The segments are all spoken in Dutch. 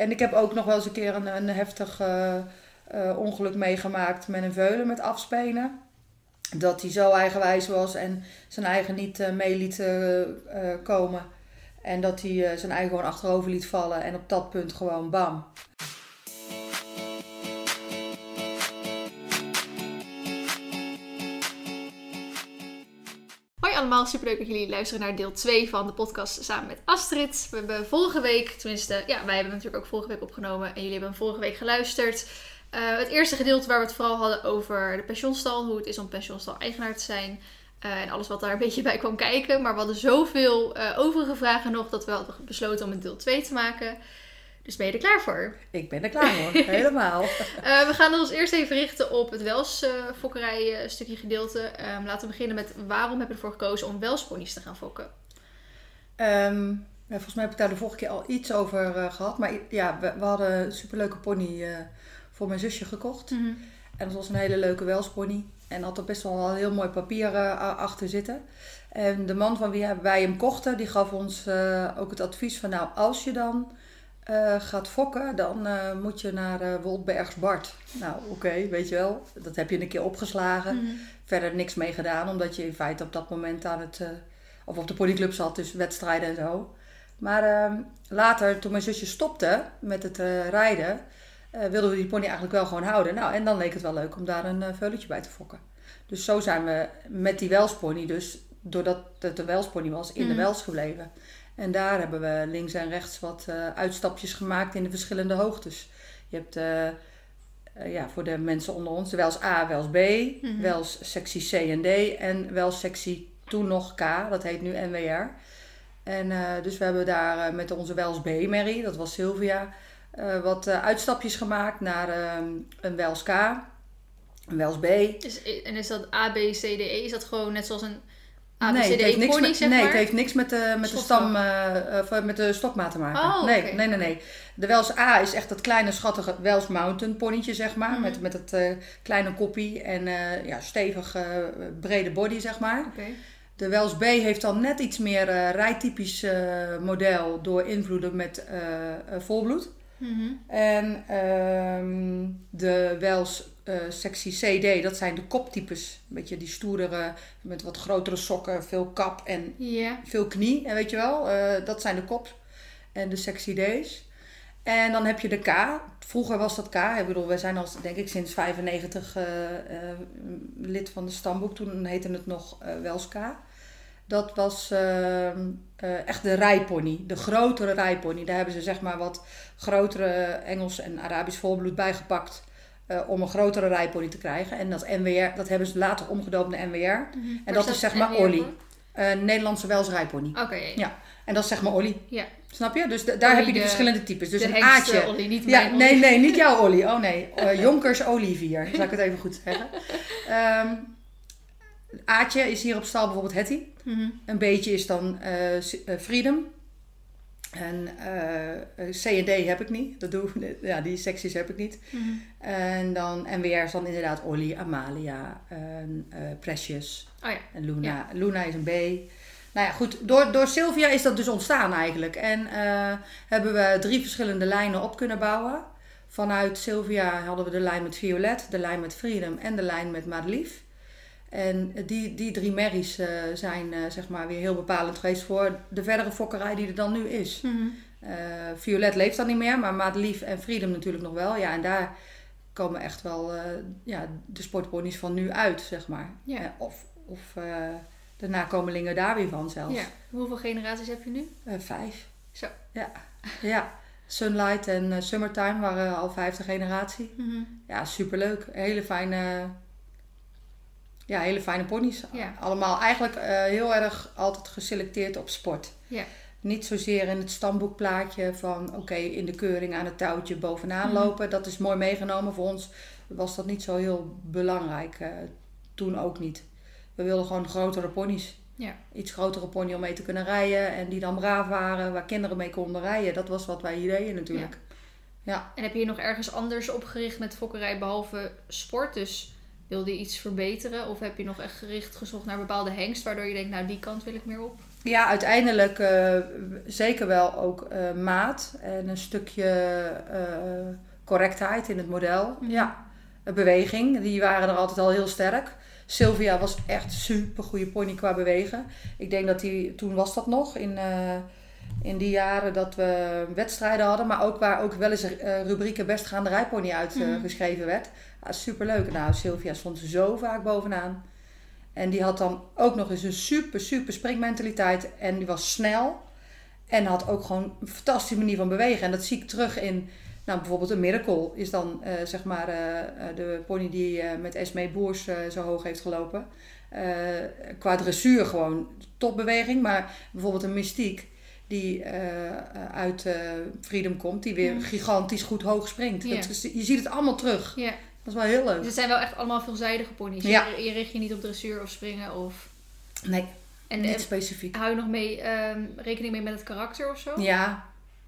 en ik heb ook nog wel eens een keer een, heftig eh, eh, ongeluk meegemaakt met een veulen met afspenen. Dat hij zo eigenwijs was en zijn eigen niet eh, mee liet komen. En dat hij zijn eigen gewoon achterover liet vallen. En op dat punt gewoon bam. Allemaal, superleuk dat jullie luisteren naar deel 2 van de podcast samen met Astrid. We hebben vorige week, tenminste, ja, wij hebben natuurlijk ook vorige week opgenomen en jullie hebben vorige week geluisterd. Eh, het eerste gedeelte waar we het vooral hadden over de pensioenstal, hoe het is om pensioenstal-eigenaar te zijn. eh, en alles wat daar een beetje bij kwam kijken. Maar we hadden zoveel eh, overige vragen nog dat we hadden besloten om een deel 2 te maken. Dus ben je er klaar voor? Ik ben er klaar voor, helemaal. Eh, we gaan ons eerst even richten op het welsfokkerij stukje gedeelte. Ehm, laten we beginnen met waarom heb je ervoor gekozen om welsponies te gaan fokken? Ehm, ja, volgens mij heb ik daar de vorige keer al iets over eh, gehad. Maar ja, we, we hadden een superleuke pony eh, voor mijn zusje gekocht. En dat was een hele leuke welspony. En had er best wel een heel mooi papier eh, achter zitten. En de man van wie wij hem kochten, die gaf ons eh, ook het advies van... Nou, als je dan eh, gaat fokken, dan eh, moet je naar eh Woltbergs Bart. Nou, oké, weet je wel. Dat heb je een keer opgeslagen. Mhm. Verder niks mee gedaan, omdat je in feite op dat moment aan het... of op de ponyclub zat, dus wedstrijden en zo. Maar ehm, later, toen mijn zusje stopte met het rijden, wilden we die pony eigenlijk wel gewoon houden. Nou, en dan leek het wel leuk om daar een uh, veulentje bij te fokken. Dus zo zijn we met die welspony, dus doordat het een welspony was, in de Mhm. wels gebleven. En daar hebben we links en rechts wat eh, uitstapjes gemaakt in de verschillende hoogtes. Je hebt eh, eh, ja, voor de mensen onder ons wels A, wels B, Mhm. wels sectie C en D en wels sectie toen nog K, dat heet nu NWR. En dus we hebben daar met onze Wels B-merrie, dat was Sylvia, wat uitstapjes gemaakt naar ehm, een Wels K, een Wels B. Is, en is dat A, B, C, D, E? Is dat gewoon net zoals een A, B, nee, het heeft niks met, zeg nee, maar? het heeft niks met de, met de stam, eh, eh, met de stokmaat te maken. Oh, nee, nee, nee, nee. De Wels A is echt dat kleine schattige Wels Mountain ponytje, zeg maar. Mhm. Met, met het eh, kleine koppie en ja, stevig brede body, zeg maar. De Wels B heeft dan net iets meer rijtypisch model door invloeden met volbloed. Mhm. En ehm, de Wels eh, sectie CD, dat zijn de koptypes. Een beetje die stoerdere, met wat grotere sokken, veel kap en veel knie, en weet je wel. eh, dat zijn de kop en de sectie D's. En dan heb je de K. Vroeger was dat K. Ik bedoel, wij zijn al denk ik sinds 95 eh, lid van de stamboek. Toen heette het nog Wels K. Dat was echt de rijpony, de grotere rijpony. Daar hebben ze zeg maar wat grotere Engels en Arabisch volbloed bijgepakt. Eh, om een grotere rijpony te krijgen. En dat NWR, dat hebben ze later omgedoopt naar NWR. Mhm. En dat is zeg maar Olly. voor? Eh, Nederlandse Wels rijpony. Oké, ja. Ja. En dat is zeg maar Olly. Ja. Snap je? Dus daar heb je die de- verschillende types. Dus een aatje. Olly, niet Ja, nee, nee, niet jouw Olly. Oh nee, Eh, Jonkers Olivier. Zal ik het even goed zeggen. Ehm aatje is hier op stal bijvoorbeeld Hetty. Mhm. Een beetje is dan Freedom. En eh, eh, C en D heb ik niet. Dat doe, ik- ja, die secties heb ik niet. Mhm. En dan NWR is dan inderdaad Olly, Amalia, en, eh, Precious. Oh ja. En Luna. Ja. Luna is een B. Nou ja, goed. Door, door Sylvia is dat dus ontstaan eigenlijk. En eh, hebben we drie verschillende lijnen op kunnen bouwen. Vanuit Sylvia hadden we de lijn met Violet, de lijn met Freedom en de lijn met Madelief. En die, die drie merries eh, zijn eh, zeg maar weer heel bepalend geweest voor de verdere fokkerij die er dan nu is. Mhm. Eh, Violet leeft dan niet meer, maar Madelief en Freedom natuurlijk nog wel. Ja, en daar komen echt wel ja, de sportponies van nu uit, zeg maar. Ja. Of of de nakomelingen daar weer van zelfs. ja. Hoeveel generaties heb je nu? Vijf. Zo. Ja. ja. Sunlight en Summertime waren al vijfde generatie. Mhm. Ja, superleuk. Hele fijne, ja, hele fijne ponies. Ja. Allemaal eigenlijk eh, heel erg altijd geselecteerd op sport. Ja. Niet zozeer in het stamboekplaatje van oké, in de keuring aan het touwtje bovenaan Mhm. lopen. Dat is mooi meegenomen. Voor ons was dat niet zo heel belangrijk. eh, toen ook niet. We wilden gewoon grotere ponies. Ja. Iets grotere pony om mee te kunnen rijden. En die dan braaf waren, waar kinderen mee konden rijden. Dat was wat wij hier deden natuurlijk. Ja. En heb je hier nog ergens anders op gericht met fokkerij behalve sport? Dus wilde je iets verbeteren? Of heb je nog echt gericht gezocht naar bepaalde hengst waardoor je denkt, nou die kant wil ik meer op? Ja, uiteindelijk eh, zeker wel ook eh, maat en een stukje eh, correctheid in het model. Mhm. Ja, beweging, die waren er altijd al heel sterk. Sylvia was echt super goede pony qua bewegen. Ik denk dat die, toen was dat nog, in, in die jaren dat we wedstrijden hadden. Maar ook waar ook wel eens rubrieken bestgaande rijpony uitgeschreven werd. Ja, superleuk. Nou, Sylvia stond zo vaak bovenaan. En die had dan ook nog eens een super, super springmentaliteit. En die was snel. En had ook gewoon een fantastische manier van bewegen. En dat zie ik terug in, nou bijvoorbeeld een Miracle. Is dan eh, zeg maar eh, eh, de pony die met Esmee Boers zo hoog heeft gelopen. Qua dressuur gewoon topbeweging. Maar bijvoorbeeld een Mystiek die uit Freedom komt. Die weer Mm. gigantisch goed hoog springt. Dat je ziet het allemaal terug. Ja. Is wel heel leuk. Dus het zijn wel echt allemaal veelzijdige ponies. Ja. Je, je richt je niet op dressuur of springen of... Nee, En niet eh, specifiek. hou je nog mee, ehm, rekening mee met het karakter of zo? Ja,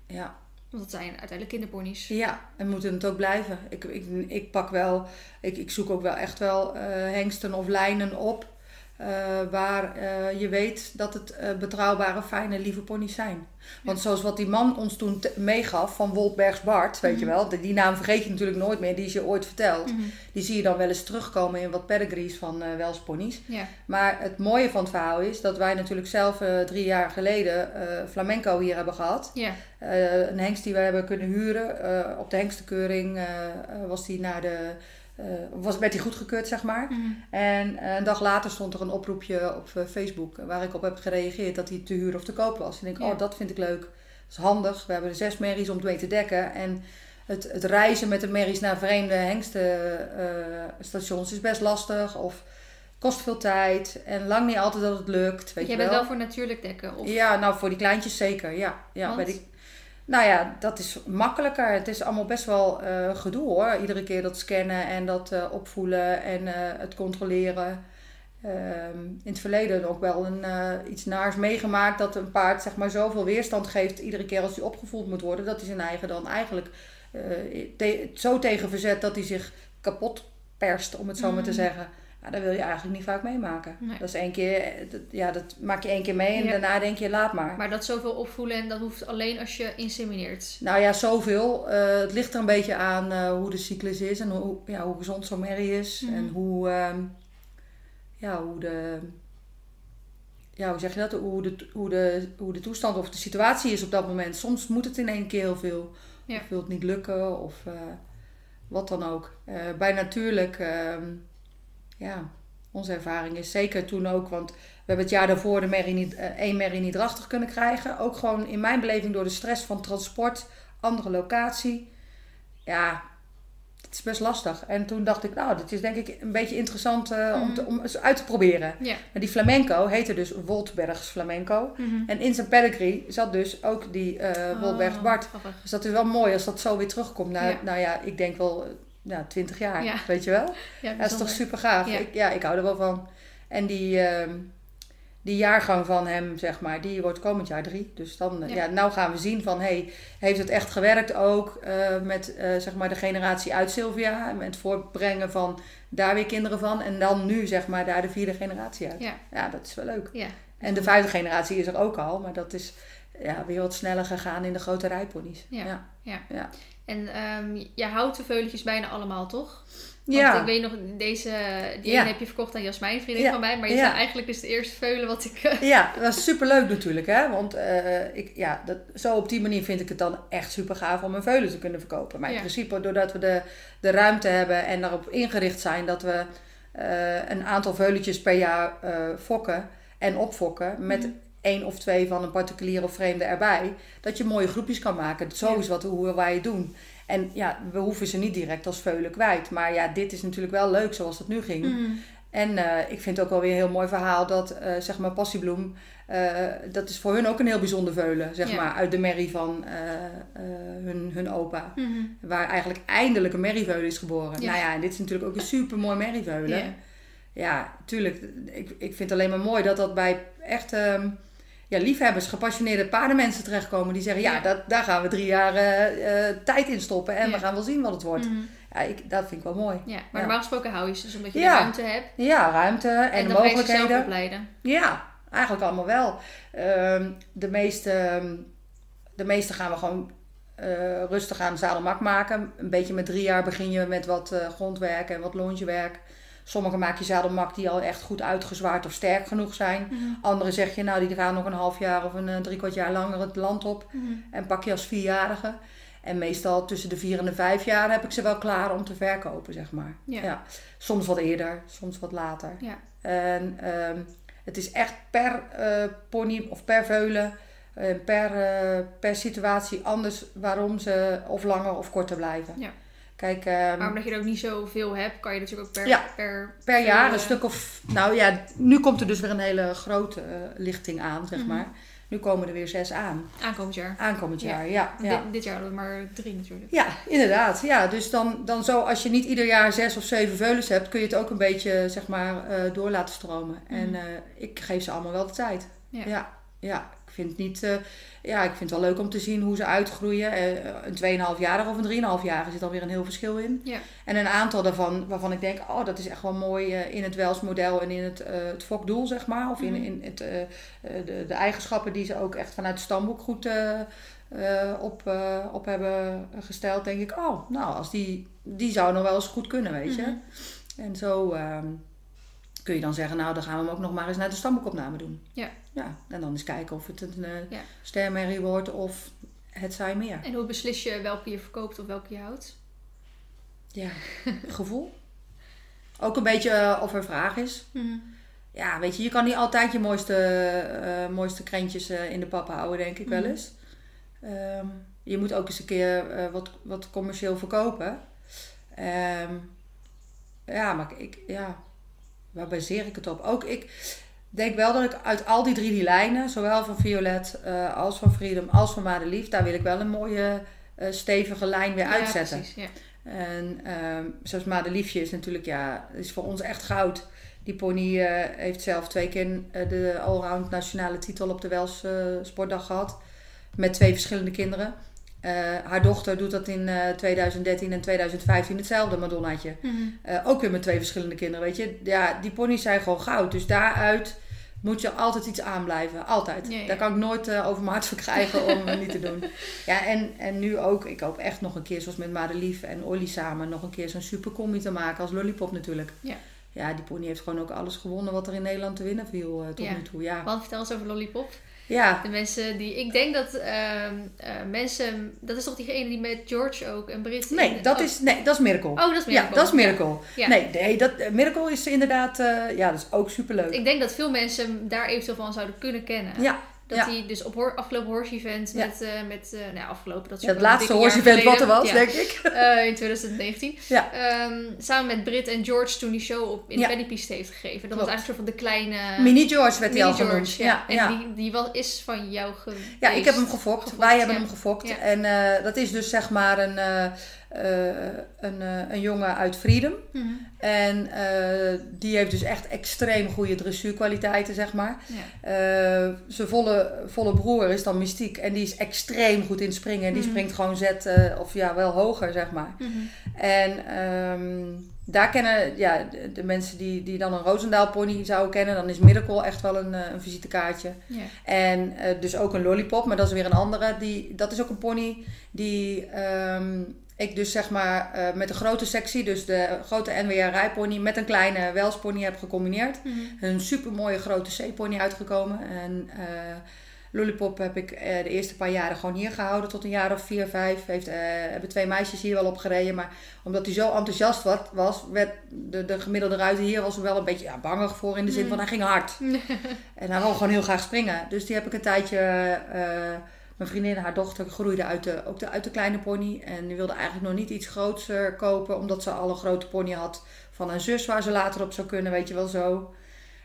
ja. Want dat zijn uiteindelijk kinderponies. Ja, en moeten het ook blijven. Ik, ik, ik pak wel, ik, ik zoek ook wel echt wel eh, hengsten of lijnen op. eh, waar eh, je weet dat het eh, betrouwbare, fijne, lieve ponies zijn. Want zoals wat die man ons toen meegaf van Woltbergs Bart, weet je Mhm. wel. Die, die naam vergeet je natuurlijk nooit meer, die is je ooit verteld. Mhm. Die zie je dan wel eens terugkomen in wat pedigrees van Welsponies. Ja. Maar het mooie van het verhaal is dat wij natuurlijk zelf drie jaar geleden flamenco hier hebben gehad. Ja. Een hengst die we hebben kunnen huren. op de hengstenkeuring eh, was die naar de, eh, was, werd hij goedgekeurd, zeg maar. Mhm. En eh, een dag later stond er een oproepje op eh, Facebook eh, waar ik op heb gereageerd dat hij te huren of te koop was. En ik denk, Ja. oh, dat vind ik leuk. Dat is handig. We hebben zes merries om mee te dekken. En het, het reizen met de merries naar vreemde hengstenstations is best lastig. Of kost veel tijd. En lang niet altijd dat het lukt. Weet Jij je bent wel. wel voor natuurlijk dekken? Of... Ja, nou voor die kleintjes zeker. Ja, ja Want? bij die, nou ja, dat is makkelijker. Het is allemaal best wel eh, gedoe hoor. Iedere keer dat scannen en dat eh, opvoelen en eh, het controleren. Ehm, in het verleden ook wel een, iets naars meegemaakt dat een paard zeg maar zoveel weerstand geeft iedere keer als hij opgevoeld moet worden, dat hij zijn eigen dan eigenlijk te- zo tegen verzet dat hij zich kapot perst, om het zo maar te Mm. zeggen. Ja, dat wil je eigenlijk niet vaak meemaken. Nee. Dat is één keer, dat, ja, dat maak je één keer mee en Ja. daarna denk je laat maar. Maar dat zoveel opvoelen en dat hoeft alleen als je insemineert. Nou ja, zoveel. Eh, het ligt er een beetje aan eh, hoe de cyclus is en hoe, ja, hoe gezond zo'n merrie is. Mhm. En hoe, ehm, ja, hoe de, ja, hoe zeg je dat? Hoe de, hoe, de, hoe de toestand of de situatie is op dat moment. Soms moet het in één keer heel veel. Ja. Of wil het niet lukken of eh, wat dan ook. Bij natuurlijk, ehm, ja, onze ervaring is zeker toen ook, want we hebben het jaar daarvoor de merrie niet, eh, één merrie niet drachtig kunnen krijgen. Ook gewoon in mijn beleving door de stress van transport, andere locatie. Ja, het is best lastig. En toen dacht ik, nou, dit is denk ik een beetje interessant eh, om, Mhm. te, om eens uit te proberen. Maar die flamenco heette dus Woltbergs flamenco. Mhm. En in zijn pedigree zat dus ook die eh Woltbergs Oh, Bart. grappig. Dus dat is wel mooi als dat zo weer terugkomt. Ja. Nou ja, ik denk wel, nou, 20 jaar, Ja. weet je wel. Ja, Ja, dat is toch super gaaf. Ja. Ik, ja, ik hou er wel van. En die, ehm, die jaargang van hem, zeg maar, die wordt komend jaar drie. Dus dan, Ja. ja. nou gaan we zien van, hey, heeft het echt gewerkt ook eh, met, eh, zeg maar, de generatie uit Sylvia. En met het voortbrengen van daar weer kinderen van. En dan nu, zeg maar, daar de vierde generatie uit. Ja. Ja, dat is wel leuk. Ja. En de vijfde generatie is er ook al, maar dat is ja, weer wat sneller gegaan in de grote rijponies. Ja. ja. En ehm jij houdt de veuletjes bijna allemaal, toch? Want Ja. ik weet nog, deze, die Ja. heb je verkocht aan Jasmijn, vriendin Ja. van mij. Maar je Ja. zei eigenlijk is het eerste veulen wat ik... eh, Ja, dat is superleuk natuurlijk, hè. Want eh, ik, ja, dat, zo op die manier vind ik het dan echt super gaaf om een veulen te kunnen verkopen. Maar in Ja. principe, doordat we de, de ruimte hebben en daarop ingericht zijn dat we eh, een aantal veuletjes per jaar fokken en opfokken met Mhm. Één of twee van een particulier of vreemde erbij, dat je mooie groepjes kan maken. Zo is wat hoe wij het doen. En ja, we hoeven ze niet direct als veulen kwijt. Maar ja, dit is natuurlijk wel leuk zoals het nu ging. Mhm. En eh, ik vind het ook wel weer een heel mooi verhaal dat, eh, zeg maar, Passiebloem, eh, dat is voor hun ook een heel bijzonder veulen, zeg Ja. maar, uit de merrie van hun, hun opa. Mhm. Waar eigenlijk eindelijk een merrieveulen is geboren. Ja. Nou ja, en dit is natuurlijk ook een super mooi merrieveulen. Ja. Ja, tuurlijk. Ik, ik vind het alleen maar mooi dat dat bij echt ehm, ja, liefhebbers, gepassioneerde paardenmensen terechtkomen. Die zeggen, ja, Ja. Dat, daar gaan we drie jaar eh, eh, tijd in stoppen. En Ja. we gaan wel zien wat het wordt. Mhm. Ja, ik, dat vind ik wel mooi. Ja, maar Ja. normaal gesproken hou je ze dus omdat je de ruimte hebt. Ja, ruimte en, En, de mogelijkheden. opleiden. Ja, eigenlijk allemaal wel. Ehm, de, meeste, de meeste gaan we gewoon eh, rustig aan zadelmak maken. Een beetje met drie jaar begin je met wat uh, grondwerk en wat longewerk. Sommige maak je zadelmak die al echt goed uitgezwaard of sterk genoeg zijn. Mhm. Andere zeg je, nou die gaan nog een half jaar of een uh, drie kwart jaar langer het land op. Mhm. En pak je als vierjarige. En meestal tussen de vier en de vijf jaar heb ik ze wel klaar om te verkopen, zeg maar. Ja. Soms wat eerder, soms wat later. Ja. En ehm, het is echt per eh, pony of per veulen, eh, per, eh, per situatie anders waarom ze of langer of korter blijven. Ja. Kijk, ehm, Maar omdat je er ook niet zoveel hebt, kan je natuurlijk ook per, Ja, per, per jaar een stuk of... Nou ja, nu komt er dus weer een hele grote eh, lichting aan, zeg Mhm. maar. Nu komen er weer zes aan. aankomend jaar. Aankomend Ja. jaar, ja. ja. Dit, dit jaar hadden we maar drie natuurlijk. Ja, inderdaad. Ja, dus dan, dan zo, als je niet ieder jaar zes of zeven veulens hebt, kun je het ook een beetje, zeg maar, eh, door laten stromen. En Mhm. eh, ik geef ze allemaal wel de tijd. Ja. Ja, ik vind het niet, eh, ja, ik vind het wel leuk om te zien hoe ze uitgroeien. Eh, een 2,5-jarige of een 3,5-jarige zit alweer een heel verschil in. Ja. En een aantal daarvan waarvan ik denk, oh, dat is echt wel mooi eh, in het Wels-model en in het, eh het fokdoel, zeg maar. Of in, Mhm. in het, de, de eigenschappen die ze ook echt vanuit het stamboek goed op, op hebben gesteld. Denk ik, oh, nou, als die, die zou nog wel eens goed kunnen, weet je. Mhm. En zo ehm, kun je dan zeggen, nou, dan gaan we hem ook nog maar eens naar de stamboekopname doen. Ja. Ja, en dan eens kijken of het een Ja. stermerrie wordt of het zij meer. En hoe beslis je welke je verkoopt of welke je houdt? Ja, gevoel. Ook een beetje eh, of er vraag is. Ja, weet je, je kan niet altijd je mooiste, eh, mooiste krentjes in de pap houden, denk ik wel Mhm. eens. Ehm, je moet ook eens een keer wat, wat commercieel verkopen. Ehm, ja, maar ik, ja, waar baseer ik het op? Ook ik denk wel dat ik uit al die drie die lijnen, zowel van Violet eh, als van Freedom als van Madelief, daar wil ik wel een mooie eh, stevige lijn weer Ja, uitzetten. precies, ja. En ehm, zoals Madeliefje is natuurlijk, ja, is voor ons echt goud. Die pony eh, heeft zelf twee keer de allround nationale titel op de Wels Sportdag gehad. Met twee verschillende kinderen. Eh, haar dochter doet dat in eh, 2013 en 2015 hetzelfde Madonnaatje. Eh, ook weer met twee verschillende kinderen, weet je. Ja, die pony's zijn gewoon goud. Dus daaruit moet je altijd iets aanblijven. Altijd. Ja, ja. Daar kan ik nooit eh, over mijn hart verkrijgen om het niet te doen. Ja, en, en nu ook. Ik hoop echt nog een keer, zoals met Madelief en Olly samen, nog een keer zo'n supercombi te maken als Lollipop natuurlijk. Ja. Ja, die pony heeft gewoon ook alles gewonnen wat er in Nederland te winnen viel eh, tot Ja. nu toe. Ja. Want vertel eens over Lollipop. Ja, De mensen die... Ik denk dat ehm, eh, mensen... Dat is toch diegene die met George ook en Brit... nee, in- dat oh. is, nee, dat is Miracle. Oh, dat is Miracle. Ja, dat is Miracle. Ja. Nee, nee dat, eh, Miracle is inderdaad, eh, ja, dat is ook superleuk. Ik denk dat veel mensen daar eventueel van zouden kunnen kennen. Ja, Dat ja. hij dus op hoor, afgelopen horse event Ja. met, eh, met eh, nou afgelopen, dat is ja, het laatste horse event wat er was, denk ik. Eh, in 2019. Ja. Ehm, samen met Brit en George toen die show op, in de Pennypiste heeft gegeven. Dat Klopt. was eigenlijk een soort van de kleine... Mini George werd hij al genoemd. Ja, En die, die was, is van jou geweest. Ja, ik heb hem gefokt. Wij hebben hem gefokt. En dat is dus zeg maar een, eh, een, eh, een jongen uit Freedom. Mhm. En eh, die heeft dus echt extreem goede dressuurkwaliteiten, zeg maar. Ja. Zijn volle, volle broer is dan Mystiek. En die is extreem goed in springen. En die Mhm. springt gewoon zet, of ja, wel hoger, zeg maar. Mhm. En ehm, daar kennen ja, de, de mensen die, die dan een Roosendaal pony zouden kennen, dan is Miracle echt wel een, een visitekaartje. Ja. En dus ook een lollipop, maar dat is weer een andere. Die, dat is ook een pony die ehm, ik dus zeg maar eh, met een grote sectie, dus de grote NWA rijpony, met een kleine welspony heb gecombineerd. Mhm. Een super mooie grote C-pony uitgekomen. En eh, Lollipop heb ik eh, de eerste paar jaren gewoon hier gehouden, tot een jaar of vier, vijf. Heeft, hebben twee meisjes hier wel opgereden. Maar omdat hij zo enthousiast wat, was, werd de, de gemiddelde ruiter hier was er wel een beetje ja, bangig voor. In de zin Mm. van hij ging hard. En hij wou gewoon heel graag springen. Dus die heb ik een tijdje. Mijn vriendin, haar dochter, groeide uit de, ook de, uit de kleine pony. En die wilde eigenlijk nog niet iets grootser kopen, omdat ze al een grote pony had van een zus waar ze later op zou kunnen, weet je wel zo.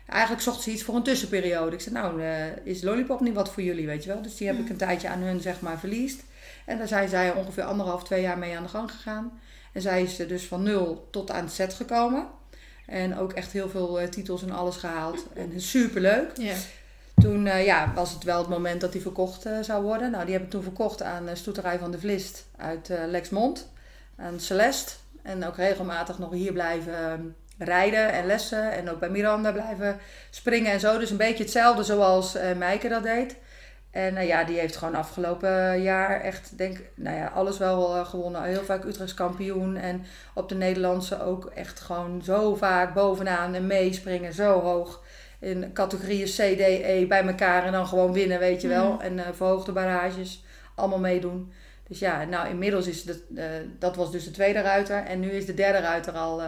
Eigenlijk zocht ze iets voor een tussenperiode. Ik zei, nou, eh, is Lollipop niet wat voor jullie, weet je wel? Dus die heb ik een tijdje aan hun, zeg maar, verliest. En daar zijn zij ongeveer anderhalf, twee jaar mee aan de gang gegaan. En zij is er dus van nul tot aan het set gekomen. En ook echt heel veel eh, titels en alles gehaald. En superleuk. Ja. Toen eh, ja, was het wel het moment dat die verkocht eh, zou worden. Nou, die heb ik toen verkocht aan uh, Stoeterij van de Vlist uit eh, Lexmond. Aan Celeste. En ook regelmatig nog hier blijven rijden en lessen. En ook bij Miranda blijven springen en zo. Dus een beetje hetzelfde zoals Meike dat deed. En ja, die heeft gewoon afgelopen jaar echt, denk nou ja, alles wel gewonnen. Heel vaak Utrechts kampioen. En op de Nederlandse ook echt gewoon zo vaak bovenaan en meespringen, zo hoog. In categorieën C, D, E bij elkaar en dan gewoon winnen, weet je wel. Mm. En uh, verhoogde barrages, allemaal meedoen. Dus ja, nou inmiddels is dat, dat was dus de tweede ruiter. En nu is de derde ruiter al,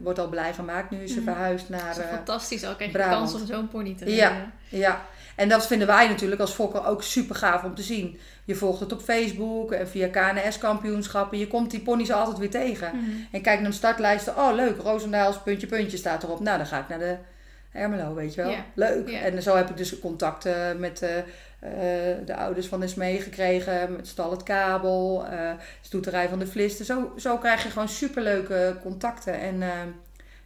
wordt al blij gemaakt. Nu is ze mm. verhuisd naar dat is fantastisch, al krijg je de kans om zo'n pony te rijden. Ja, ja. En dat vinden wij natuurlijk als fokker ook super gaaf om te zien. Je volgt het op Facebook en via KNS-kampioenschappen. Je komt die ponies altijd weer tegen. Mhm. En kijk naar de startlijsten. Oh, leuk. Roosendaals, puntje, puntje staat erop. Nou, dan ga ik naar de Ermelo, weet je wel. Leuk. En zo heb ik dus contacten met uh, de ouders van Esmee gekregen. Met Stal het Kabel, uh, Stoeterij van de Vlisten. Zo, zo krijg je gewoon superleuke contacten. En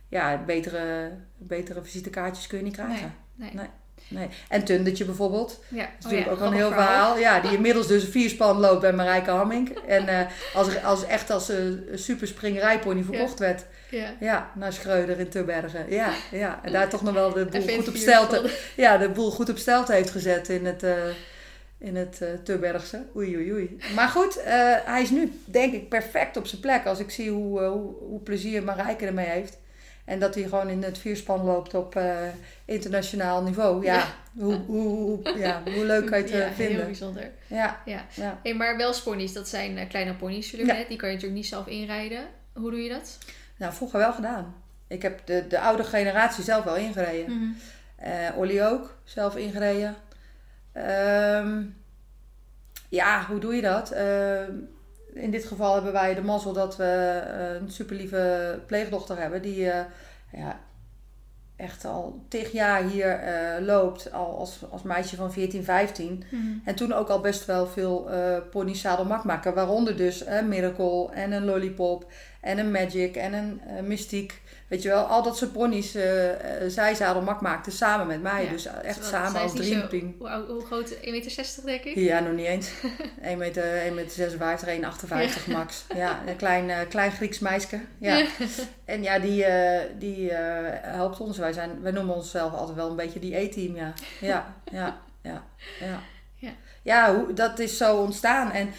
ja, betere, betere visitekaartjes kun je niet krijgen. nee. nee. Nee. En Tundetje bijvoorbeeld. Ja. Dat is natuurlijk oh ook een heel verhaal. Ja, die inmiddels dus een vierspan loopt bij Marijke Hamming. En uh, als, als echt als een uh, super springrijpony verkocht ja. werd. Ja. ja, naar Schreuder in Tubbergen. Ja, ja. En daar toch nog wel de boel goed op stelte, ja, de boel goed op stelte heeft gezet in het, uh, in het uh, Tubbergse. Oei, oei, oei. Maar goed, hij is nu denk ik perfect op zijn plek. Als ik zie hoe, hoe, hoe plezier Marijke ermee heeft. En dat hij gewoon in het vierspan loopt op internationaal niveau. Ja, Hoe, hoe, hoe, ja, hoe leuk kan je het ja, eh, vinden. heel bijzonder. Ja. ja. ja. Hey, maar wel sponies, dat zijn kleine ponies natuurlijk. Ja. Die kan je natuurlijk niet zelf inrijden. Hoe doe je dat? Nou, vroeger wel gedaan. Ik heb de, de oude generatie zelf wel ingereden. Mm -hmm. Olly ook, zelf ingereden. Um, ja, hoe doe je dat? Uh, in dit geval hebben wij de mazzel dat we een super lieve pleegdochter hebben. Die ja, echt al tig jaar hier uh, loopt. Al als, als meisje van 14, 15. Mm. En toen ook al best wel veel uh, pony zadelmak maken. Waaronder dus een Miracle en een Lollipop en een Magic en een Mystiek. Weet je wel, al dat soort ponies, uh, zij zadelmak maakte samen met mij. Ja, dus echt samen als dreamteam. Hoe, hoe groot? 1,60 meter denk ik? Ja, nog niet eens. 1 meter, 1 meter 56, 1,58 ja. max. Ja, een klein, uh, klein Grieks meisje. Ja. en ja, die, die helpt ons. Wij, zijn, wij noemen onszelf altijd wel een beetje die E-team, ja. Ja, ja, ja. Ja, ja. ja hoe, dat is zo ontstaan. En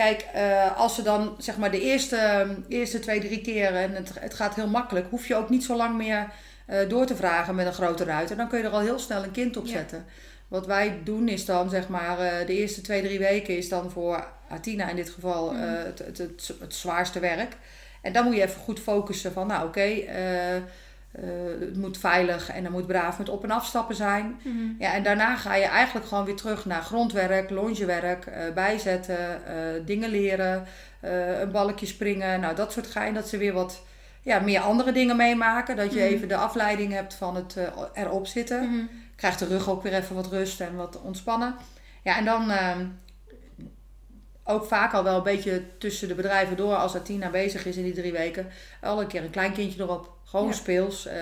Kijk, uh, als ze dan zeg maar de eerste, eerste twee, drie keren en het, het gaat heel makkelijk, hoef je ook niet zo lang meer uh, door te vragen met een grote ruiter. Dan kun je er al heel snel een kind op zetten. Ja. Wat wij doen is dan zeg maar uh, de eerste twee, drie weken is dan voor Atina in dit geval mm. het, het, het, het, zwaarste werk. En dan moet je even goed focussen van nou oké. Okay, uh, het moet veilig en er moet braaf met op- en afstappen zijn. Mm -hmm. ja, en daarna ga je eigenlijk gewoon weer terug naar grondwerk, longewerk, uh, bijzetten, uh, dingen leren, een balkje springen. Nou, dat soort gein. Dat ze weer wat ja, meer andere dingen meemaken. Dat je mm -hmm. even de afleiding hebt van het erop zitten. Mm -hmm. Krijgt de rug ook weer even wat rust en wat ontspannen. Ja, en dan ehm, ook vaak al wel een beetje tussen de bedrijven door, als Atina bezig is in die drie weken, al een keer een klein kindje erop. Gewoon ja. speels. Uh,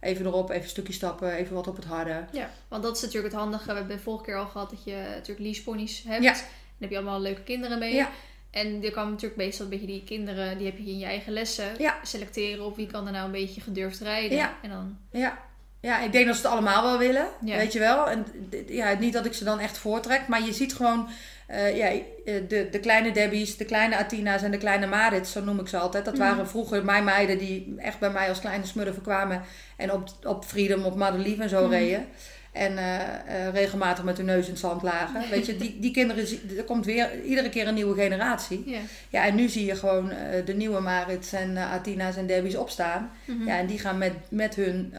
even erop, even een stukje stappen, even wat op het harde. Ja, want dat is natuurlijk het handige. We hebben de vorige keer al gehad dat je natuurlijk leaseponies hebt. Ja. Dan heb je allemaal leuke kinderen mee. Ja. En je kan natuurlijk meestal een beetje die kinderen, die heb je in je eigen lessen. Ja. Selecteren op wie kan er nou een beetje gedurfd rijden. Ja. En dan... ja. Ja, ik denk dat ze het allemaal wel willen. Ja. Weet je wel. En ja, niet dat ik ze dan echt voortrek. Maar je ziet gewoon uh, ja, de, de kleine Debbie's, de kleine Atina's en de kleine Marits, zo noem ik ze altijd. Dat mm. waren vroeger mijn meiden die echt bij mij als kleine smurfen kwamen. En op, op Freedom, op Madelief en zo mm. reden. En uh, uh, regelmatig met hun neus in het zand lagen. Weet je, die, die kinderen, er komt weer iedere keer een nieuwe generatie. Yeah. Ja, en nu zie je gewoon uh, de nieuwe Marits en Atina's en Debbie's opstaan. Mm -hmm. Ja, en die gaan met, met hun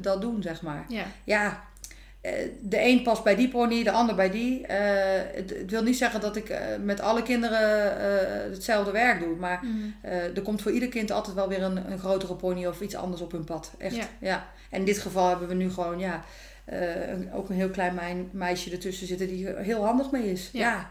dat doen, zeg maar. Yeah. Ja, de een past bij die pony, de ander bij die. Uh, het, wil niet zeggen dat ik uh, met alle kinderen uh, hetzelfde werk doe. Maar mm. er komt voor ieder kind altijd wel weer een, een, grotere pony of iets anders op hun pad. Echt. Ja. ja. En in dit geval hebben we nu gewoon ja, een, ook een heel klein mijn, meisje ertussen zitten die heel handig mee is. Ja.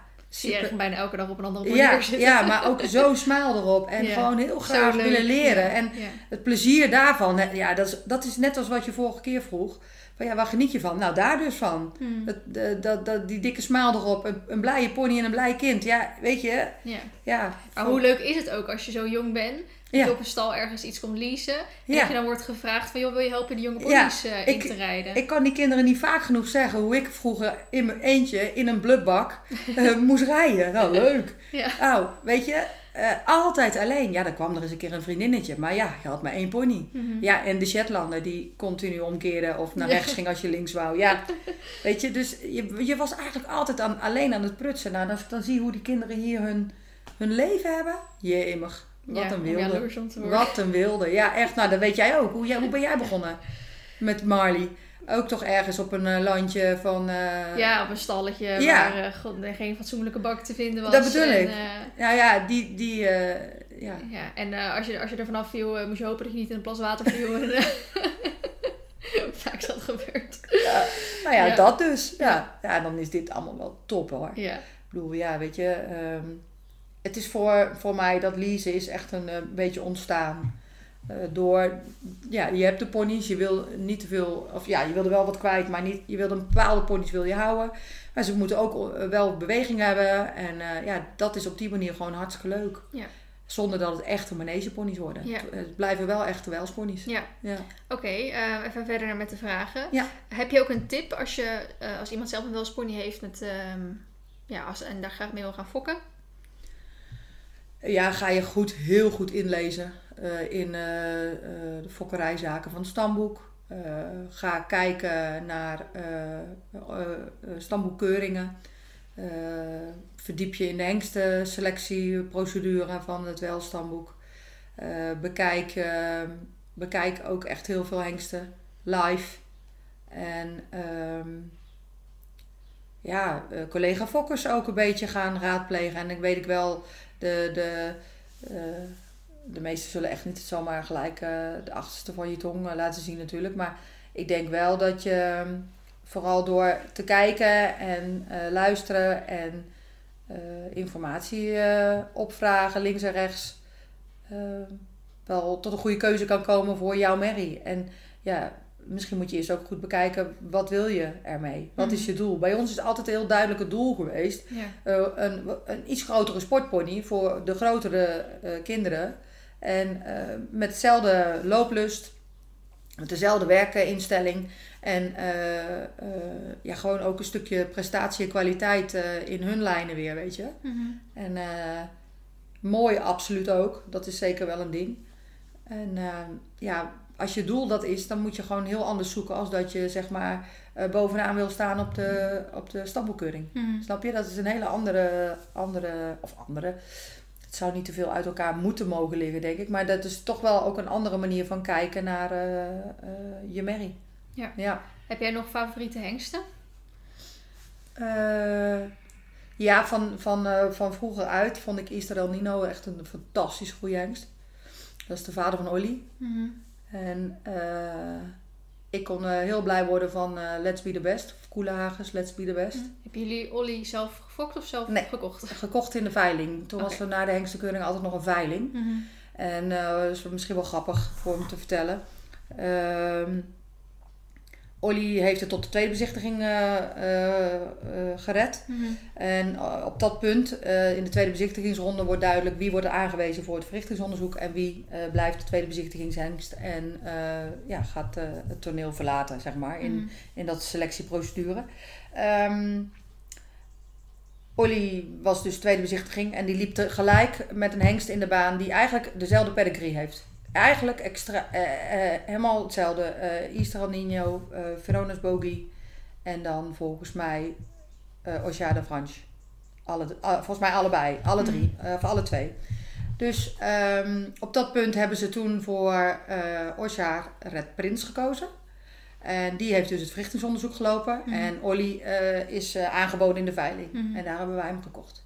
bijna elke dag op een andere pony ja, zitten. Ja, maar ook zo smaal erop. En ja. gewoon heel graag willen leren. En het plezier daarvan, ja, dat is, dat is net als wat je vorige keer vroeg Ja, waar geniet je van? Nou, daar dus van. Hmm. Dat, dat, dat, die dikke smaal erop, een, een blije pony en een blij kind. Ja, weet je, Ja. ja. Maar hoe leuk is het ook als je zo jong bent, Ja. je op een stal ergens iets komt leasen. En Ja. dat je dan wordt gevraagd van, joh, wil je helpen die jonge ponies eh, in ik- te rijden? Ik kan die kinderen niet vaak genoeg zeggen hoe ik vroeger in mijn eentje in een blubak eh, moest rijden. Nou, leuk. Ja. Nou, weet je, eh, altijd alleen. Ja, dan kwam er eens een keer een vriendinnetje. Maar ja, je had maar één pony. Mhm. Ja, en de Shetlander die continu omkeerde of naar rechts ging als je links wou. Ja, weet je, dus je, je was eigenlijk altijd aan, alleen aan het prutsen. Nou, als ik dan zie hoe die kinderen hier hun, hun leven hebben. Jemig, wat Ja, een wilde. Wat een wilde. Ja, echt. Nou, dat weet jij ook. Hoe, jij, hoe ben jij begonnen met Marley? Ook toch ergens op een eh, landje van... eh, Ja, op een stalletje Ja. waar eh, god, geen fatsoenlijke bak te vinden was. Dat bedoel en, ik. Nou ja, die... die ja. ja, en als, je, als je er vanaf viel, moest je hopen dat je niet in een plas water viel. Vaak is dat gebeurd. Nou ja, Ja. dat dus. Ja. ja, dan is dit allemaal wel top hoor. Ja. Ik bedoel, ja, weet je... ehm, het is voor, voor mij dat leasen is echt een eh, beetje ontstaan. Eh, door, ja, je hebt de ponies, je wil niet te veel, of ja, je wil er wel wat kwijt, maar niet, je wil een bepaalde ponies wil je houden. Maar ze moeten ook eh, wel beweging hebben. En ja, dat is op die manier gewoon hartstikke leuk. Ja. Zonder dat het echte manegeponies worden. Ja. Het, blijven wel echte welsponies. Ja. Ja. Oké, even verder naar met de vragen. Ja. Heb je ook een tip als, je, als iemand zelf een welspony heeft met, ehm, ja, als, en daar graag mee wil gaan fokken? Ja, ga je goed, heel goed inlezen eh, in eh, eh, de fokkerijzaken van het stamboek. Ga kijken naar stamboekkeuringen. Verdiep je in de hengstenselectieprocedure van het welstamboek. Bekijk, bekijk ook echt heel veel hengsten live. En ehm, ja, collega fokkers ook een beetje gaan raadplegen. En ik weet ik wel, de, de, eh, de meesten zullen echt niet zomaar gelijk eh, de achterste van je tong eh, laten zien natuurlijk. Maar ik denk wel dat je ehm, vooral door te kijken en luisteren en informatie opvragen links en rechts... wel tot een goede keuze kan komen voor jouw merrie. En ja, misschien moet je eerst ook goed bekijken, wat wil je ermee? Wat is Mhm. je doel? Bij ons is altijd een heel duidelijk het doel geweest. Ja. Eh, een, een iets grotere sportpony voor de grotere eh, kinderen. En eh, met hetzelfde looplust, met dezelfde werkinstelling. En ja, gewoon ook een stukje prestatie en kwaliteit in hun lijnen weer, weet je. Mhm. En mooi absoluut ook. Dat is zeker wel een ding. En ja, als je doel dat is, dan moet je gewoon heel anders zoeken als dat je zeg maar eh, bovenaan wil staan op de, op de stamboekkeuring. Mhm. Snap je? Dat is een hele andere, andere, of andere. Het zou niet te veel uit elkaar moeten mogen liggen, denk ik. Maar dat is toch wel ook een andere manier van kijken naar eh, eh, je merrie. Ja. ja. Heb jij nog favoriete hengsten? Ja, van, van, van vroeger uit vond ik Israel Nino echt een fantastisch goede hengst. Dat is de vader van Olly. Mhm. En eh, ik kon eh, heel blij worden van eh, Let's Be The Best. Of Koelenhagers, Let's Be The Best. Hebben jullie Olly zelf gefokt of zelf Nee. gekocht? Gekocht in de veiling. Toen was er na de hengstenkeuring altijd nog een veiling. Mhm. En dat is misschien wel grappig voor hem te vertellen. Ehm Olly heeft het tot de tweede bezichtiging eh, eh, eh, gered. Mhm. En op dat punt, in de tweede bezichtigingsronde, wordt duidelijk wie wordt aangewezen voor het verrichtingsonderzoek en wie blijft de tweede bezichtigingshengst en ja, gaat het toneel verlaten, zeg maar, in, Mhm. in dat selectieprocedure. Ehm Olly was dus tweede bezichtiging en die liep tegelijk met een hengst in de baan die eigenlijk dezelfde pedigree heeft. Eigenlijk extra, eh, eh, helemaal hetzelfde. eh Easter El Nino, Verona's Bogey en dan volgens mij eh Osja de Franche. Alle, ah, volgens mij allebei, alle drie, eh, voor alle twee. Dus ehm, op dat punt hebben ze toen voor Osja Red Prins gekozen. En die heeft dus het verrichtingsonderzoek gelopen. Mhm. En Olly is aangeboden in de veiling. Mhm. En daar hebben wij hem gekocht.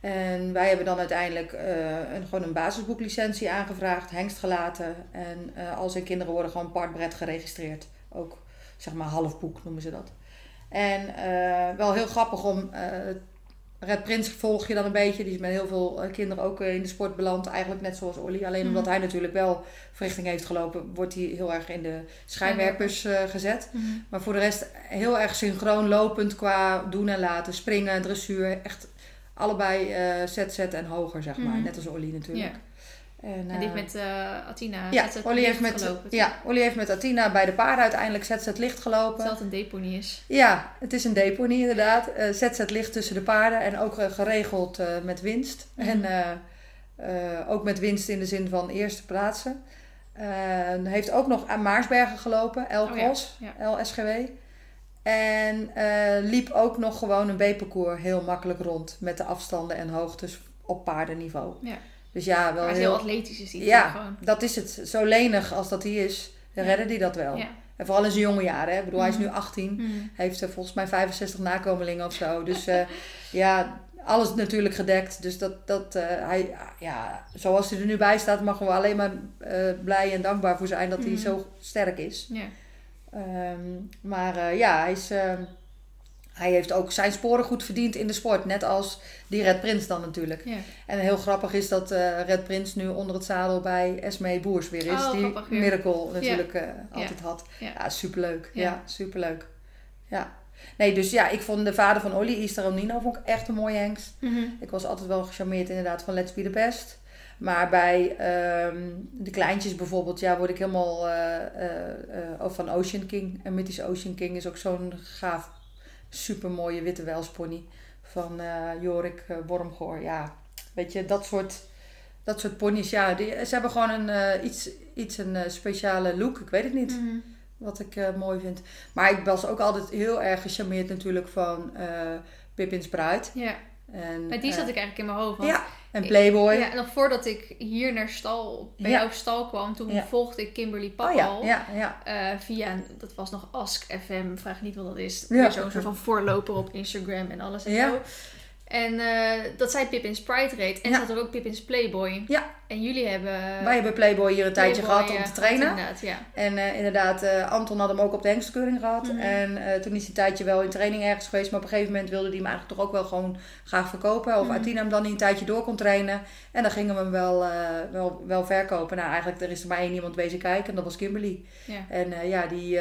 En wij hebben dan uiteindelijk eh, een, gewoon een basisboeklicentie aangevraagd, hengst gelaten. En eh, al zijn kinderen worden gewoon partbred geregistreerd. Ook zeg maar half boek noemen ze dat. En eh, wel heel grappig om Red Prins volg je dan een beetje. Die is met heel veel kinderen ook in de sport beland. Eigenlijk net zoals Olly. Alleen Mhm. omdat hij natuurlijk wel verrichting heeft gelopen, wordt hij heel erg in de schijnwerpers gezet. Mhm. Maar voor de rest heel erg synchroon lopend qua doen en laten. Springen, dressuur. Echt allebei eh zet, zet en hoger, zeg maar. Mhm. Net als Olly natuurlijk. Ja. En, En die eh, heeft met eh, Athina ja, ZZ Olly heeft, licht met, gelopen. ja, Olly heeft met Athena bij de paarden uiteindelijk ZZ licht gelopen. Terwijl het een deponie is. Ja, het is een deponie inderdaad. Eh ZZ licht tussen de paarden en ook eh, geregeld eh, met winst. Mhm. En eh, eh, ook met winst in de zin van eerste plaatsen. Eh, heeft ook nog aan Maarsbergen gelopen, Oh ja, L-Cross, ja. LSGW. En eh, liep ook nog gewoon een B-parcours heel makkelijk rond met de afstanden en hoogtes op paardenniveau. Ja. Dus ja, wel Maar heel... heel atletisch is die Ja. gewoon. Dat is het. Zo lenig als dat hij is, Ja. redde hij dat wel. Ja. En vooral in zijn jonge jaren. Hè. Ik bedoel, hij is nu Mhm. 18. Mhm. Heeft eh, volgens mij 65 nakomelingen of zo. Dus eh, ja, alles natuurlijk gedekt. Dus dat, dat eh, hij, ja, zoals hij er nu bij staat, mogen we alleen maar blij en dankbaar voor zijn dat hij Mhm. zo sterk is. Ja. Ehm, maar eh, ja, hij, is, ehm, hij heeft ook zijn sporen goed verdiend in de sport. Net als die Red Prins dan natuurlijk. Ja. En heel grappig is dat eh, Red Prins nu onder het zadel bij Esmee Boers weer is. Oh, die grappig. Miracle natuurlijk eh, altijd Ja. had. Ja. Superleuk. Ja. Ja, superleuk. Ja. Nee, dus ja, ik vond de vader van Olly, Easter Nino, vond ik echt een mooie hengst. Mhm. Ik was altijd wel gecharmeerd inderdaad van Let's Be The Best. Maar bij ehm, de kleintjes bijvoorbeeld, ja, word ik helemaal... ook van Ocean King. En Mythisch Ocean King is ook zo'n gaaf, supermooie witte welspony. Van Jorik uh, Wormgoor. Ja, weet je, dat soort, dat soort ponies. Ja, die, ze hebben gewoon een, iets, iets een speciale look. Ik weet het niet Mhm. wat ik mooi vind. Maar ik was ook altijd heel erg gecharmeerd natuurlijk van eh Pippins Bruid. Ja. En, die zat eh, ik eigenlijk in mijn hoofd. Ja, en Playboy. Ja, nog voordat ik hier naar stal, bij Ja. jou op stal kwam, toen Ja. volgde ik Kimberly Pap oh ja, al. ja, ja. eh, via, dat was nog Ask FM, vraag niet wat dat is. Zo'n soort van voorloper op Instagram en alles en zo. En eh, dat zij Pippin's Pride reed. En Ja. zat er ook Pippin's Playboy. Ja. En jullie hebben... Wij hebben Playboy hier een tijdje gehad om te trainen. Inderdaad, ja. En eh, inderdaad, eh, Anton had hem ook op de hengstkeuring gehad. Mhm. En toen is hij een tijdje wel in training ergens geweest. Maar op een gegeven moment wilde hij hem eigenlijk toch ook wel gewoon graag verkopen. Of. Atina hem dan niet een tijdje door kon trainen. En dan gingen we hem wel, wel, wel verkopen. Nou, eigenlijk er is er maar één iemand wezen kijken. En dat was Kimberly. Ja. En ja, die,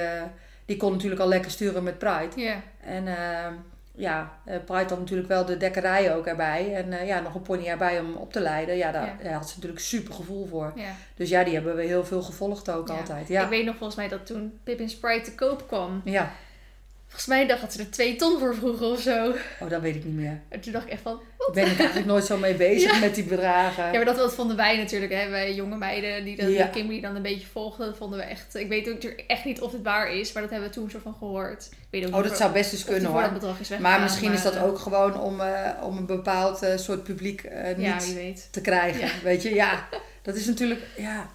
die kon natuurlijk al lekker sturen met Pride. Ja. En ja, eh, Pride had natuurlijk wel de dekkerij ook erbij. En eh, ja, nog een pony erbij om op te leiden. Ja, daar Ja. ja, had ze natuurlijk super gevoel voor. ja. Dus ja, die hebben we heel veel gevolgd ook Ja. altijd. Ja. Ik weet nog volgens mij dat toen Pippin's Pride te koop kwam. ja, Volgens mij dacht dat ze er twee ton voor vroegen of zo. oh, dat weet ik niet meer. En toen dacht ik echt van... Ik ben ik eigenlijk nooit zo mee bezig Ja. met die bedragen. Ja, maar dat, dat vonden wij natuurlijk, hè. Wij jonge meiden die, dan, Ja. Kimberly dan een beetje volgden. Dat vonden we echt... Ik weet natuurlijk echt niet of het waar is. Maar dat hebben we toen soort van gehoord. Ik weet ook Oh, dat zou best die kunnen hoor. is. Maar misschien is dat eh, ook gewoon om, eh, om een bepaald eh, soort publiek eh, niet Ja, weet. te krijgen. Ja. Weet je, ja. Dat is natuurlijk, ja.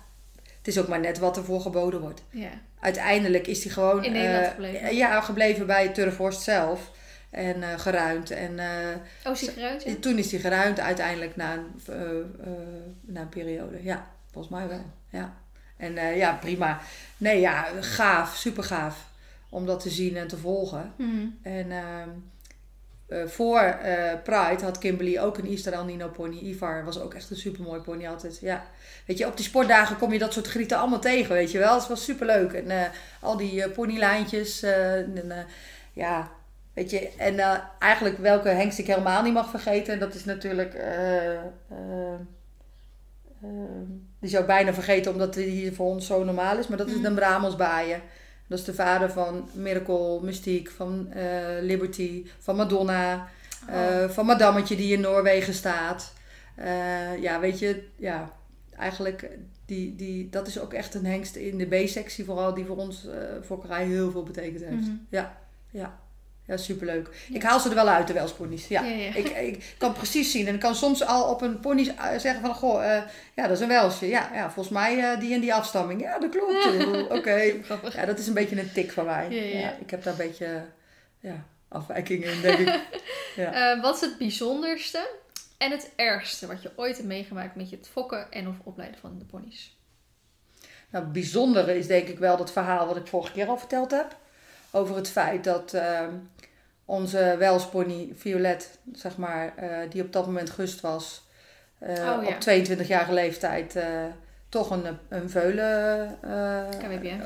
Het is ook maar net wat ervoor geboden wordt. Ja. Uiteindelijk is hij gewoon In Nederland eh, gebleven. ja, gebleven bij Turfhorst zelf. En eh, geruimd. En eh, Oh, je eruit? Ja? toen is hij geruimd uiteindelijk na een, na een periode. Ja, volgens mij wel. Ja. En ja, prima. Nee, ja, gaaf. Super gaaf. Om dat te zien en te volgen. Mhm. En eh, voor eh, Pride had Kimberly ook een Easter El Nino pony. Ivar was ook echt een supermooi pony altijd. Ja. Weet je, op die sportdagen kom je dat soort grieten allemaal tegen, weet je wel. Het was superleuk. En eh, al die ponylijntjes. en, ja, weet je. En eigenlijk welke hengst ik helemaal niet mag vergeten. Dat is natuurlijk... die zou ik bijna vergeten omdat die hier voor ons zo normaal is. Maar dat is Mhm. de Bramelsbaaien. Dat is de vader van Miracle, Mystique, van eh, Liberty, van Madonna, Oh. eh, van Madammetje die in Noorwegen staat. Eh, ja, weet je, ja, eigenlijk, die, die, dat is ook echt een hengst in de B-sectie vooral, die voor ons fokkerij heel veel betekend heeft. Mhm. Ja, ja. Ja, superleuk. Ja. Ik haal ze er wel uit, de welsponies. Ja. Ja, ja. Ik, ik kan precies zien. En ik kan soms al op een pony eh, zeggen van... Goh, eh, ja, dat is een welsje. Ja, ja volgens mij eh, die en die afstamming. Ja, dat klopt. Oké. Grappig. Ja, dat is een beetje een tik van mij. Ja, ik heb daar een beetje ja, afwijking in, denk ik. Ja. Wat is het bijzonderste en het ergste wat je ooit hebt meegemaakt met je het fokken en of opleiden van de ponies? Nou, het bijzondere is denk ik wel dat verhaal wat ik vorige keer al verteld heb. Over het feit dat ehm, onze welspony Violet, zeg maar, eh, die op dat moment gust was, eh, Oh, ja. op 22-jarige leeftijd eh, toch een, een veulen,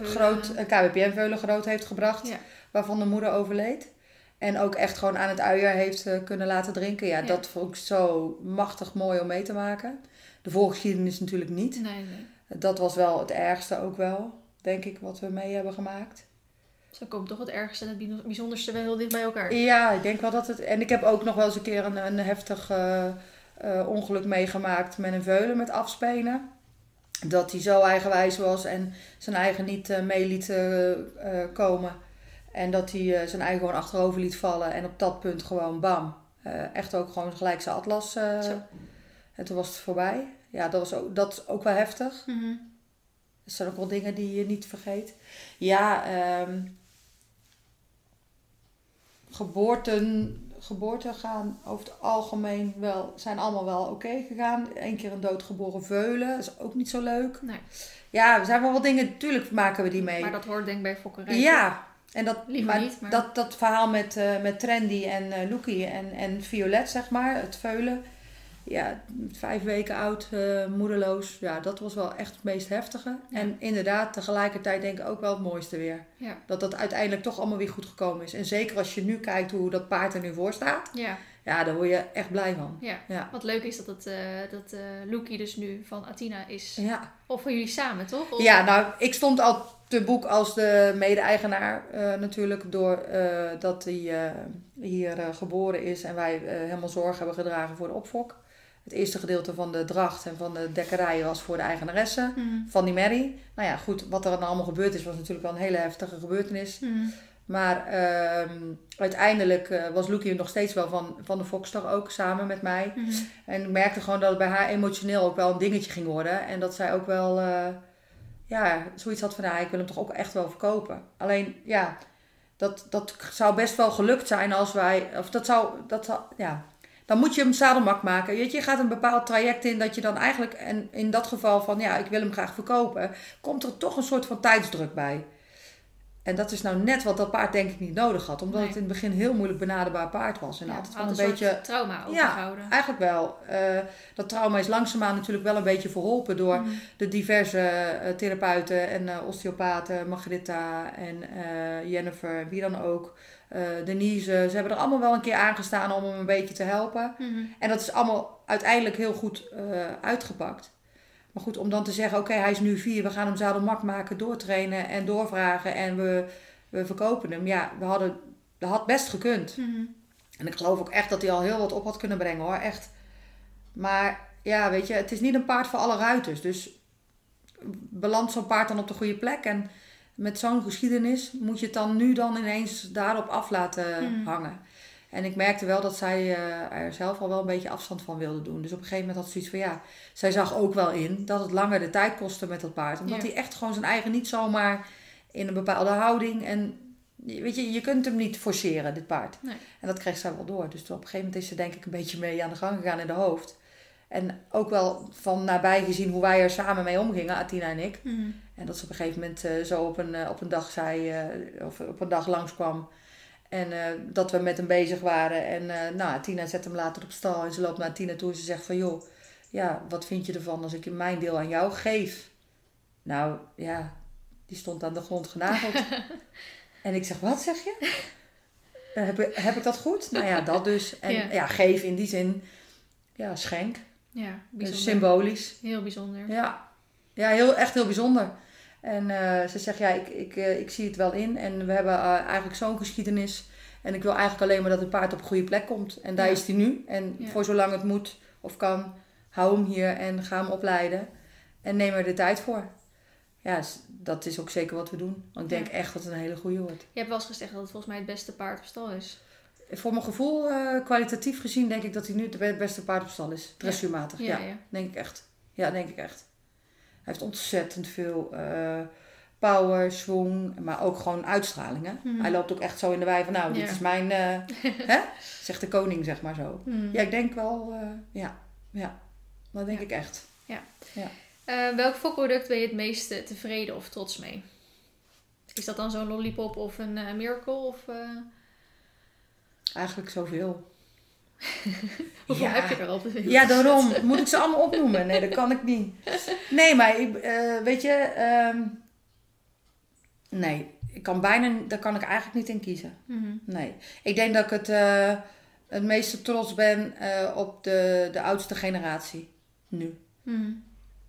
groot, een KWPN-veulen groot heeft gebracht, Ja. waarvan de moeder overleed. En ook echt gewoon aan het uier heeft kunnen laten drinken. Ja, Ja. dat vond ik zo machtig mooi om mee te maken. De voorgeschiedenis natuurlijk niet. Nee, nee. Dat was wel het ergste ook wel, denk ik, wat we mee hebben gemaakt. Zo komt toch het ergste en het bijzonderste wel heel dicht bij elkaar. Ja, ik denk wel dat het... En ik heb ook nog wel eens een keer een, een heftig eh, eh, ongeluk meegemaakt met een veulen met afspenen. Dat hij zo eigenwijs was en zijn eigen niet eh, mee liet komen. En dat hij zijn eigen gewoon achterover liet vallen. En op dat punt gewoon bam. Echt ook gewoon gelijk zijn atlas. en toen was het voorbij. Ja, dat, was ook, dat is ook wel heftig. Mhm. Dat zijn ook wel dingen die je niet vergeet. Ja, ehm geboorten, geboorten gaan over het algemeen wel, zijn allemaal wel oké gegaan. Eén keer een doodgeboren veulen, dat is ook niet zo leuk. Nee. Ja, er zijn wel wat dingen, natuurlijk maken we die mee. Maar dat hoort denk ik bij fokkerij. ja, en dat, maar niet, maar- Dat, dat verhaal met, eh, met Trendy en Loekie en, en Violet, zeg maar, het veulen. Ja, vijf weken oud, eh, moederloos. Ja, dat was wel echt het meest heftige. Ja. En inderdaad, tegelijkertijd denk ik ook wel het mooiste weer. Ja. Dat dat uiteindelijk toch allemaal weer goed gekomen is. En zeker als je nu kijkt hoe dat paard er nu voor staat. Ja, Ja, daar word je echt blij van. ja. Ja. Wat leuk is dat, het, eh dat Loekie dus nu van Athena is. Ja, Of van jullie samen, toch? Of- ja nou, ik stond al te boek als de mede-eigenaar natuurlijk. Door dat hij hier geboren is en wij helemaal zorg hebben gedragen voor de opfok. Het eerste gedeelte van de dracht en van de dekkerij was voor de eigenaresse. Mhm. Van die Mary. Nou ja, goed, wat er dan allemaal gebeurd is, was natuurlijk wel een hele heftige gebeurtenis. Mhm. Maar ehm, uiteindelijk eh, was Loekie nog steeds wel van, van de Foxstar ook samen met mij. Mhm. En ik merkte gewoon dat het bij haar emotioneel ook wel een dingetje ging worden. En dat zij ook wel, eh, ja, zoiets had van, nou, ik wil hem toch ook echt wel verkopen. Alleen, ja, dat, dat zou best wel gelukt zijn als wij, of dat zou, dat zou, ja. Dan moet je hem zadelmak maken. Weet je, je gaat een bepaald traject in dat je dan eigenlijk, en in dat geval van, ja, ik wil hem graag verkopen, komt er toch een soort van tijdsdruk bij. En dat is nou net wat dat paard denk ik niet nodig had. Omdat Nee. het in het begin heel moeilijk benaderbaar paard was. En Ja, altijd wel een, een beetje... trauma overgehouden. Eigenlijk wel. Eh, dat trauma is langzaamaan natuurlijk wel een beetje verholpen door Mhm. de diverse eh, therapeuten en eh, osteopaten, Margarita en Jennifer, en wie dan ook. Eh, Denise, ze hebben er allemaal wel een keer aangestaan om hem een beetje te helpen. Mhm. En dat is allemaal uiteindelijk heel goed eh, uitgepakt. Maar goed, om dan te zeggen, oké, hij is nu vier, we gaan hem zadelmak maken, doortrainen en doorvragen en we, we verkopen hem. Ja, we hadden, dat had best gekund. Mhm. En ik geloof ook echt dat hij al heel wat op had kunnen brengen hoor, echt. Maar ja, weet je, het is niet een paard voor alle ruiters. Dus belandt zo'n paard dan op de goede plek. En met zo'n geschiedenis moet je het dan nu dan ineens daarop af laten Mhm. hangen. En ik merkte wel dat zij eh, er zelf al wel een beetje afstand van wilde doen. Dus op een gegeven moment had ze zoiets van ja, zij zag ook wel in dat het langer de tijd kostte met dat paard. Omdat Ja. hij echt gewoon zijn eigen niet zomaar in een bepaalde houding. En weet je, je kunt hem niet forceren, dit paard. Nee. En dat kreeg zij wel door. Dus op een gegeven moment is ze denk ik een beetje mee aan de gang gegaan in de hoofd. En ook wel van nabij gezien hoe wij er samen mee omgingen, Atina en ik. Mhm. En dat ze op een gegeven moment eh, zo op een, eh, op een dag zei, eh, of op een dag langskwam. En dat we met hem bezig waren. En nou, Tina zet hem later op stal. En ze loopt naar Tina toe en ze zegt van... joh, ja, wat vind je ervan als ik mijn deel aan jou geef? Nou, ja, die stond aan de grond genageld. en ik zeg, wat zeg je? Heb, ik- heb ik dat goed? Nou ja, dat dus. En Ja. ja, geef in die zin, ja, schenk. Ja, Dus bijzonder. symbolisch. Heel bijzonder. Ja, ja heel, echt heel bijzonder. En eh, ze zegt, ja, ik, ik, eh, ik zie het wel in. En we hebben eh, eigenlijk zo'n geschiedenis. En ik wil eigenlijk alleen maar dat het paard op een goede plek komt. En daar Ja. is hij nu. En Ja. voor zolang het moet of kan, hou hem hier en ga hem opleiden. En neem er de tijd voor. Ja, dat is ook zeker wat we doen. Want ik denk Ja. echt dat het een hele goede wordt. Je hebt wel eens gezegd dat het volgens mij het beste paard op stal is. Voor mijn gevoel, kwalitatief gezien, denk ik dat hij nu het be- beste paard op stal is. Dressuurmatig, ja. Denk ik echt. Ja, denk ik echt. Hij heeft ontzettend veel eh, power, swing, maar ook gewoon uitstraling. Hè? Mhm. Hij loopt ook echt zo in de wei van, nou, dit Ja. is mijn, eh, hè? zegt de koning, zeg maar zo. Mhm. Ja, ik denk wel, eh, ja, ja, dat denk Ja. ik echt. Eh, welk fokproduct ben je het meeste tevreden of trots mee? Is dat dan zo'n lollipop of een miracle? Of, Eigenlijk zoveel. Hoeveel Ja. heb je er al? Ja, daarom. Moet ik ze allemaal opnoemen? Nee, dat kan ik niet. Nee, maar ik, eh, weet je... ehm, nee, ik kan bijna... Daar kan ik eigenlijk niet in kiezen. Mhm. Nee. Ik denk dat ik het, eh, het meeste trots ben eh, op de, de oudste generatie. Nu. Mhm.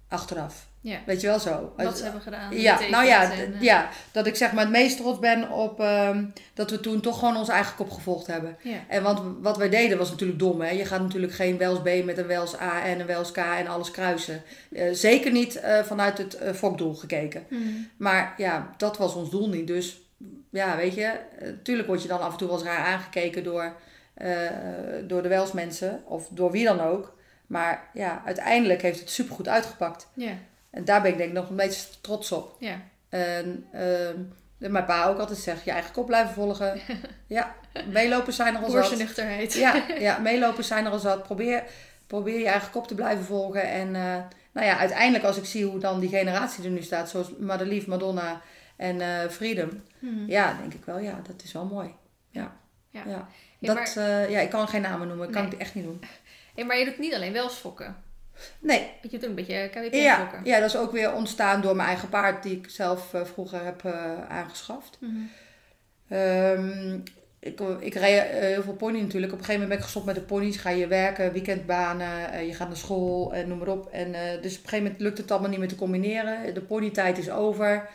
Achteraf. Ja. Weet je wel zo. Wat ze hebben gedaan. ja, nou ja, en, eh, ja, dat ik zeg maar het meest trots ben op ehm, dat we toen toch gewoon onze eigen kop gevolgd hebben. ja. En want wat wij deden was natuurlijk dom. Hè? Je gaat natuurlijk geen Wels B met een Wels A en een Wels K en alles kruisen. Eh, zeker niet eh, vanuit het fokdoel gekeken. Mhm. Maar ja, dat was ons doel niet. Dus ja, weet je, natuurlijk word je dan af en toe wel eens raar aangekeken door, door de Welsmensen of door wie dan ook. Maar ja, uiteindelijk heeft het supergoed uitgepakt. Ja, En daar ben ik denk ik nog een beetje trots op. ja. En ehm, mijn pa ook altijd zegt, je eigen kop blijven volgen. ja, meelopers zijn er al zat. nuchterheid. Ja, ja, meelopers zijn er al zat. Probeer, probeer je eigen kop te blijven volgen. En eh, nou ja, uiteindelijk als ik zie hoe dan die generatie er nu staat, zoals Madelief, Madonna en eh, Freedom. Mhm. Ja, denk ik wel, ja, dat is wel mooi. Ja, Ja. Dat, eh, ja ik kan geen namen noemen, ik kan het echt niet doen. Hey, maar je doet niet alleen Welsfokken. Nee, Je doet ook een beetje KWP ja, ja, dat is ook weer ontstaan door mijn eigen paard die ik zelf eh, vroeger heb eh, aangeschaft. Mhm. Ehm, ik, ik reed eh, heel veel pony natuurlijk. Op een gegeven moment ben ik gestopt met de ponies. Ga je werken, weekendbanen, eh, je gaat naar school en noem maar op. En, eh, dus op een gegeven moment lukt het allemaal niet meer te combineren. De ponytijd is over.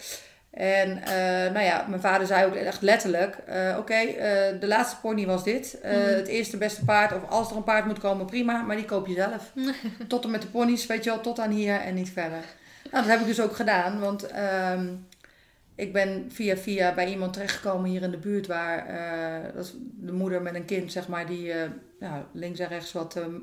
En eh, nou ja, mijn vader zei ook echt letterlijk: eh, Oké, eh, de laatste pony was dit. Mhm. Het eerste beste paard. Of als er een paard moet komen, prima. Maar die koop je zelf. tot en met de ponies, weet je wel, tot aan hier en niet verder. Nou, dat heb ik dus ook gedaan. Want ehm, ik ben via via bij iemand terechtgekomen hier in de buurt waar dat is de moeder met een kind, zeg maar, die ja, links en rechts wat ehm,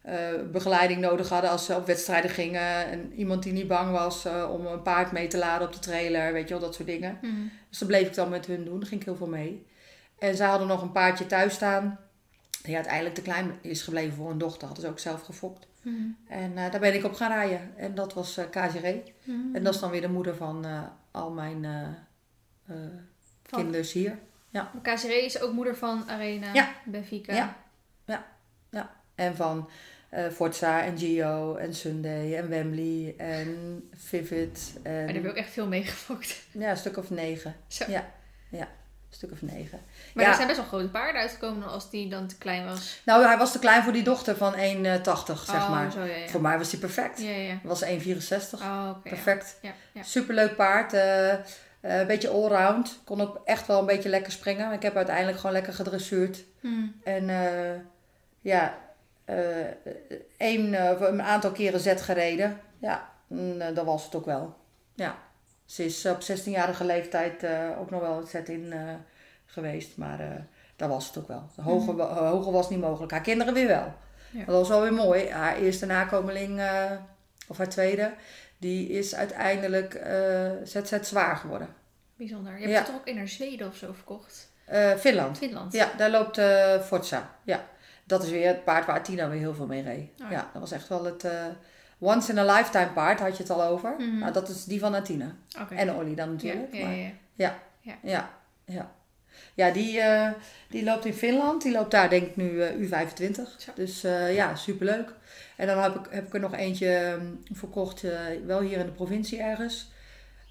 eh, begeleiding nodig hadden als ze op wedstrijden gingen. En iemand die niet bang was eh, om een paard mee te laden op de trailer, weet je wel, dat soort dingen. Mhm. Dus dat bleef ik dan met hun doen, daar ging ik heel veel mee. En ze hadden nog een paardje thuis staan, die uiteindelijk te klein is gebleven voor een dochter, hadden ze ook zelf gefokt. Mhm. En eh, daar ben ik op gaan rijden. En dat was. Mhm. En dat is dan weer de moeder van al mijn kinders hier. KCR is ook moeder van Arena, Ja. Benfica. Ja. En van eh, Forza en Gio en Sunday en Wembley en Vivid. Maar daar heb je En ook echt veel meegefokt. ja, een stuk of negen. Zo. Ja. Ja, een stuk of negen. Maar Ja. er zijn best wel grote paarden uitgekomen als die dan te klein was. Nou, hij was te klein voor die dochter van 1,80 zeg oh, maar. zo ja, ja. Voor mij was hij perfect. Ja, ja. Hij was 1,64. Oh, ja. Perfect. Superleuk paard. eh, eh, een beetje allround. Kon ook echt wel een beetje lekker springen. Ik heb uiteindelijk gewoon lekker gedressuurd. Mhm. En ja, eh, één, eh, een aantal keren zet gereden. Ja, mm, eh, dat was het ook wel. Ja. Ze is op 16-jarige leeftijd eh, ook nog wel het zet in eh, geweest. Maar eh, dat was het ook wel. Hoger, hoger was niet mogelijk. Haar kinderen weer wel. Ja. Dat was wel weer mooi. Haar eerste nakomeling, eh, of haar tweede, die is uiteindelijk eh ZZ zwaar geworden. Bijzonder. Je hebt Ja. het toch ook in naar Zweden of zo verkocht? Eh, Finland. Finland. Ja, daar loopt eh Forza. Ja, dat is weer het paard waar Tina weer heel veel mee reed. Oh ja. dat was echt wel het eh, once in a lifetime paard, had je het al over. Mhm. Nou, dat is die van Atina. En Olly dan natuurlijk. ja, maar- ja, ja. ja. Ja, ja. Ja, die, eh, die loopt in Finland. Die loopt daar denk ik nu eh, U25. Zo. Dus ja, superleuk. En dan heb ik, heb ik er nog eentje ehm, verkocht, wel hier in de provincie ergens.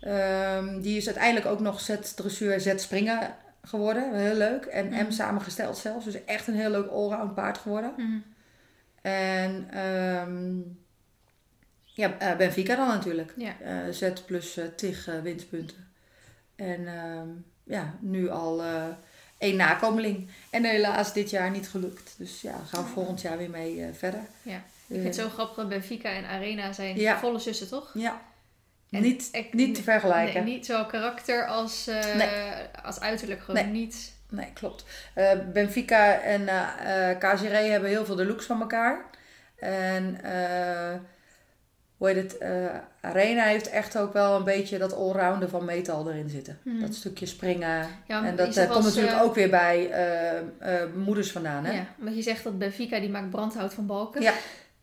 Ehm, die is uiteindelijk ook nog Z-dressuur, Z-springen geworden. Heel leuk. En. M samengesteld zelfs. Dus echt een heel leuk allround paard geworden. Mhm. En ehm, ja, eh, Benfica dan natuurlijk. Ja. Eh, Z plus eh, tig winstpunten. En ehm, ja, nu al één nakomeling. En helaas dit jaar niet gelukt. Dus ja, gaan we volgend jaar weer mee verder. Ja. Ik vind het zo grappig dat Benfica en Arena zijn Ja. volle zussen, toch? Ja, En niet, ik- niet te vergelijken. Nee, niet zowel karakter als, eh, Nee. als uiterlijk. Gewoon Nee. niet. Nee, klopt. Eh, Benfica en KGR hebben heel veel de looks van elkaar. En hoe heet het? Arena heeft echt ook wel een beetje dat allrounder van metal erin zitten. Mhm. Dat stukje springen. Ja, en dat komt natuurlijk ook weer bij moeders vandaan. Hè? Ja, want je zegt dat Benfica die maakt brandhout van balken. Ja.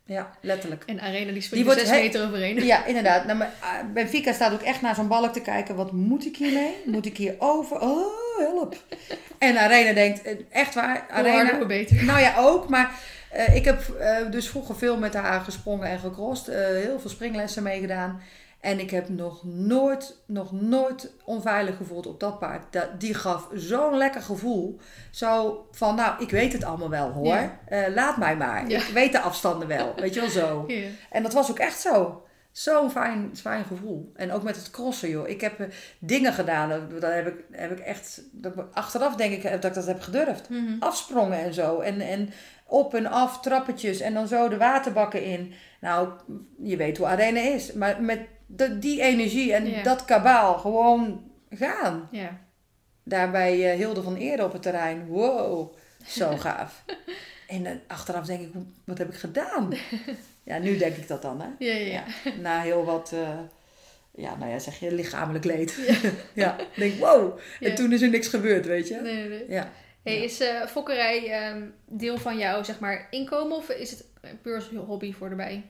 Ja, letterlijk. En Arena die springt Die wordt zes meter overheen. Ja, inderdaad. Nou, maar, ah, Benfica staat ook echt naar zo'n balk te kijken. Wat moet ik hiermee? Moet ik hier over? Oh, help. En Arena denkt, eh, echt waar, Hoe harder, Arena, hoe beter. nou ja, ook. Maar eh, ik heb eh, dus vroeger veel met haar gesprongen en gecrossed. eh, heel veel springlessen meegedaan. En ik heb nog nooit, nog nooit onveilig gevoeld op dat paard. Dat, die gaf zo'n lekker gevoel. Zo van, nou, ik weet het allemaal wel hoor. Ja. Eh, laat mij maar. Ja. Ik weet de afstanden wel. Weet je wel zo. Ja. En dat was ook echt zo. Zo'n fijn, fijn gevoel. En ook met het crossen, joh. Ik heb eh, dingen gedaan. Dat, dat heb, ik, heb ik echt... Dat, achteraf denk ik eh, dat ik dat heb gedurfd Mhm. afsprongen en zo. En, en op en af trappetjes en dan zo de waterbakken in. Nou, je weet hoe Arena is. Maar met die energie en Ja. dat kabaal gewoon gaan. Ja. Daarbij eh, Hilde van Eerde op het terrein. Wow, zo gaaf. En eh, achteraf denk ik, wat heb ik gedaan? Ja, nu denk ik dat dan, hè. Ja, ja, ja. Na heel wat, eh, ja, nou ja, zeg je, lichamelijk leed. Ja, denk, wow. En toen is er niks gebeurd, weet je. Nee, nee. Ja. Hey, is fokkerij ehm, deel van jouw zeg maar, inkomen of is het puur hobby voor erbij?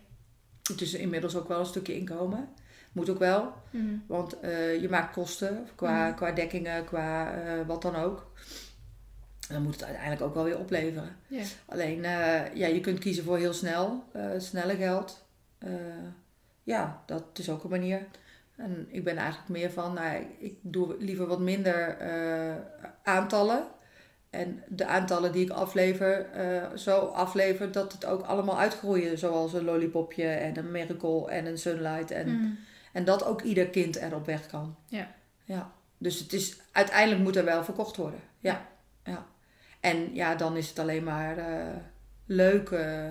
Het is inmiddels ook wel een stukje inkomen. Moet ook wel. Mhm. Want eh, je maakt kosten qua, Mhm. qua dekkingen, qua eh, wat dan ook. Dan moet het uiteindelijk ook wel weer opleveren. Alleen, eh, ja, je kunt kiezen voor heel snel, snelle geld. Ja, dat is ook een manier. En ik ben eigenlijk meer van, nou, ik doe liever wat minder aantallen. En de aantallen die ik aflever, zo aflever dat het ook allemaal uitgroeien. Zoals een lollipopje en een miracle en een sunlight. En, Mhm. En dat ook ieder kind er op weg kan. Ja. ja. Dus het is, uiteindelijk moet er wel verkocht worden. Ja. ja. En ja, dan is het alleen maar eh, leuk eh,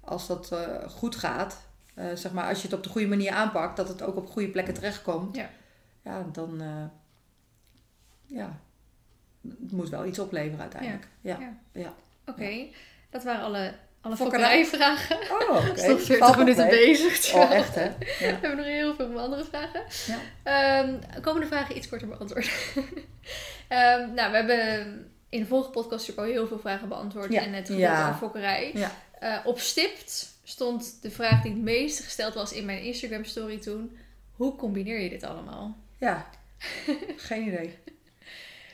als dat eh, goed gaat. Zeg maar, als je het op de goede manier aanpakt, dat het ook op goede plekken terechtkomt. Ja. Ja, dan... ja. Het moet wel iets opleveren uiteindelijk. Ja. Ja. ja. Oké, dat waren alle, alle Fokkerij. fokkerijvragen. Oh, oké. We nog 40 Valt nog minuten bezig. Oh, echt hè? We Ja. hebben nog heel veel andere vragen. Ja. Ehm, komende vragen iets korter beantwoord. Ehm, nou, we hebben in de vorige podcast natuurlijk al heel veel vragen beantwoord. Ja. En het gedeelte Ja. aan fokkerij. Ja. Eh, op stipt stond de vraag die het meest gesteld was in mijn Instagram story toen. Hoe combineer je dit allemaal? ja. Geen idee.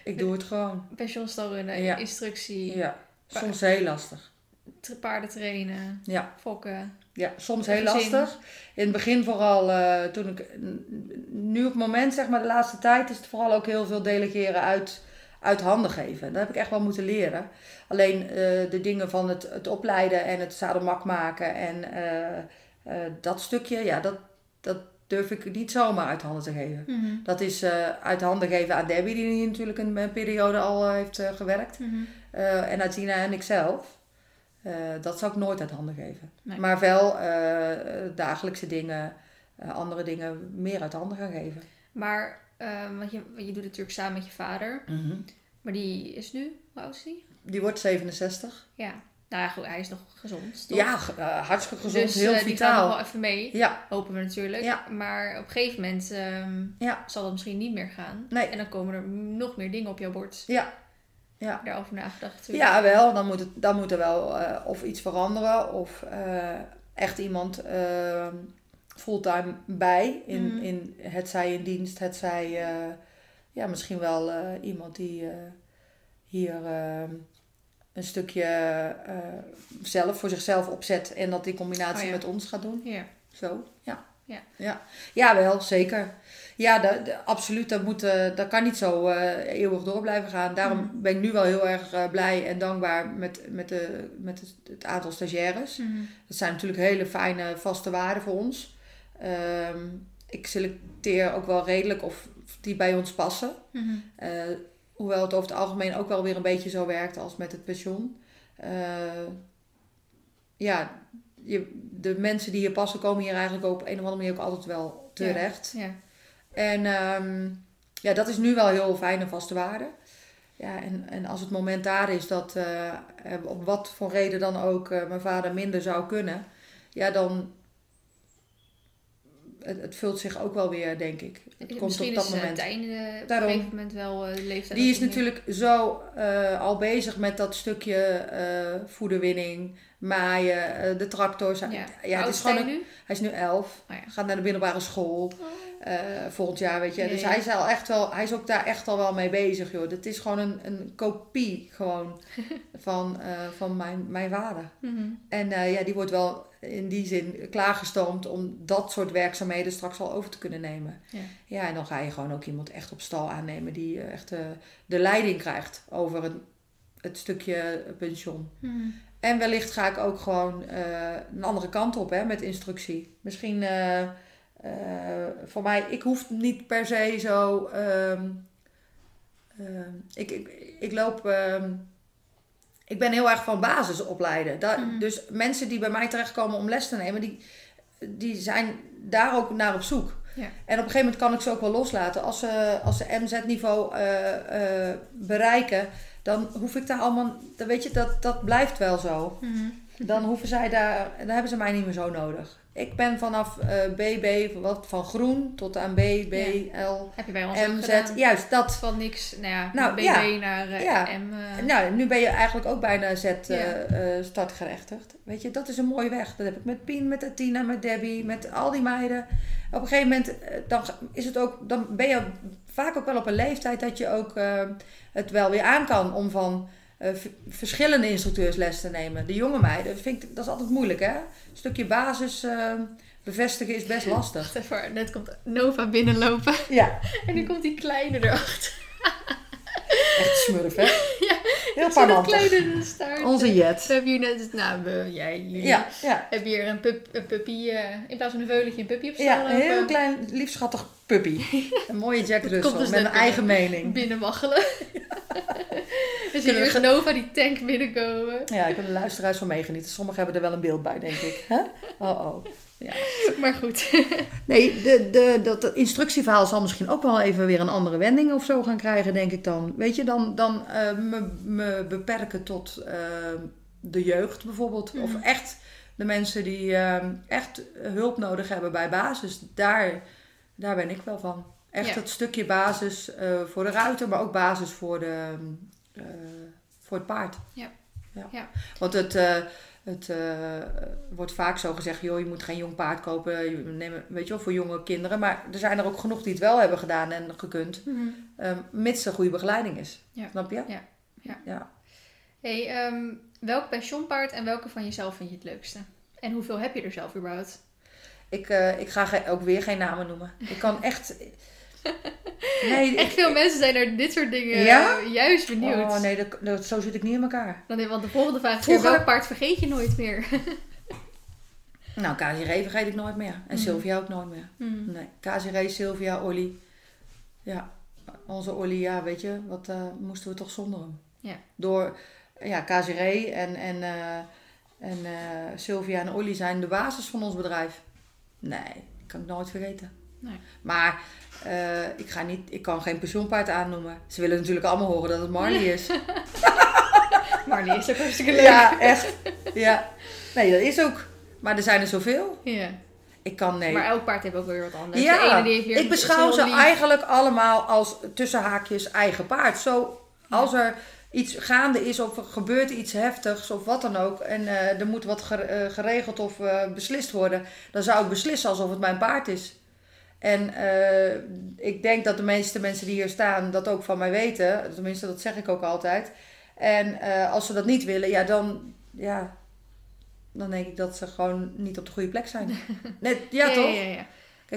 Ik doe het gewoon. Pensionstal runnen, instructie, Ja. Soms heel lastig. Paarden trainen, Ja. fokken. Ja, soms heel Gezin. lastig. In het begin vooral, eh, toen ik, nu op het moment, zeg maar de laatste tijd, is het vooral ook heel veel delegeren uit, uit handen geven. Dat heb ik echt wel moeten leren. Alleen eh, de dingen van het, het opleiden en het zadelmak maken en eh, dat stukje, ja, dat, dat durf ik niet zomaar uit handen te geven. Mhm. Dat is uit handen geven aan Debbie, die hier natuurlijk een, een periode al heeft gewerkt. Eh, en aan Tina en ikzelf. Eh, dat zou ik nooit uit handen geven. Nee. Maar wel eh, dagelijkse dingen, eh, andere dingen meer uit handen gaan geven. Maar, want je, want je doet het natuurlijk samen met je vader. Maar die is nu, hoe oud is die? Die wordt 67. Ja. Nou ja, goed, hij is nog gezond, toch? Ja, hartstikke gezond, dus heel eh, die gaat vitaal. nog wel even mee. Ja, Hopen we natuurlijk. Ja. Maar op een gegeven moment ehm, Ja. zal dat misschien niet meer gaan. Nee. En dan komen er nog meer dingen op jouw bord. ja, ja. Daarover nagedacht. Ja, wel. Dan moet, het, dan moet er wel eh, of iets veranderen of eh, echt iemand eh, fulltime bij. In, Mhm. in het zij in dienst, het zij eh, ja, misschien wel iemand die hier eh, een stukje zelf voor zichzelf opzet en dat in combinatie Oh ja. met ons gaat doen. Ja. Zo, ja. Ja. Ja, ja wel, zeker. Ja, absoluut. Dat, moet, eh, dat kan niet zo eh, eeuwig door blijven gaan. Daarom Mhm. ben ik nu wel heel erg eh, blij en dankbaar met, met, de, met het, het aantal stagiaires. Mhm. Dat zijn natuurlijk hele fijne vaste waarden voor ons. Ehm, ik selecteer ook wel redelijk of die bij ons passen. Mhm. Eh, hoewel het over het algemeen ook wel weer een beetje zo werkt als met het pensioen. Ja, je, de mensen die hier passen komen hier eigenlijk op een of andere manier ook altijd wel terecht. Ja. En ehm, ja, dat is nu wel heel fijn en vaste waarde. Ja, en, en als het moment daar is dat eh, op wat voor reden dan ook eh, mijn vader minder zou kunnen, ja, dan. Het, het vult zich ook wel weer, denk ik. Het komt Misschien op dat is uh, moment. Eh, op Daarom. een gegeven moment wel de leeftijd. Die is natuurlijk zo al bezig met dat stukje voederwinning, maaien, de tractor. Ja. Het is gewoon een- hij is nu elf, Oh ja. gaat naar de middelbare school. Eh, volgend jaar, weet je. Dus hij is al echt wel, hij is ook daar echt al wel mee bezig, joh. Het is gewoon een, een kopie gewoon van, eh, van mijn, mijn vader. Mhm. En eh, ja, die wordt wel in die zin klaargestoomd om dat soort werkzaamheden straks al over te kunnen nemen. Ja. ja en dan ga je gewoon ook iemand echt op stal aannemen die echt de leiding krijgt over een, het stukje pensioen. Mhm. En wellicht ga ik ook gewoon een andere kant op hè, met instructie. Misschien eh, voor mij, ik hoef niet per se zo. ehm, ehm, ik, ik, ik loop. ehm, ik ben heel erg van basis opleiden. Da- Mhm. Dus mensen die bij mij terechtkomen om les te nemen, die, die zijn daar ook naar op zoek. Ja. En op een gegeven moment kan ik ze ook wel loslaten. Als ze, als ze MZ-niveau eh, eh, bereiken, dan hoef ik daar allemaal. Dan weet je, dat, dat blijft wel zo. Mhm. Dan hoeven zij daar, dan hebben ze mij niet meer zo nodig. Ik ben vanaf eh, BB, wat, van groen tot aan B, B, L, Heb je bij ons MZ. gedaan? Juist, dat. Van niks, nou ja, Nou, BB ja. naar eh, Ja. M. eh, Nou, nu ben je eigenlijk ook bijna Z Ja. eh, eh, startgerechtigd. Weet je, dat is een mooie weg. Dat heb ik met Pien, met Atina, met Debbie, met al die meiden. Op een gegeven moment, eh, dan is het ook, dan ben je vaak ook wel op een leeftijd dat je ook eh, het wel weer aan kan om van eh, verschillende instructeurs les te nemen. De jonge meiden, vind ik, dat is altijd moeilijk hè. Een stukje basis eh, bevestigen is best lastig. Even, net komt Nova binnenlopen. Ja, En nu komt die kleine erachter. echt smurf hè. Ja, Heel parmantig. Onze Jet. We hebben hier net, nou, we, jij, jullie. Ja, ja. Heb je hier een, pup, een puppy, eh, in plaats van een veulentje, een puppy op Ja, een heel klein, lief schattig puppy. Een mooie Jack komt Russell dus met een eigen mening. binnenwaggelen. dus Kunnen hier we is Nova die tank binnenkomen. Ja, ik heb de luisteraars van meegenieten. Sommigen hebben er wel een beeld bij, denk ik. Oh, oh. Ja. Maar goed. Nee, de, de, dat instructieverhaal zal misschien ook wel even weer een andere wending of zo gaan krijgen, denk ik dan. Weet je, dan, dan eh, me, me beperken tot eh, de jeugd bijvoorbeeld. Of Mhm. echt de mensen die eh, echt hulp nodig hebben bij basis. Daar, daar ben ik wel van. Echt Ja. het stukje basis voor de ruiter, maar ook basis voor, de, voor het paard. Ja. ja. Ja. Want het, het eh, wordt vaak zo gezegd, joh, je moet geen jong paard kopen, je neemt, weet je wel, voor jonge kinderen. Maar er zijn er ook genoeg die het wel hebben gedaan en gekund, ehm, mits er goede begeleiding is. Ja. Snap je? Ja. Ja. ja. Hey, ehm, welk pensioenpaard en welke van jezelf vind je het leukste? En hoeveel heb je er zelf überhaupt? Ik, eh, ik ga ook weer geen namen noemen. Ik kan echt... Nee, Echt ik- veel mensen zijn naar dit soort dingen Ja? eh, juist benieuwd. Oh nee, dat, dat- zo zit ik niet in elkaar. Dan, want de volgende vraag is Vroeger- welk paard vergeet je nooit meer? Nou, KZR vergeet ik nooit meer. En Mhm. Sylvia ook nooit meer. Hmm. Nee, KZR, Sylvia, Olly. Ja, onze Olly, ja, weet je, wat eh, moesten we toch zonder hem? Ja. Door, ja, KZR en, en, eh, en Sylvia en Olly zijn de basis van ons bedrijf. Nee, kan ik nooit vergeten. Nee. Maar eh, ik, ga niet, ik kan geen pensioenpaard aannoemen. Ze willen natuurlijk allemaal horen dat het Marley is. Marley is ook hartstikke leuk. ja, echt. Ja. Nee, dat is ook. Maar er zijn er zoveel. Ja. Ik kan, nee. Maar elk paard heeft ook weer wat anders. de Ja, ene die heeft weer ik beschouw ze lief. eigenlijk allemaal als tussen haakjes eigen paard. Zo, als er iets gaande is of er gebeurt iets heftigs of wat dan ook... en eh, er moet wat eh, geregeld of beslist worden... dan zou ik beslissen alsof het mijn paard is. En eh, ik denk dat de meeste mensen die hier staan dat ook van mij weten. Tenminste, dat zeg ik ook altijd. En eh, als ze dat niet willen, ja, dan... Ja, dan denk ik dat ze gewoon niet op de goede plek zijn. Net, ja, toch? Ja, ja, ja.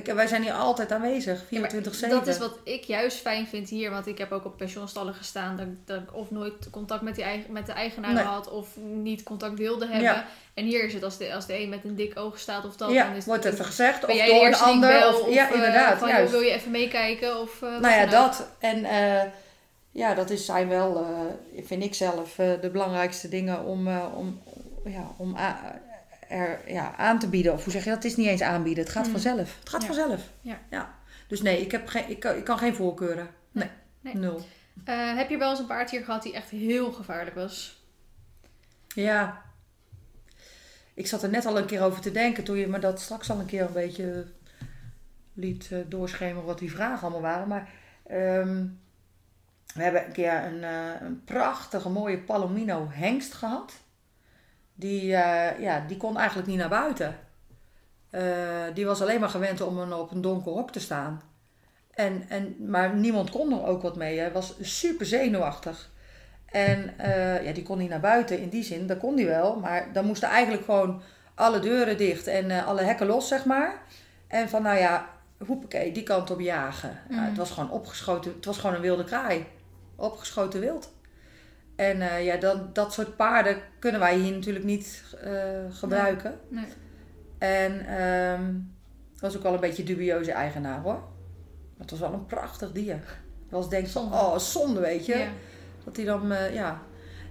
Kijk, wij zijn hier altijd aanwezig, 24-7. Ja, maar Dat is wat ik juist fijn vind hier, want ik heb ook op pensioenstallen gestaan dat, ik- dat ik of nooit contact met, die met de eigenaar Nee. had of niet contact wilde hebben. Ja. En hier is het als de, als de een met een dik oog staat of dat, ja, dan is wordt het, even gezegd. Of door een ander. bel, Of, of, ja, eh, inderdaad. van, joh, juist. wil je even meekijken? Of, eh, nou ja, dat. En eh, ja, dat is, zijn wel, eh, vind ik zelf, de belangrijkste dingen om, om, ja, om er, ja, aan te bieden. Of hoe zeg je dat? Het is niet eens aanbieden. Het gaat Mm. vanzelf. Het gaat Ja. vanzelf. Ja. Dus nee, ik, heb geen, ik, kan, ik kan geen voorkeuren. Nee, Nee. nul. Eh, heb je wel eens een paard hier gehad die echt heel gevaarlijk was? Ja. Ik zat er net al een keer over te denken toen je me dat straks al een keer een beetje liet eh, doorschemeren wat die vragen allemaal waren. Maar ehm, we hebben een keer een, eh, een prachtige mooie Palomino hengst gehad. Die, eh, ja, die kon eigenlijk niet naar buiten. Eh, die was alleen maar gewend om een, op een donker hok te staan. En, en, maar niemand kon er ook wat mee. Hij was super zenuwachtig. En eh, ja, die kon niet naar buiten in die zin. Dat kon hij wel. Maar dan moesten eigenlijk gewoon alle deuren dicht en alle hekken los, zeg maar. En van, nou ja, hoepakee, die kant op jagen. Ja, Mhm. het was gewoon opgeschoten. Het was gewoon een wilde kraai. Opgeschoten wild. En eh, ja, dat, dat soort paarden kunnen wij hier natuurlijk niet eh, gebruiken. Nee. En het was ook wel een beetje dubieuze eigenaar hoor. Maar het was wel een prachtig dier. Het was denk ik van, oh zonde weet je. Ja. Dat hij dan, eh, ja.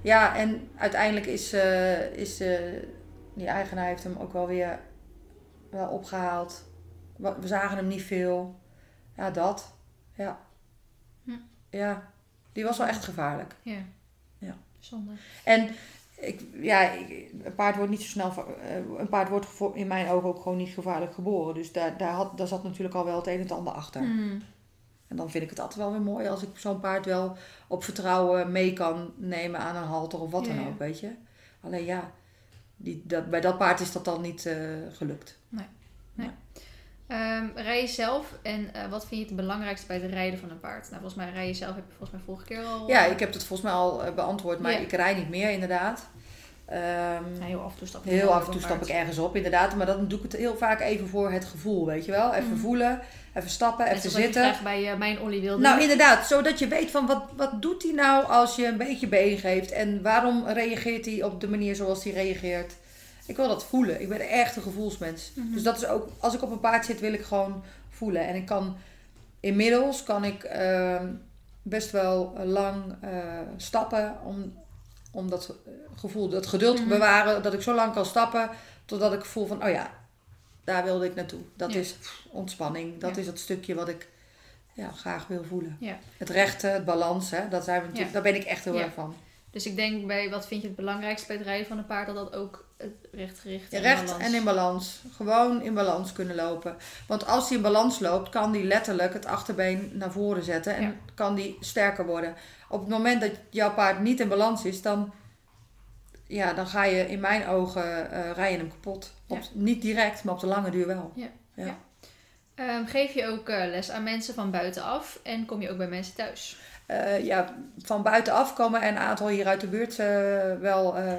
Ja, en uiteindelijk is, is die eigenaar heeft hem ook wel weer wel opgehaald. We we zagen hem niet veel. Ja, dat. Ja. Hm. Ja, die was wel echt gevaarlijk. Ja. Zonde. En ik, ja, ik- een paard wordt niet zo snel, eh, een paard wordt in mijn ogen ook gewoon niet gevaarlijk geboren. Dus daar, daar, had, daar zat natuurlijk al wel het een en het ander achter. Hmm. En dan vind ik het altijd wel weer mooi als ik zo'n paard wel op vertrouwen mee kan nemen aan een halter of wat Ja, dan ook, weet je. Alleen ja, die, dat, bij dat paard is dat dan niet eh, gelukt. Ehm, rij je zelf en eh, wat vind je het belangrijkste bij het rijden van een paard? Nou, volgens mij rij je zelf, heb je volgens mij vorige keer al... Ja, eh, ik heb het volgens mij al eh, beantwoord, maar Ja. ik rij niet meer inderdaad. Ehm, ja, heel af en toe stap je Heel af en toe stap ik ergens op, inderdaad. Maar dan doe ik het heel vaak even voor het gevoel, weet je wel. Even Mhm. voelen, even stappen, Net even zitten. bij mijn Olly wilde Nou, inderdaad. Zodat je weet van wat, wat doet hij nou als je een beetje been geeft. En waarom reageert hij op de manier zoals hij reageert. Ik wil dat voelen. Ik ben echt een gevoelsmens. Mhm. Dus dat is ook, als ik op een paard zit, wil ik gewoon voelen. En ik kan, inmiddels kan ik ehm, best wel lang eh, stappen om, om dat eh, gevoel, dat geduld te Mhm. bewaren. Dat ik zo lang kan stappen totdat ik voel van, oh ja, daar wilde ik naartoe. Dat Ja. is ontspanning. Dat Ja. is het stukje wat ik ja, graag wil voelen. Ja. Het rechte, het balans, hè, dat zijn we natuurlijk, daar ben ik echt heel erg van. Dus ik denk bij wat vind je het belangrijkste bij het rijden van een paard, dat dat ook het rechtgericht Ja, en recht balans. en in balans. Gewoon in balans kunnen lopen. Want als hij in balans loopt, kan hij letterlijk het achterbeen naar voren zetten. En Ja. kan die sterker worden. Op het moment dat jouw paard niet in balans is, dan, ja, dan ga je in mijn ogen eh rij je hem kapot. Op, Niet direct, maar op de lange duur wel. Ehm, geef je ook eh, les aan mensen van buitenaf en kom je ook bij mensen thuis? Eh, ja, van buitenaf komen er een aantal hier uit de buurt eh, wel eh,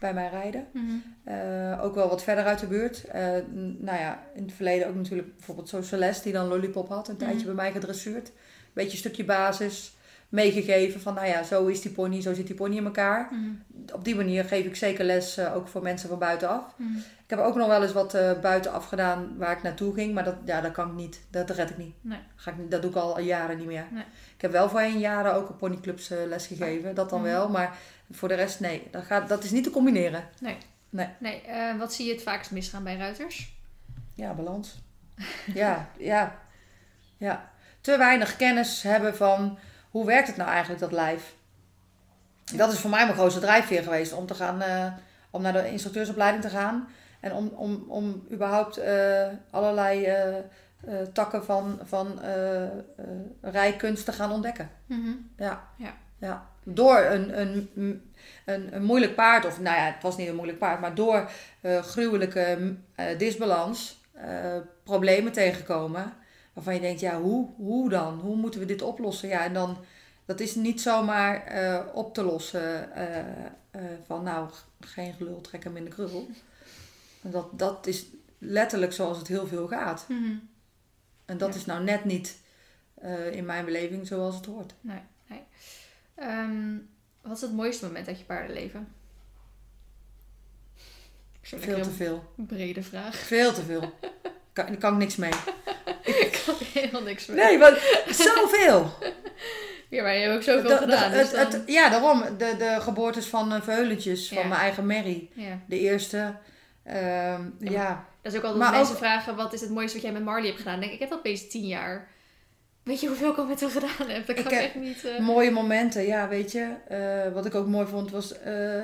bij mij rijden. Eh, ook wel wat verder uit de buurt. Nou ja, in het verleden ook natuurlijk bijvoorbeeld zo Celeste die dan Lollipop had. Een tijdje Mhm. bij mij gedressuurd. Beetje een stukje basis meegegeven van nou ja, zo is die pony, zo zit die pony in elkaar. Op die manier geef ik zeker les ook voor mensen van buitenaf. Ik heb ook nog wel eens wat buitenaf gedaan waar ik naartoe ging. Maar dat, ja, dat kan ik niet. Dat red ik niet. Nee. Ga ik, dat doe ik al jaren niet meer. Nee. Ik heb wel voorheen jaren ook op ponyclubs eh, les gegeven. Dat dan Mhm. wel. Maar voor de rest nee. Dat, gaat, dat is niet te combineren. Nee, eh, wat zie je het vaakst misgaan bij ruiters? Ja, balans. ja, ja, ja. Te weinig kennis hebben van hoe werkt het nou eigenlijk, dat lijf. Dat is voor mij mijn grootste drijfveer geweest om te gaan, eh, om naar de instructeursopleiding te gaan. En om, om, om überhaupt allerlei eh, takken van, van eh, eh, rijkunst te gaan ontdekken. Ja. Ja. ja. Door een, een, een, een moeilijk paard, of nou ja, het was niet een moeilijk paard, maar door gruwelijke disbalans, problemen tegenkomen. Waarvan je denkt, ja, hoe, hoe dan? Hoe moeten we dit oplossen? Ja, en dan, dat is niet zomaar op te lossen van, nou, geen gelul, trek hem in de krul. Dat, dat is letterlijk zoals het heel veel gaat. En dat Ja. is nou net niet eh, in mijn beleving zoals het hoort. Nee, nee. Ehm, wat is het mooiste moment uit je paardenleven? Veel te veel. brede vraag. Veel te veel. Kan, daar kan ik niks mee. Ik kan helemaal niks mee. Nee, maar zoveel. Ja, maar je hebt ook zoveel gedaan. dus het- dan- het- ja, daarom. De, de geboortes van uh, Veulentjes, van mijn eigen Mary. ja. De eerste. Ehm, Ja, ja. Dat is ook altijd Maar mensen ook- vragen, wat is het mooiste wat jij met Marley hebt gedaan? Dan denk ik, ik heb dat opeens tien jaar. Weet je hoeveel ik al met hem gedaan heb? Dat Ik kan heb- echt niet... eh, Mooie momenten, ja, weet je. Eh, wat ik ook mooi vond was eh,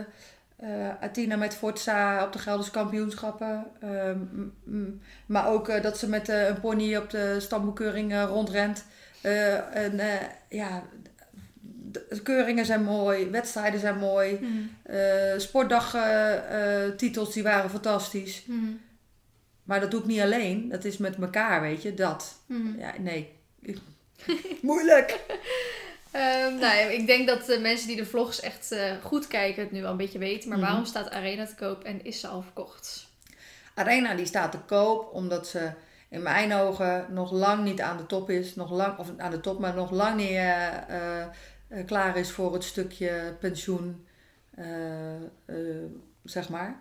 Athena met Forza op de Gelderse kampioenschappen. Ehm, maar ook dat ze met een pony op de stamboekeuring rondrent. En ja, keuringen zijn mooi, wedstrijden zijn mooi, Mhm. eh sportdagtitels die waren fantastisch. Mhm. Maar dat doe ik niet alleen, dat is met elkaar, weet je, dat. Mhm. Ja, nee. Moeilijk. Nou ja, ik denk dat de mensen die de vlogs echt eh, goed kijken het nu wel een beetje weten. Maar Mhm. waarom staat Arena te koop en is ze al verkocht? Arena die staat te koop omdat ze in mijn ogen nog lang niet aan de top is. Nog lang, of aan de top, maar nog lang niet eh, klaar is voor het stukje pensioen, eh, eh, zeg maar.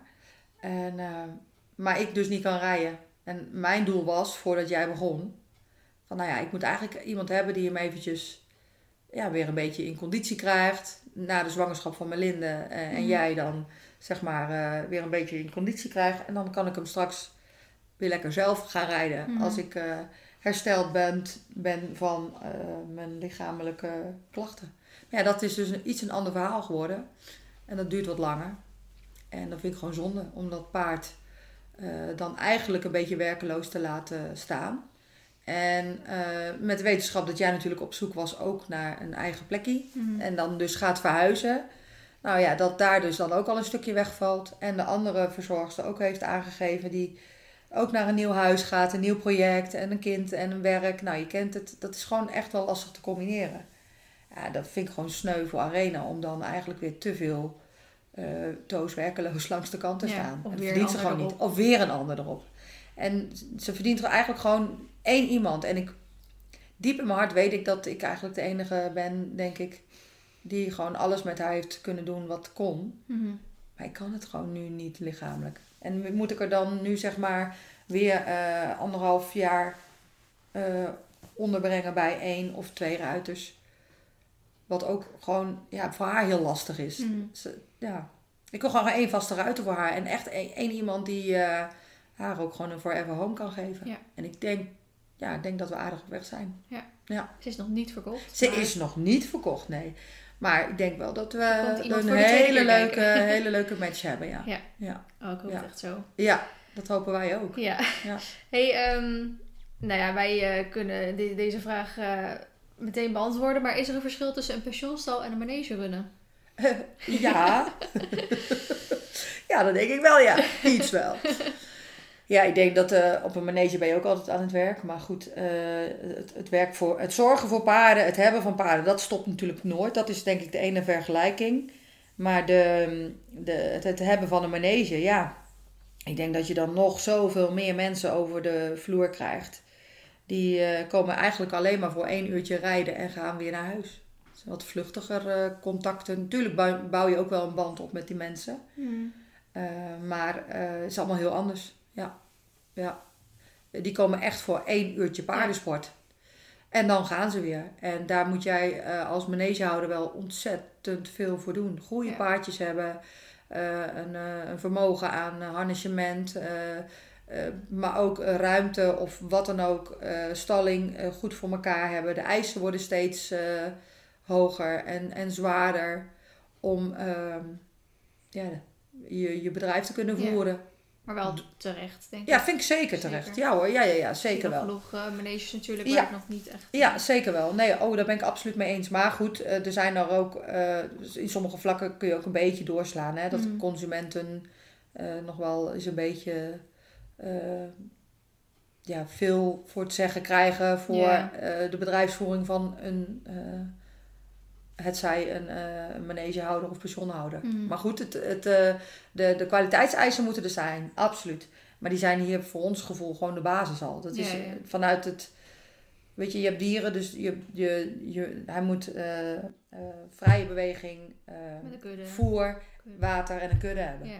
En, maar ik dus niet kan rijden. En mijn doel was, voordat jij begon, van nou ja, ik moet eigenlijk iemand hebben die hem eventjes ja, weer een beetje in conditie krijgt. Na de zwangerschap van Melinde en Mhm. jij dan zeg maar weer een beetje in conditie krijgt. En dan kan ik hem straks weer lekker zelf gaan rijden. Mhm. Als ik hersteld ben, ben van eh, mijn lichamelijke klachten. Maar ja, dat is dus een, iets een ander verhaal geworden. En dat duurt wat langer. En dat vind ik gewoon zonde om dat paard eh, dan eigenlijk een beetje werkeloos te laten staan. En eh, met de wetenschap dat jij natuurlijk op zoek was ook naar een eigen plekje. Mhm. En dan dus gaat verhuizen. Nou ja, dat daar dus dan ook al een stukje wegvalt. En de andere verzorgster ook heeft aangegeven die ook naar een nieuw huis gaat, een nieuw project en een kind en een werk. Nou, je kent het. Dat is gewoon echt wel lastig te combineren. Ja, dat vind ik gewoon sneu voor Arena om dan eigenlijk weer te veel eh toos werkeloos langs de kant te Ja, staan. weer verdient ze gewoon niet. Of weer een ander erop. En ze verdient er eigenlijk gewoon één iemand. En ik, diep in mijn hart weet ik dat ik eigenlijk de enige ben, denk ik, die gewoon alles met haar heeft kunnen doen wat kon. Mhm. Maar ik kan het gewoon nu niet lichamelijk. En moet ik er dan nu zeg maar weer eh, anderhalf jaar eh, onderbrengen bij één of twee ruiters. Wat ook gewoon ja, voor haar heel lastig is. Mhm. Ze, ja. Ik wil gewoon één vaste ruiter voor haar. En echt één, iemand die eh, haar ook gewoon een forever home kan geven. Ja. En ik denk, ja, ik denk dat we aardig op weg zijn. Ze is nog niet verkocht. Ze maar- is nog niet verkocht, nee. Maar ik denk wel dat we een hele leuke, hele leuke match hebben. Ja. Ja. Ja. Oh, ik hoop Ja. het echt zo. ja, dat hopen wij ook. Ja. Ja. Hey, ehm, nou ja, wij eh, kunnen de- deze vraag eh, meteen beantwoorden. Maar is er een verschil tussen een pensioenstal en een manege runnen? ja. ja, dat denk ik wel, ja. Iets wel. Ja, ik denk dat eh, op een manege ben je ook altijd aan het werk. Maar goed, eh, het, het, werk voor, het zorgen voor paarden, het hebben van paarden, dat stopt natuurlijk nooit. Dat is denk ik de ene vergelijking. Maar de, de, het, het hebben van een manege, ja. Ik denk dat je dan nog zoveel meer mensen over de vloer krijgt. Die eh, komen eigenlijk alleen maar voor één uurtje rijden en gaan weer naar huis. Zijn wat vluchtiger contacten. Natuurlijk bouw, je ook wel een band op met die mensen. Eh, maar het is allemaal heel anders. Ja. ja. Die komen echt voor één uurtje paardensport. En dan gaan ze weer. En daar moet jij eh, als manegehouder wel ontzettend veel voor doen. Goede Ja. paardjes hebben. eh, een, eh, een vermogen aan harnessement. maar ook ruimte of wat dan ook. stalling goed voor elkaar hebben. De eisen worden steeds hoger en, en zwaarder. Om ehm, ja, je, je bedrijf te kunnen Ja. Maar wel terecht, denk ik. Ja, vind ik zeker terecht. Zeker. Ja hoor, ja, ja, ja Er zeker wel. genoeg uh, natuurlijk Ja. waar ik nog niet echt... Ja, zeker wel. Nee, oh, daar ben ik absoluut mee eens. Maar goed, eh, er zijn er ook, eh, in sommige vlakken kun je ook een beetje doorslaan. Hè? Dat Mhm. consumenten eh, nog wel eens een beetje eh, ja, veel voor het zeggen krijgen voor Ja. eh, de bedrijfsvoering van een, eh het zij een eh, een manegehouder of pensionhouder. Mhm. Maar goed, het, het, eh, de, de kwaliteitseisen moeten er zijn, absoluut. Maar die zijn hier voor ons gevoel gewoon de basis al. Dat is Ja, ja. eh, vanuit het, weet je, je hebt dieren, dus je, je, je, hij moet eh, eh, vrije beweging, eh, voer, Kudde. water en een kudde hebben. Ja.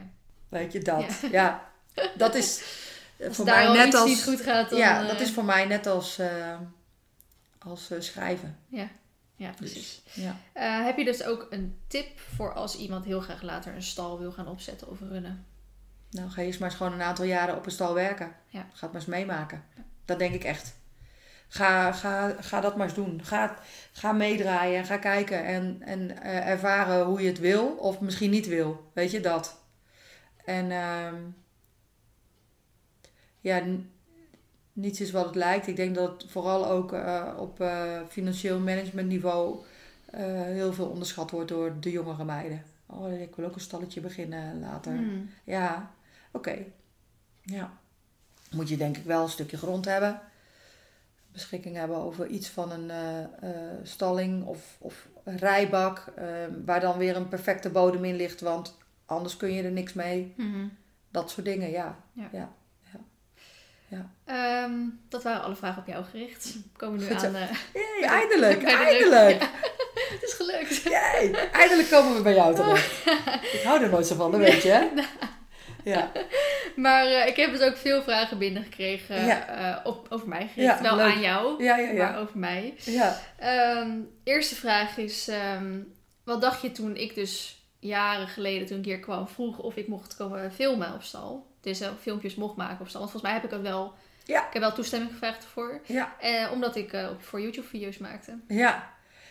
Weet je, dat. Ja, dat is eh, Als voor mij net als... niet goed gaat, dan... ja, eh, dat is voor mij net als, eh, als eh, schrijven. Ja, precies. Ja. Eh, heb je dus ook een tip voor als iemand heel graag later een stal wil gaan opzetten of runnen? Nou, ga eerst maar eens gewoon een aantal jaren op een stal werken. Ja. Ga het maar eens meemaken. Dat denk ik echt. Ga, ga, ga dat maar eens doen. Ga, ga meedraaien en ga kijken en, en eh, ervaren hoe je het wil of misschien niet wil. Weet je dat? En ehm, ja, niets is wat het lijkt. Ik denk dat het vooral ook eh, op eh, financieel managementniveau eh, heel veel onderschat wordt door de jongere meiden. Oh, ik wil ook een stalletje beginnen later. Hmm. Ja, oké. Ja. Moet je denk ik wel een stukje grond hebben. Beschikking hebben over iets van een stalling of, of rijbak. waar dan weer een perfecte bodem in ligt. Want anders kun je er niks mee. Mhm. Dat soort dingen, ja. Ja. ja. Ehm, dat waren alle vragen op jou gericht. We komen nu Goed aan... Yay, de- eindelijk, de eindelijk. het is gelukt. Yay, eindelijk komen we bij jou terecht. Ik hou er nooit zo van, dat weet je, hè? Ja, Maar eh, ik heb dus ook veel vragen binnengekregen Ja. eh, op, over mij gericht. Ja, Wel leuk. aan jou, ja, ja. maar ja. over mij. ja. Ehm, eerste vraag is, ehm, wat dacht je toen ik dus jaren geleden, toen ik hier kwam, vroeg of ik mocht komen filmen op stal? Dus zelf filmpjes mocht maken op stal. Want volgens mij heb ik dat wel, Ja. ik heb wel toestemming gevraagd ervoor. ja. Eh, omdat ik eh, voor YouTube video's maakte. Ja,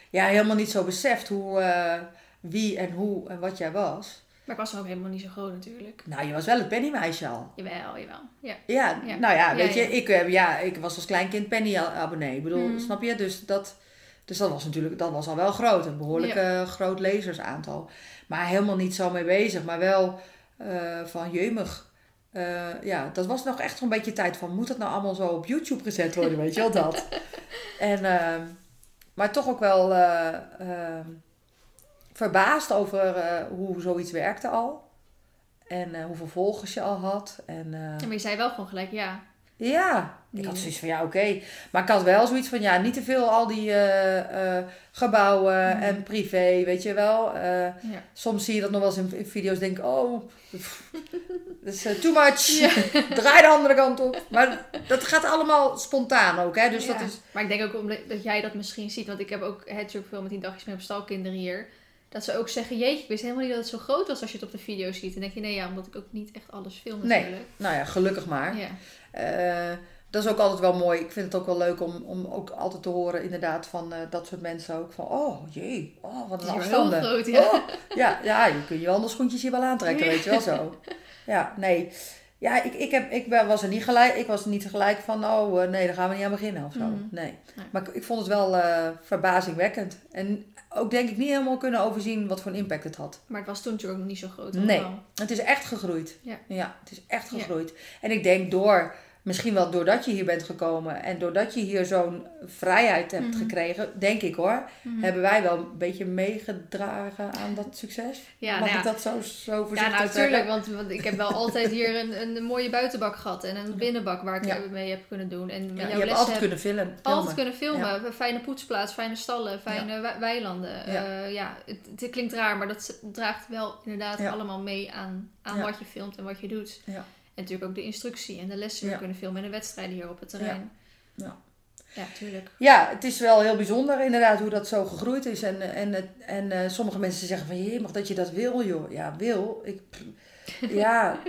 ja helemaal niet zo beseft hoe, eh, wie en hoe en wat jij was. Maar ik was ook helemaal niet zo groot natuurlijk. Nou, je was wel het pennymeisje al. Jawel, jawel. Ja. Ja, Ja. nou ja, weet Ja, je. Ik, ja, ik was als kleinkind penny-abonnee. Ik bedoel, Mhm. snap je? Dus dat, dus dat was natuurlijk, dat was al wel groot. Een behoorlijk eh, groot lezersaantal. Maar helemaal niet zo mee bezig. Maar wel van jeumig. Eh, ja, dat was nog echt zo'n beetje tijd van, moet dat nou allemaal zo op YouTube gezet worden, weet je wel, dat. En, ehm, maar toch ook wel eh, ehm, verbaasd over eh, hoe zoiets werkte al. En hoeveel volgers je al had. En, Maar je zei wel gewoon gelijk ja. ja, ik had zoiets van ja, oké. Maar ik had wel zoiets van ja, niet te veel al die eh, eh, gebouwen Mhm. en privé, weet je wel. Eh, ja. soms zie je dat nog wel eens in, in video's, denk ik, oh, dat is too much. Ja. Draai de andere kant op. Maar dat gaat allemaal spontaan ook, hè. Dus Ja. dat is, Maar ik denk ook omdat dat jij dat misschien ziet. Want ik heb ook het veel met die dagjes met op stalkinderen hier. Dat ze ook zeggen, jeetje, ik wist helemaal niet dat het zo groot was als je het op de video ziet. En dan denk je, nee ja, omdat ik ook niet echt alles film Nee. nou ja, gelukkig maar. Ja. Dat is ook altijd wel mooi. Ik vind het ook wel leuk om, om ook altijd te horen, inderdaad, van eh, dat soort mensen ook. Van, oh jee, oh, wat een is heel groot, ja. Oh, ja, ja, je kun je wel schoentjes hier wel aantrekken, Ja. weet je wel zo. Ja, nee. Ja, ik, ik, heb, ik ben- was er niet gelijk, ik was niet gelijk van, oh eh, nee, daar gaan we niet aan beginnen of zo. Mhm. Nee. Maar ik, ik vond het wel eh, verbazingwekkend. En ook denk ik niet helemaal kunnen overzien wat voor een impact het had. Maar het was toen natuurlijk ook nog niet zo groot. Nee. Het is echt gegroeid. Ja. het is echt Ja. gegroeid. En ik denk door, misschien wel doordat je hier bent gekomen en doordat je hier zo'n vrijheid hebt Mhm. gekregen, denk ik hoor, Mhm. hebben wij wel een beetje meegedragen aan dat succes. Ja, Mag nou ja. ik dat zo, zo voorzichtig Ja, nou natuurlijk, want, want ik heb wel altijd hier een, een mooie buitenbak gehad en een binnenbak waar ik Ja. mee heb kunnen doen. En Ja, jouw je hebt altijd heb kunnen filmen. altijd kunnen filmen. Een Fijne poetsplaats, fijne stallen, fijne we- weilanden. Ja. Ja, het, het klinkt raar, maar dat draagt wel inderdaad allemaal mee aan, aan wat je filmt en wat je doet. Ja. En natuurlijk ook de instructie en de lessen weer Ja. kunnen filmen en de wedstrijden hier op het terrein. Ja. Ja, tuurlijk. Ja, het is wel heel bijzonder inderdaad hoe dat zo gegroeid is. En, en, en eh, sommige mensen zeggen van, je mag dat je dat wil joh. Ja, wil. Ik, ja,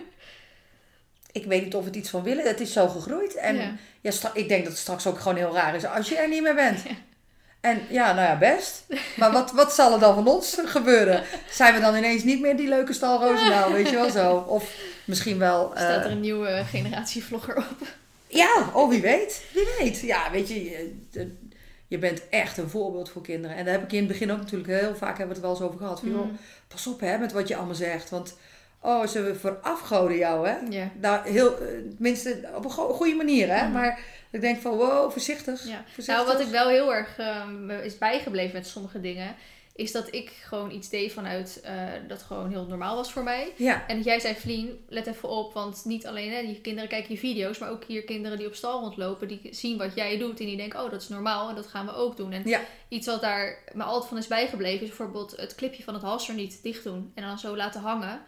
ik weet niet of het iets van willen. Het is zo gegroeid. En ja. Ik denk dat het straks ook gewoon heel raar is als je er niet meer bent. Ja. En ja, nou ja, best. Maar wat, wat zal er dan van ons gebeuren? Zijn we dan ineens niet meer die leuke stal Roosendaal, weet je wel zo? Of misschien wel... eh, Staat er een nieuwe generatie vlogger op. Ja, oh wie weet. Wie weet. Ja, weet je, je, bent echt een voorbeeld voor kinderen. En daar heb ik in het begin ook natuurlijk heel vaak hebben we het wel eens over gehad. Van, joh, Mm. pas op hè, met wat je allemaal zegt. Want, oh, ze verafgoden jou hè. Ja. Nou, heel, eh, tenminste op een go- goede manier hè. Mhm. Maar ik denk van, wow, voorzichtig. Ja. voorzichtig. Nou, wat ik wel heel erg ehm, is bijgebleven met sommige dingen, is dat ik gewoon iets deed vanuit eh, dat gewoon heel normaal was voor mij. Ja, En dat jij zei, Vlien, let even op, want niet alleen hè, die kinderen kijken je video's, maar ook hier kinderen die op stal rondlopen, die zien wat jij doet en die denken, oh, dat is normaal en dat gaan we ook doen. En Ja. iets wat daar me altijd van is bijgebleven, is bijvoorbeeld het clipje van het halster niet dicht doen en dan zo laten hangen.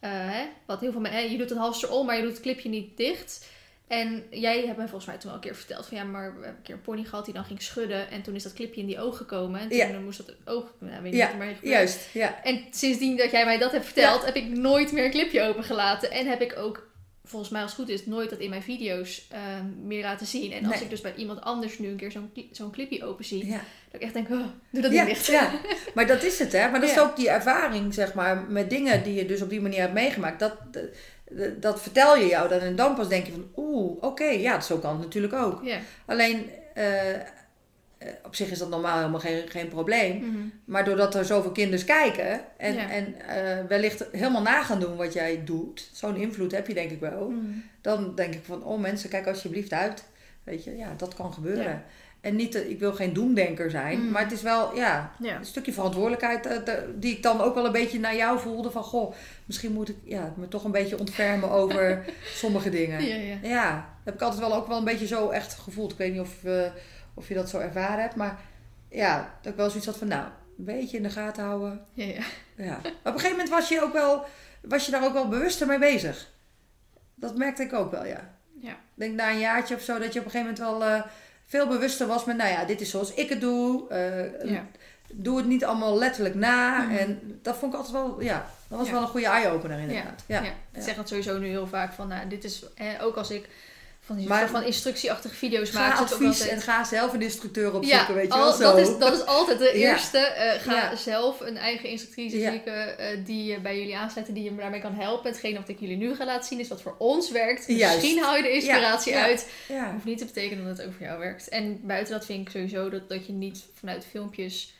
Eh, hè? Wat heel veel mensen, hè, je doet het halster om, maar je doet het clipje niet dicht. En jij hebt mij volgens mij toen al een keer verteld van ja, maar we hebben een keer een pony gehad die dan ging schudden. En toen is dat clipje in die oog gekomen. En toen Ja. moest dat oog, nou, weet niet Ja, gebeurd. juist. Ja. En sindsdien dat jij mij dat hebt verteld, heb ik nooit meer een clipje opengelaten. En heb ik ook, volgens mij als het goed is, nooit dat in mijn video's ehm, meer laten zien. En als Nee. ik dus bij iemand anders nu een keer zo'n zo'n clipje open zie, dat ik echt denk, oh, doe dat niet dicht. ja, maar dat is het, hè? Maar dat is ook die ervaring, zeg maar, met dingen die je dus op die manier hebt meegemaakt. Dat, dat, dat vertel je jou dan en dan pas denk je van, oeh, oké, ja, zo kan het natuurlijk ook. Alleen, eh, eh, op zich is dat normaal helemaal geen, geen probleem. Mhm. Maar doordat er zoveel kinderen kijken en, en eh, wellicht helemaal na gaan doen wat jij doet, zo'n invloed heb je denk ik wel. Mhm. Dan denk ik van, oh mensen, kijk alsjeblieft uit. Weet je, ja, dat kan gebeuren. En niet, ik wil geen doemdenker zijn, Mm. maar het is wel, ja, Ja. een stukje verantwoordelijkheid eh, de- die ik dan ook wel een beetje naar jou voelde. Van, goh, misschien moet ik ja, me toch een beetje ontfermen over sommige dingen. Ja, ja. Ja, heb ik altijd wel ook wel een beetje zo echt gevoeld. Ik weet niet of, eh, of je dat zo ervaren hebt, maar ja, dat ik wel zoiets had van, nou, een beetje in de gaten houden. Ja, ja. Ja. Op een gegeven moment was je, ook wel, was je daar ook wel bewuster mee bezig. Dat merkte ik ook wel, ja. Ja. Ik denk na een jaartje of zo dat je op een gegeven moment wel eh, veel bewuster was met, nou ja, dit is zoals ik het doe. Eh, Ja. Doe het niet allemaal letterlijk na. Mhm. En dat vond ik altijd wel, ja, dat was Ja. wel een goede eye-opener inderdaad. Ja, Ja. ja. Ik zeg dat sowieso nu heel vaak van, nou, dit is, eh, ook als ik van die Maar- van instructieachtige video's Ga zit ook advies altijd... en ga zelf een instructeur opzoeken, weet je al- wel zo. dat, is, dat is altijd de Ja. eerste. eh, ga Ja. zelf een eigen instructrice Ja. zoeken eh, die je bij jullie aansluiten, die je daarmee kan helpen. Hetgeen wat ik jullie nu ga laten zien is wat voor ons werkt. Misschien haal je de inspiratie Ja, ja. uit. Ja. Hoeft niet te betekenen dat het ook voor jou werkt. En buiten dat vind ik sowieso dat, dat je niet vanuit filmpjes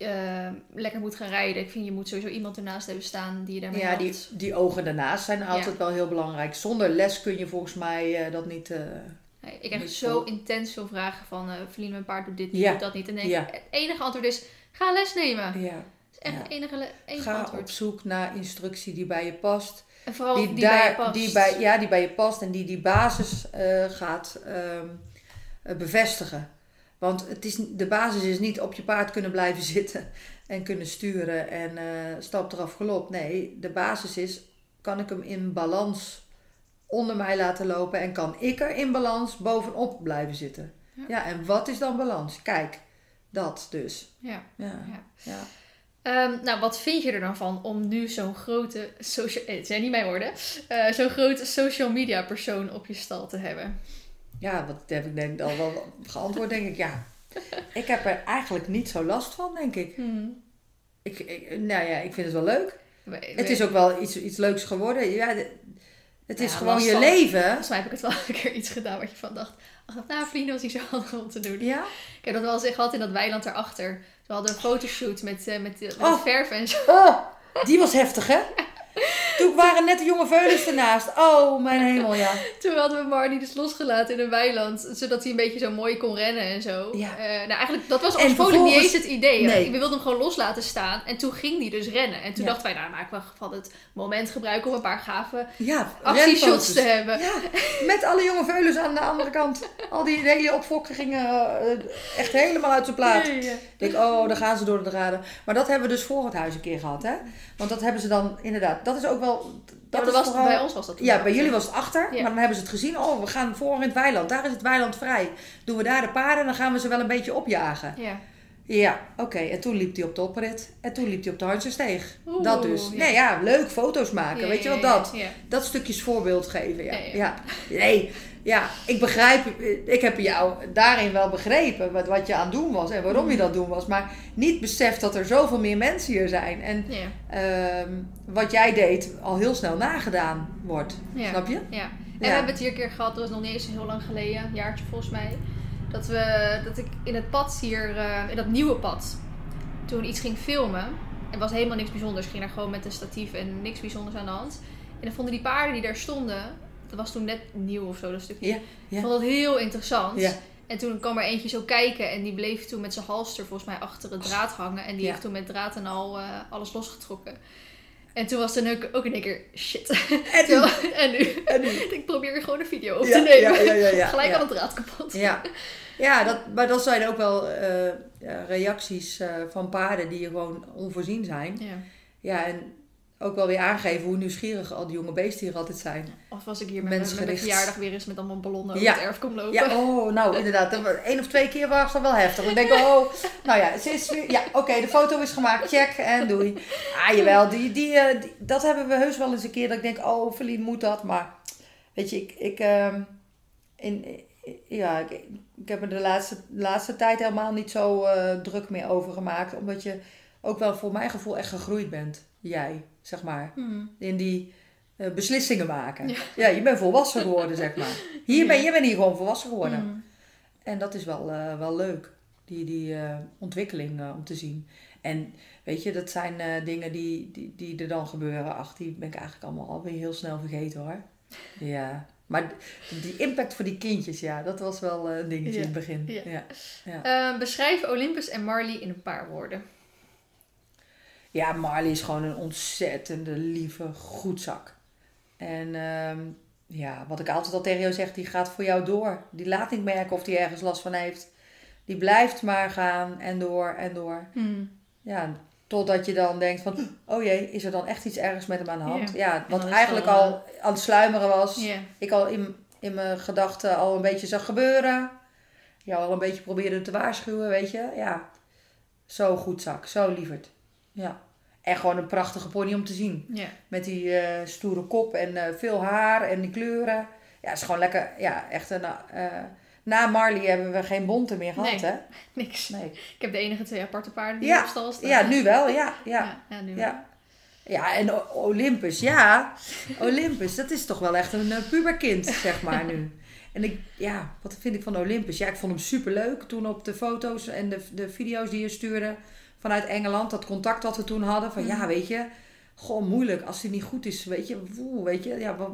eh, lekker moet gaan rijden. Ik vind je moet sowieso iemand ernaast hebben staan die je daarmee Ja, helpt. die, die ogen daarnaast zijn altijd wel heel belangrijk. Zonder les kun je volgens mij eh, dat niet... eh, Nee, ik krijg zo vol. intens veel vragen van uh, Verlien, mijn paard doet dit niet, Ja. doet dat niet. En denk Ja. het enige antwoord is, ga les nemen. ja. Dat is echt het enige, enige Ga antwoord. op zoek naar instructie die bij je past. En vooral die, die, bij je daar, past. Die bij, ja, die bij je past en die die basis eh, gaat ehm, eh, bevestigen. Want het is, de basis is niet op je paard kunnen blijven zitten en kunnen sturen en eh, stap eraf gelop. Nee, de basis is, kan ik hem in balans onder mij laten lopen en kan ik er in balans bovenop blijven zitten. Ja. Ja, en wat is dan balans? Kijk, dat dus. Ja. Ja, Ja. ja. Ehm, nou, wat vind je er dan van om nu zo'n grote social... eh, Het zijn niet mijn woorden. eh, zo'n grote social media persoon op je stal te hebben? Ja, wat heb ik denk al wel geantwoord, denk ik. Ja, ik heb er eigenlijk niet zo last van, denk ik. ik, ik nou ja, ik vind het wel leuk. Het is ook wel iets, iets leuks geworden. Ja, het is Ja, gewoon je van. leven. Volgens mij heb ik het wel een keer iets gedaan wat je van dacht... Ach, nou, vrienden was niet zo handig om te doen. Ja? Ik heb dat wel eens gehad in dat weiland erachter. We hadden een fotoshoot met, eh, met, met Oh. verf en zo. Oh, die was heftig, hè? Toen waren net de jonge veulens ernaast. Oh, mijn hemel, ja. Toen hadden we Marnie dus losgelaten in een weiland. Zodat hij een beetje zo mooi kon rennen en zo. Ja. Eh, nou, eigenlijk, dat was oorspronkelijk niet eens het idee. Nee. We wilden hem gewoon los laten staan. En toen ging hij dus rennen. En toen Ja. dachten wij, nou maken we van het moment gebruik om een paar gave Ja, actieshots te hebben. Ja, met alle jonge veulens aan de andere kant. Al die hele opfokken gingen eh, echt helemaal uit zijn plaat. Ja. Ik denk, oh, dan gaan ze door de draden. Maar dat hebben we dus voor het huis een keer gehad, hè? Want dat hebben ze dan inderdaad. Dat is ook wel. Dat is was, vooral- Bij ons was dat Ja, bij jullie was het achter, Ja. maar dan hebben ze het gezien. Oh, we gaan voor in het weiland. Daar is het weiland vrij. Doen we daar de paarden, dan gaan we ze wel een beetje opjagen. Ja. Ja, oké. En toen liep hij op de oprit. En toen liep hij op de Hartjessteeg. Oeh, Dat dus. ja. Nee, ja, leuk foto's maken. Ja, Weet je wel, ja, dat. Ja. Dat stukjes voorbeeld geven, ja. Ja, ja. ja. Nee, ja, ik begrijp, ik heb jou daarin wel begrepen wat, wat je aan het doen was en waarom je dat doen was. Maar niet beseft dat er zoveel meer mensen hier zijn. En Ja. ehm, wat jij deed al heel snel nagedaan wordt. Ja. Snap je? Ja. En we hebben het hier een keer gehad, dat was nog niet eens heel lang geleden, een jaartje volgens mij. Dat, we, dat ik in het pad hier, eh, in dat nieuwe pad, toen iets ging filmen. Er was helemaal niks bijzonders. Ik ging daar gewoon met een statief en niks bijzonders aan de hand. En dan vonden die paarden die daar stonden, dat was toen net nieuw of zo, dat stukje. Ja, Ik vond dat heel interessant. Ja. En toen kwam er eentje zo kijken en die bleef toen met zijn halster volgens mij achter het draad hangen. En die heeft toen met draad en al eh, alles losgetrokken. En toen was het ook, ook in één keer shit. En nu? En nu? En nu? Ik probeer gewoon een video op te nemen. Gelijk aan het draad kapot. Ja, ja dat, maar dat zijn ook wel eh, reacties eh, van paarden die gewoon onvoorzien zijn. Ja. Ja, en ook wel weer aangeven hoe nieuwsgierig al die jonge beesten hier altijd zijn. Of was ik hier met, mijn- met mijn Mensgericht. verjaardag weer eens met allemaal ballonnen over Ja. het erf kom lopen. Ja, oh, nou inderdaad. Één of twee keer was dat wel heftig. Dan denk ik, oh, nou ja, ze is weer, ja, oké, de foto is gemaakt, check en doei. Ah, jawel, die, die, eh, die- dat hebben we heus wel eens een keer dat ik denk, oh, Verlien moet dat. Maar, weet je, ik, ik, ehm, in, ja, ik, ik heb me de laatste, laatste tijd helemaal niet zo eh, druk meer over gemaakt. Omdat je ook wel voor mijn gevoel echt gegroeid bent, jij, zeg maar. Hmm. In die eh, beslissingen maken. Ja. Ja. je bent volwassen geworden, zeg maar. Hier ben, je bent hier gewoon volwassen geworden. Hmm. En dat is wel, eh, wel leuk. die, die eh, ontwikkeling om te zien. En weet je, dat zijn dingen die, die, die er dan gebeuren. Ach, die ben ik eigenlijk allemaal alweer heel snel vergeten hoor. Ja. Maar die impact voor die kindjes, ja, dat was wel een dingetje Ja. in het begin. Ja. Beschrijf Olympus en Marley in een paar woorden. Ja, Marley is gewoon een ontzettende lieve goedzak. En ehm, ja, wat ik altijd al tegen jou zeg, die gaat voor jou door. Die laat niet merken of die ergens last van heeft. Die blijft maar gaan en door en door. Ja, totdat je dan denkt van, oh jee, is er dan echt iets ergens met hem aan de hand? Ja. Ja, wat eigenlijk al aan het sluimeren was. Ik al in, in mijn gedachten al een beetje zag gebeuren. Jou al een beetje probeerde te waarschuwen, weet je. Ja, zo goed zak, zo lieverd. Ja. En gewoon een prachtige pony om te zien. Ja. Met die eh, stoere kop en eh, veel haar en die kleuren. Ja, het is gewoon lekker, ja, echt een... eh, na Marley hebben we geen bonte meer gehad, Nee. hè? Niks. Nee. Ik heb de enige twee aparte paarden die Ja. op stal staan. Ja, nu wel, ja. ja. Ja, ja, nu wel. Ja. Ja, en Olympus, ja. Olympus, dat is toch wel echt een puberkind, zeg maar nu. En ik, ja, wat vind ik van Olympus? Ja, ik vond hem superleuk toen op de foto's en de, de video's die je stuurde vanuit Engeland. Dat contact dat we toen hadden. Van ja, Mhm. weet je, gewoon moeilijk. Als hij niet goed is, weet je, woe, weet je. Ja, wa-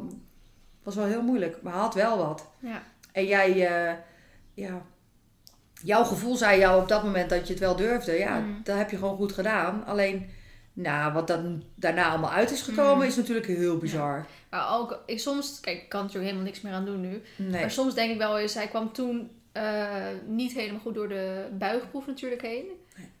was wel heel moeilijk. Maar had wel wat. Ja. En jij, eh, ja, jouw gevoel zei jou op dat moment dat je het wel durfde. Ja, Mm. dat heb je gewoon goed gedaan. Alleen, nou, wat dan daarna allemaal uit is gekomen Mm. is natuurlijk heel bizar. Maar ook, ik soms, kijk, ik kan er helemaal niks meer aan doen nu. Nee. Maar soms denk ik wel eens, hij kwam toen eh, niet helemaal goed door de buigproef natuurlijk heen.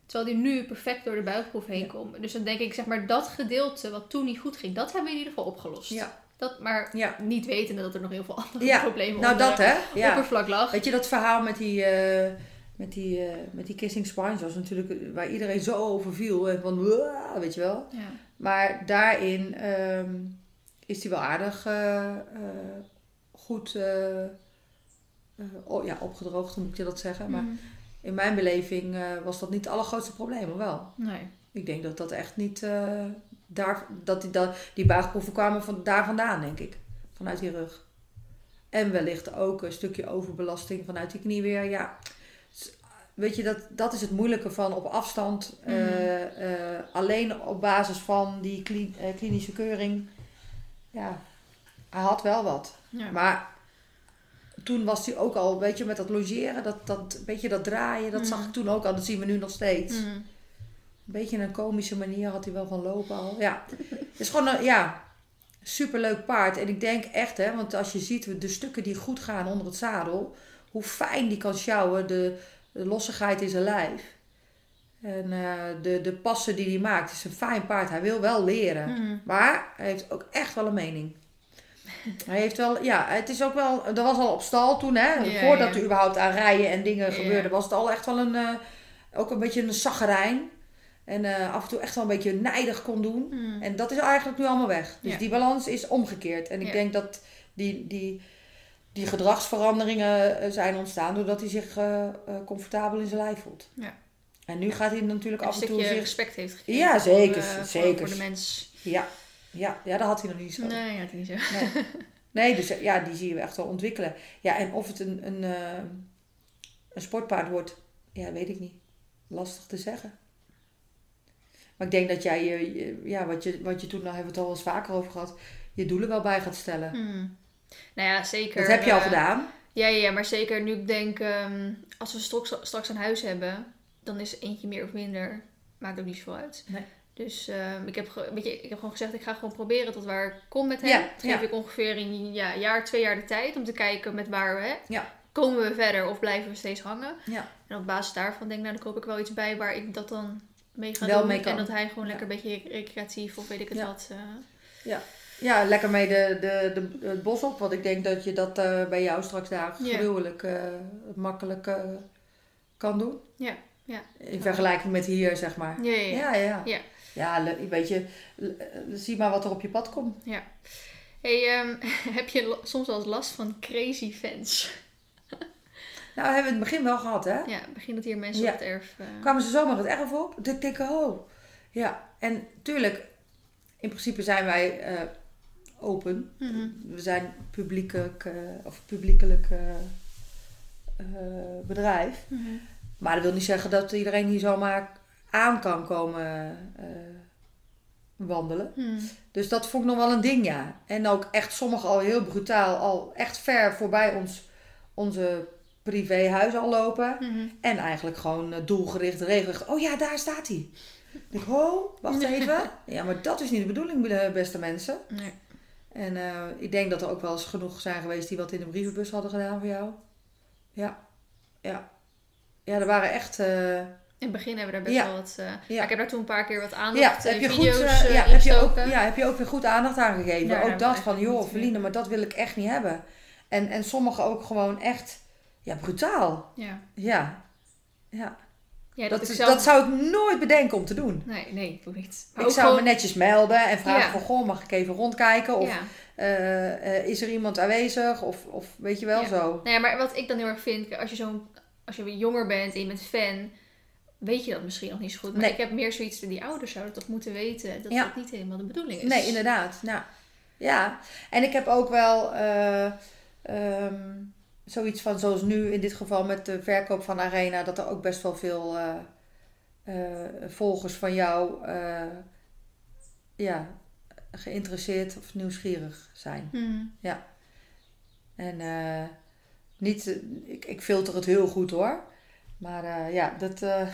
Terwijl hij nu perfect door de buigproef heen Ja. komt. Dus dan denk ik, zeg maar, dat gedeelte wat toen niet goed ging, dat hebben we in ieder geval opgelost. Ja. Dat, maar Ja. niet wetende dat er nog heel veel andere Ja, problemen Nou, onder dat hè. het Ja. oppervlak lag. Weet je, dat verhaal met die, eh, met die, eh, met die kissing spines was natuurlijk waar iedereen zo over viel. En van, weet je wel. Ja. Maar daarin ehm, is hij wel aardig eh, goed oh, ja, opgedroogd, moet je dat zeggen. Maar Mhm. In mijn beleving eh, was dat niet het allergrootste probleem, maar wel. Nee. Ik denk dat dat echt niet eh, daar, dat die, dat, die buigproeven kwamen van daar vandaan, denk ik. Vanuit die rug. En wellicht ook een stukje overbelasting vanuit die knie weer. Ja, weet je, dat, dat is het moeilijke van op afstand. eh, Mhm. alleen op basis van die kli- klinische keuring. Ja, hij had wel wat. Ja. Maar toen was hij ook al, weet je, met dat logeren, dat, dat, beetje dat draaien, dat zag ik toen ook al. Dat zien we nu nog steeds. Mhm. Een beetje een komische manier had hij wel van lopen al. Ja, het is gewoon een ja, superleuk paard. En ik denk echt, hè, want als je ziet de stukken die goed gaan onder het zadel, hoe fijn die kan sjouwen, de, de lossigheid in zijn lijf. En eh, de, de passen die hij maakt, het is een fijn paard. Hij wil wel leren. Mhm. Maar hij heeft ook echt wel een mening. Hij heeft wel, ja, het is ook wel, dat was al op stal toen, hè. Ja, Voordat ja. er überhaupt aan rijden en dingen Ja. gebeurden, was het al echt wel een, eh, ook een beetje een zaggerijn. En eh, af en toe echt wel een beetje nijdig kon doen. Mhm. En dat is eigenlijk nu allemaal weg. Dus die balans is omgekeerd. En ik denk dat die, die, die gedragsveranderingen eh, zijn ontstaan doordat hij zich comfortabel in zijn lijf voelt. Ja. En nu gaat hij natuurlijk af en toe stukje zich... respect heeft gekregen. Ja, zeker, Voor, voor- zeker. Voor de mens. Ja, ja, ja, dat had hij nog niet zo. Nee, had hij niet zo. Nee. nee, dus ja, die zie je echt wel ontwikkelen. Ja, en of het een, een, eh, een sportpaard wordt, ja, weet ik niet. Lastig te zeggen. Maar ik denk dat jij, je, ja, wat je, wat je toen, daar hebben we het al eens vaker over gehad, je doelen wel bij gaat stellen. Hmm. Nou ja, zeker. Dat heb je al eh, gedaan. Ja, ja, ja, maar zeker nu ik denk, ehm, als we straks, straks een huis hebben, dan is eentje meer of minder, maakt ook niet zoveel uit. Nee. Dus ehm, ik, heb, weet je, ik heb gewoon gezegd, ik ga gewoon proberen tot waar ik kom met hem. Ja, Dat geef ja. ik ongeveer een ja, jaar, twee jaar de tijd om te kijken met waar we, hè, Ja. komen we verder of blijven we steeds hangen. Ja. En op basis daarvan denk ik, nou dan koop ik wel iets bij waar ik dat dan mee ga Wel doen. mee. En dat hij gewoon Ja. lekker een beetje recreatief of weet ik het Ja. wat. eh, Ja, lekker mee de, de, de, het bos op. Want ik denk dat je dat eh, bij jou straks daar Ja. gruwelijk eh, makkelijk kan doen. Ja, ja. In vergelijking met hier, zeg maar. ja, ja, ja. Ja, ja. Ja. Ja, le- weet je, le- eh, zie maar wat er op je pad komt. Hey, ehm, heb je soms wel eens last van crazy fans? Nou, hebben we in het begin wel gehad, hè? Ja, begin dat hier mensen Ja. op het erf... eh, Kwamen ze zomaar het erf op? Ik denk, oh. Ja, en tuurlijk, in principe zijn wij eh, open. mhm. We zijn publiekelijk, of publiekelijk bedrijf. Mhm. Maar dat wil niet zeggen dat iedereen hier zomaar aan kan komen eh, wandelen. Hmm. Dus dat vond ik nog wel een ding, ja. En ook echt sommigen al heel brutaal, al echt ver voorbij ons, onze privéhuis al lopen. Mhm. En eigenlijk gewoon eh, doelgericht, regelrecht. Oh ja, daar staat hij. Ik oh, wacht even. Ja, maar dat is niet de bedoeling, eh, beste mensen. Nee. En ik denk dat er ook wel eens genoeg zijn geweest die wat in de brievenbus hadden gedaan voor jou. Ja, ja. Ja, er waren echt... In het begin hebben we daar best Ja. wel wat... eh, Ja. maar ik heb daar toen een paar keer wat ja, aandacht heb je, goed, video's eh, eh, ja, heb, je ook, ja, heb je ook weer goed aandacht aan gegeven. Ja, daar ook dat van, joh, Verline, maar dat wil ik echt niet hebben. En, en sommigen ook gewoon echt, ja, brutaal. Ja. Ja, ja. Ja, dat, Dat, zelf... zou ik nooit bedenken om te doen. Nee, nee, ik niet. Maar ik zou gewoon- me netjes melden en vragen Ja. van, goh, mag ik even rondkijken? Of Ja. eh, eh, is er iemand aanwezig? Of, of weet je wel Ja. zo. Nou ja, maar wat ik dan heel erg vind, als je, zo'n, als je weer jonger bent en je bent fan, weet je dat misschien nog niet zo goed. Maar Nee. ik heb meer zoiets, die ouders zouden toch moeten weten dat Ja. dat niet helemaal de bedoeling is. Nee, inderdaad. Nou, ja. En ik heb ook wel eh, ehm, zoiets van, zoals nu in dit geval met de verkoop van Arena, dat er ook best wel veel eh, eh, volgers van jou ja, geïnteresseerd of nieuwsgierig zijn. Hmm. En eh, niet, ik, ik filter het heel goed hoor. Maar eh, ja, dat, eh,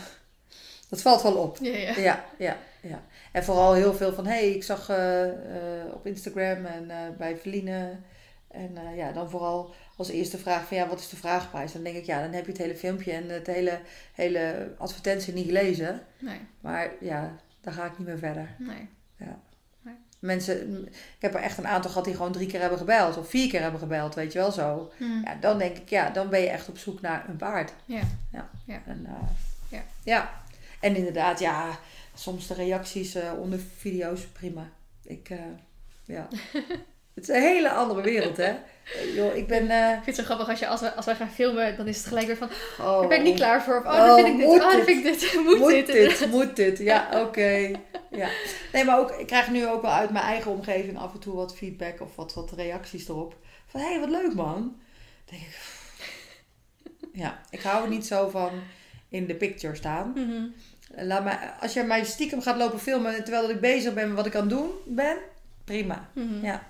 dat valt wel op. Ja, ja. Ja, ja, ja. En vooral heel veel van, hé, hey, ik zag eh, op Instagram en bij Verline. En ja, dan vooral als eerste vraag van, ja, wat is de vraagprijs? Dan denk ik, ja, dan heb je het hele filmpje en het hele, hele advertentie niet gelezen. Nee, Maar ja, daar ga ik niet meer verder. nee. Mensen, ik heb er echt een aantal gehad die gewoon drie keer hebben gebeld. Of vier keer hebben gebeld, weet je wel zo. Hmm. Ja, dan denk ik, ja, dan ben je echt op zoek naar een paard. Ja. Ja. Ja. En, eh, Ja. ja. En inderdaad, ja, soms de reacties eh, onder video's, prima. Ik, eh, ja. het is een hele andere wereld, hè. Eh, joh, ik ben... eh, Ik vind het zo grappig als, je, als, we, als wij gaan filmen, dan is het gelijk weer van, oh, daar ben ik niet klaar voor. Of, oh, Oh, dan vind ik dit. Oh, dan vind ik dit. Moet, Moet dit. dit, moet dit. Ja, oké. Ja. Nee, maar ook, ik krijg nu ook wel uit mijn eigen omgeving af en toe wat feedback of wat, wat reacties erop. Van, hé, hey, wat leuk man. Dan denk ik... Ja, ik hou er niet zo van in de picture staan. Mhm. Laat mij, als je mij stiekem gaat lopen filmen terwijl dat ik bezig ben met wat ik aan het doen ben, prima. Mhm. Ja.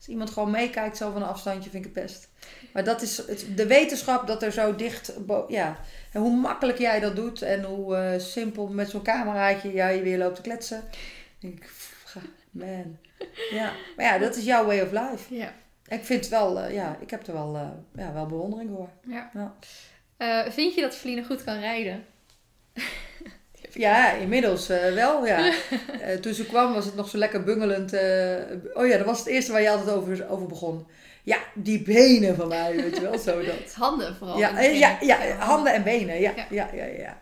Als iemand gewoon meekijkt zo van een afstandje, vind ik het best. Maar dat is het, de wetenschap dat er zo dicht... Ja, en hoe makkelijk jij dat doet en hoe eh, simpel met zo'n cameraatje jij weer loopt te kletsen. denk ik, man. Ja, maar ja, dat is jouw way of life. Ja. Ik vind het wel, eh, ja, ik heb er wel, eh, ja, wel bewondering voor. ja. Ja. Vind je dat Feline goed kan rijden? Ja, inmiddels eh, wel, ja. Eh, toen ze kwam was het nog zo lekker bungelend. eh, oh ja, dat was het eerste waar je altijd over, over begon. Ja, die benen van mij, weet je wel, zo dat. Handen vooral. Ja, ja, ja, handen en benen, ja, Ja. ja, ja, ja. Ja,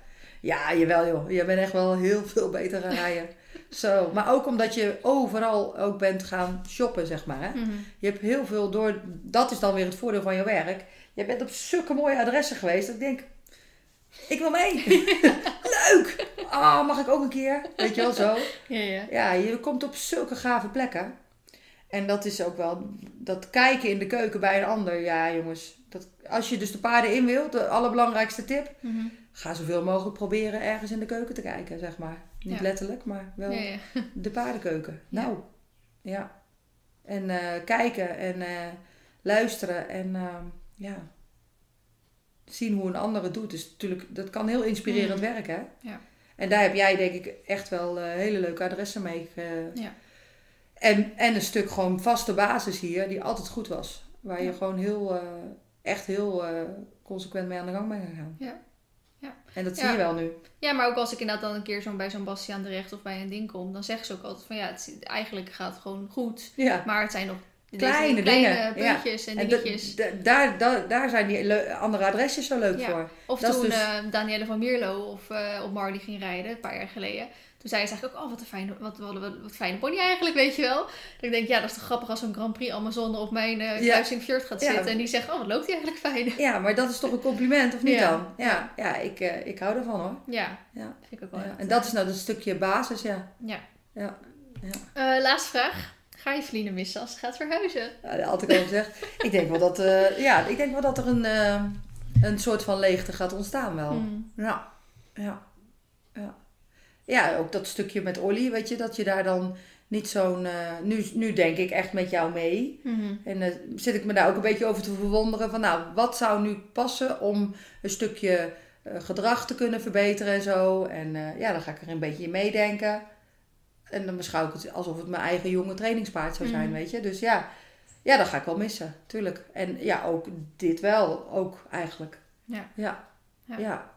ja jawel joh, je bent echt wel heel veel beter gaan rijden. Zo, maar ook omdat je overal ook bent gaan shoppen, zeg maar. Hè? Mhm. Je hebt heel veel door, dat is dan weer het voordeel van je werk. Je bent op zulke mooie adressen geweest dat ik denk, ik wil mee. Leuk! Ah, mag ik ook een keer? Weet je wel zo. Ja, ja. Ja, je komt op zulke gave plekken. En dat is ook wel, dat kijken in de keuken bij een ander. Ja, jongens, dat, als je dus de paarden in wilt, de allerbelangrijkste tip. Mhm. Ga zoveel mogelijk proberen ergens in de keuken te kijken, zeg maar. Niet Ja. letterlijk, maar wel Ja, ja. de paardenkeuken. Nou, ja. En eh, kijken en eh, luisteren en eh, ja. Zien hoe een ander het doet. Dus natuurlijk, dat kan heel inspirerend Mm. werken. Hè? Ja. En daar heb jij denk ik echt wel eh, hele leuke adressen mee. Ja. en, en een stuk gewoon vaste basis hier, die altijd goed was. Waar je gewoon heel, eh, echt heel eh, consequent mee aan de gang bent gegaan. Ja. Ja. En dat zie Ja. je wel nu. Ja, maar ook als ik inderdaad dan een keer zo'n bij zo'n Bastiaan de Recht of bij een ding kom, dan zeggen ze ook altijd van ja, het, eigenlijk gaat het gewoon goed. Ja. Maar het zijn nog Kleine kleine dingen, ja. puntjes en En dingetjes. da- daar, daar, daar zijn die andere adresjes zo leuk Ja. voor. Of dat toen dus- eh, Danielle van Mierlo of, eh, op Marley ging rijden, een paar jaar geleden. Toen zei ze eigenlijk ook, oh wat een fijne, wat, wat, wat, wat fijne pony eigenlijk, weet je wel. Dat ik denk, ja, dat is toch grappig als zo'n Grand Prix Amazone op mijn Ja. kruising Fjord gaat Ja. zitten. En die zegt, oh wat loopt hij eigenlijk fijn. Ja, maar dat is toch een compliment, of niet Ja. dan? Ja, ja ik, ik hou ervan hoor. Ja, Ja. vind ik ook wel. Ja. En dat is nou dat stukje basis, ja. Ja. Ja. Laatste vraag. Ga je Feline missen als ze gaat verhuizen? Ja, dat had ik al gezegd. ik denk wel dat, eh, ja, ik denk wel dat er een, eh, een soort van leegte gaat ontstaan wel. Mm. Ja, ja, ja. Ja, ook dat stukje met Olly, weet je, dat je daar dan niet zo'n... eh, nu, nu denk ik echt met jou mee. Mhm. En eh, zit ik me daar ook een beetje over te verwonderen van, nou, wat zou nu passen om een stukje gedrag te kunnen verbeteren en zo. En ja, dan ga ik er een beetje in meedenken. En dan beschouw ik het alsof het mijn eigen jonge trainingspaard zou zijn, Mhm. weet je. Dus ja, ja, dat ga ik wel missen, tuurlijk. En ja, ook dit wel, ook eigenlijk. Ja. Ja. Ja. Ja.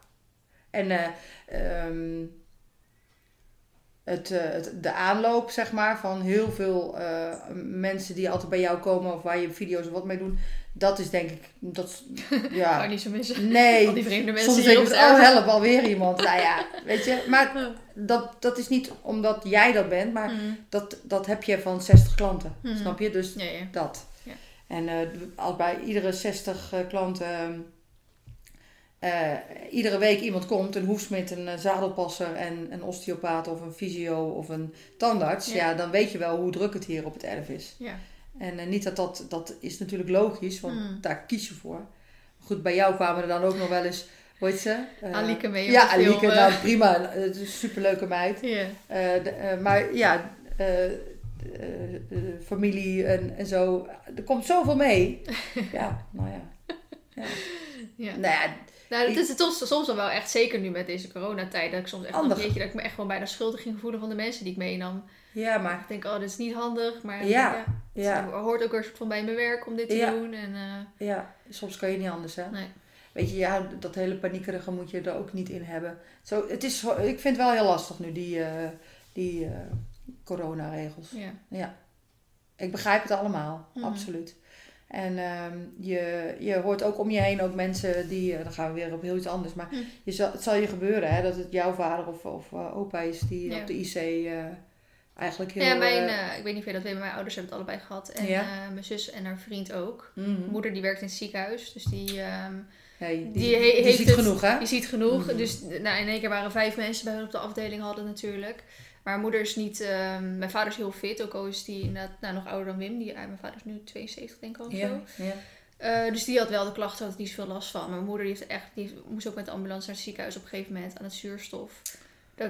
En eh, ehm, het, eh, het, de aanloop, zeg maar, van heel veel eh, mensen die altijd bij jou komen of waar je video's of wat mee doen, dat is denk ik, dat, ja, niet zo missen. nee. Al die vreemde mensen Soms denk op ik, het oh help, alweer iemand. Nou ja, weet je, maar dat, dat is niet omdat jij dat bent, maar Mhm. dat, dat heb je van 60 klanten, Mhm. snap je? Dus Ja, ja. dat. Ja. En eh, als bij iedere 60 eh, klanten eh, iedere week iemand komt, een hoefsmid, een zadelpasser en een osteopaat of een fysio of een tandarts, Ja. ja. dan weet je wel hoe druk het hier op het erf is. Ja. En eh, niet dat dat, dat is natuurlijk logisch, want Mm. daar kies je voor. Goed, bij jou kwamen er dan ook nog wel eens, hoe heet ze? Eh, Alieke mee. Ja, film, Alieke, eh. nou prima, het is een superleuke meid. De- maar ja, familie en, en zo. Er komt zoveel mee. ja, nou ja. ja. Ja. Nou ja, Nou, het is het soms, soms dan wel echt, zeker nu met deze coronatijd, dat ik soms echt een beetje, dat ik me echt gewoon bijna schuldig ging voelen van de mensen die ik meenam. Ja, maar Ik denk, oh, dit is niet handig, maar Ja. het ja, hoort ook weer soort van bij mijn werk om dit te Ja. doen. En, eh, ja, soms kan je niet anders, hè. nee. Weet je, ja, dat hele paniekerige moet je er ook niet in hebben. Zo, het is, ik vind het wel heel lastig nu, die, eh, die eh, coronaregels. Ja. Ja, ik begrijp het allemaal, Mhm. absoluut. En ehm, je, je hoort ook om je heen ook mensen die, dan gaan we weer op heel iets anders, maar Mhm. je zal, het zal je gebeuren hè, dat het jouw vader of, of opa is die op de IC eigenlijk heel... ja, mijn, eh, eh, ik weet niet of je dat weet, maar mijn ouders hebben het allebei gehad. En Ja. eh, mijn zus en haar vriend ook. Mijn moeder die werkt in het ziekenhuis, dus die, ehm, Hey, die, die die, he- heeft ziet het- genoeg hè? die ziet genoeg. Mhm. Dus nou, in één keer waren vijf mensen bij hun op de afdeling hadden natuurlijk. Maar mijn moeder is niet... ehm, mijn vader is heel fit, ook al is die inderdaad nou, nog ouder dan Wim. Die, mijn vader is nu 72 denk ik al zo. Ja, ja. Eh, dus die had wel de klachten, had niet zoveel last van. Maar mijn moeder die heeft echt, die moest ook met de ambulance naar het ziekenhuis op een gegeven moment aan het zuurstof.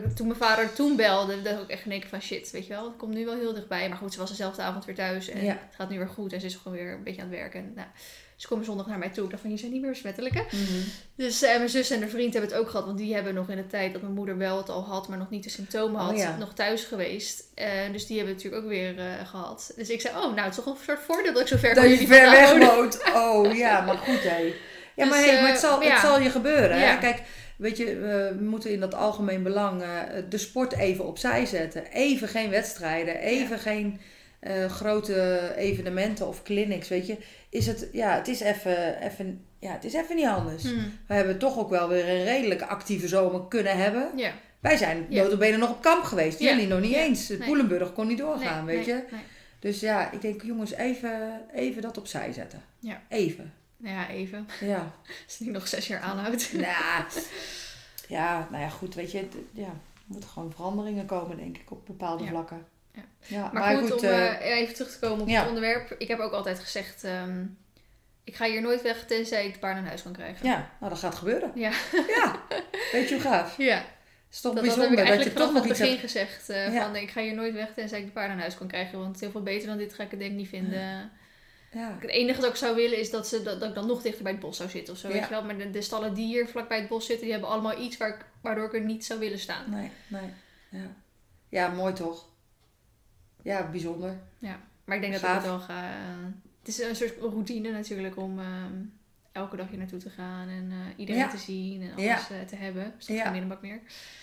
Dat, toen mijn vader toen belde, dacht ik echt in één keer van shit, weet je wel, het komt nu wel heel dichtbij. Maar goed, ze was dezelfde avond weer thuis en Ja. het gaat nu weer goed en ze is gewoon weer een beetje aan het werken. En, nou, ze komen zondag naar mij toe. Ik dacht van, je zijn niet meer besmettelijk hè? Mhm. Dus eh, mijn zus en haar vriend hebben het ook gehad. Want die hebben nog in de tijd dat mijn moeder wel het al had, maar nog niet de symptomen Oh, had, ja. nog thuis geweest. Eh, dus die hebben het natuurlijk ook weer eh, gehad. Dus ik zei, oh, nou, het is toch een soort voordeel dat ik zo ver Dat van jullie ver weg woon. woont. Oh ja, maar goed hé. Ja, Dus, maar, hey, maar het, eh, zal, het zal je gebeuren. Hè? Kijk, weet je, we moeten in dat algemeen belang eh, de sport even opzij zetten. Even geen wedstrijden, even geen eh, grote evenementen of clinics, weet je. Is het, ja, het is even, even, ja, het is even niet anders. Hmm. We hebben toch ook wel weer een redelijk actieve zomer kunnen hebben. Ja. Wij zijn Ja. notabene nog op kamp geweest. Jullie nog niet eens. Nee. Poelenburg kon niet doorgaan, Nee, weet nee, je. Dus ja, ik denk jongens, even, even dat opzij zetten. Ja. Even. Nou ja, even. Ja. Als het niet nog zes jaar aanhoudt. nou, ja, nou ja, goed, weet je, het- ja, er moeten gewoon veranderingen komen, denk ik, op bepaalde Ja. vlakken. Ja. Ja, Maar, goed, om eh, eh, even terug te komen op ja. het onderwerp. Ik heb ook altijd gezegd, ehm, ik ga hier nooit weg tenzij ik de paard naar huis kan krijgen. ja, nou, dat gaat gebeuren. Ja. Ja, weet je hoe gaaf? Ja, Het is toch dat, dat heb bijzonder ik dat, je toch nog iets begin hebt... gezegd. eh, Ja. Van ik ga hier nooit weg tenzij ik de paard naar huis kan krijgen. Want heel veel beter dan dit ga ik het denk ik niet vinden. Ja. Het enige dat ik zou willen is dat, ze, dat, dat ik dan nog dichter bij het bos zou zitten of zo. Ja. Weet je wel? Maar de, de stallen die hier vlakbij het bos zitten, die hebben allemaal iets waar ik, waardoor ik er niet zou willen staan. Nee, nee. Ja. ja, mooi toch? Ja, bijzonder. Maar ik denk dat ik het wel ga. het is een soort routine natuurlijk om ehm, elke dag hier naartoe te gaan en eh, iedereen Ja. te zien en alles Ja. eh, te hebben. Dus dat Ja. geen meer.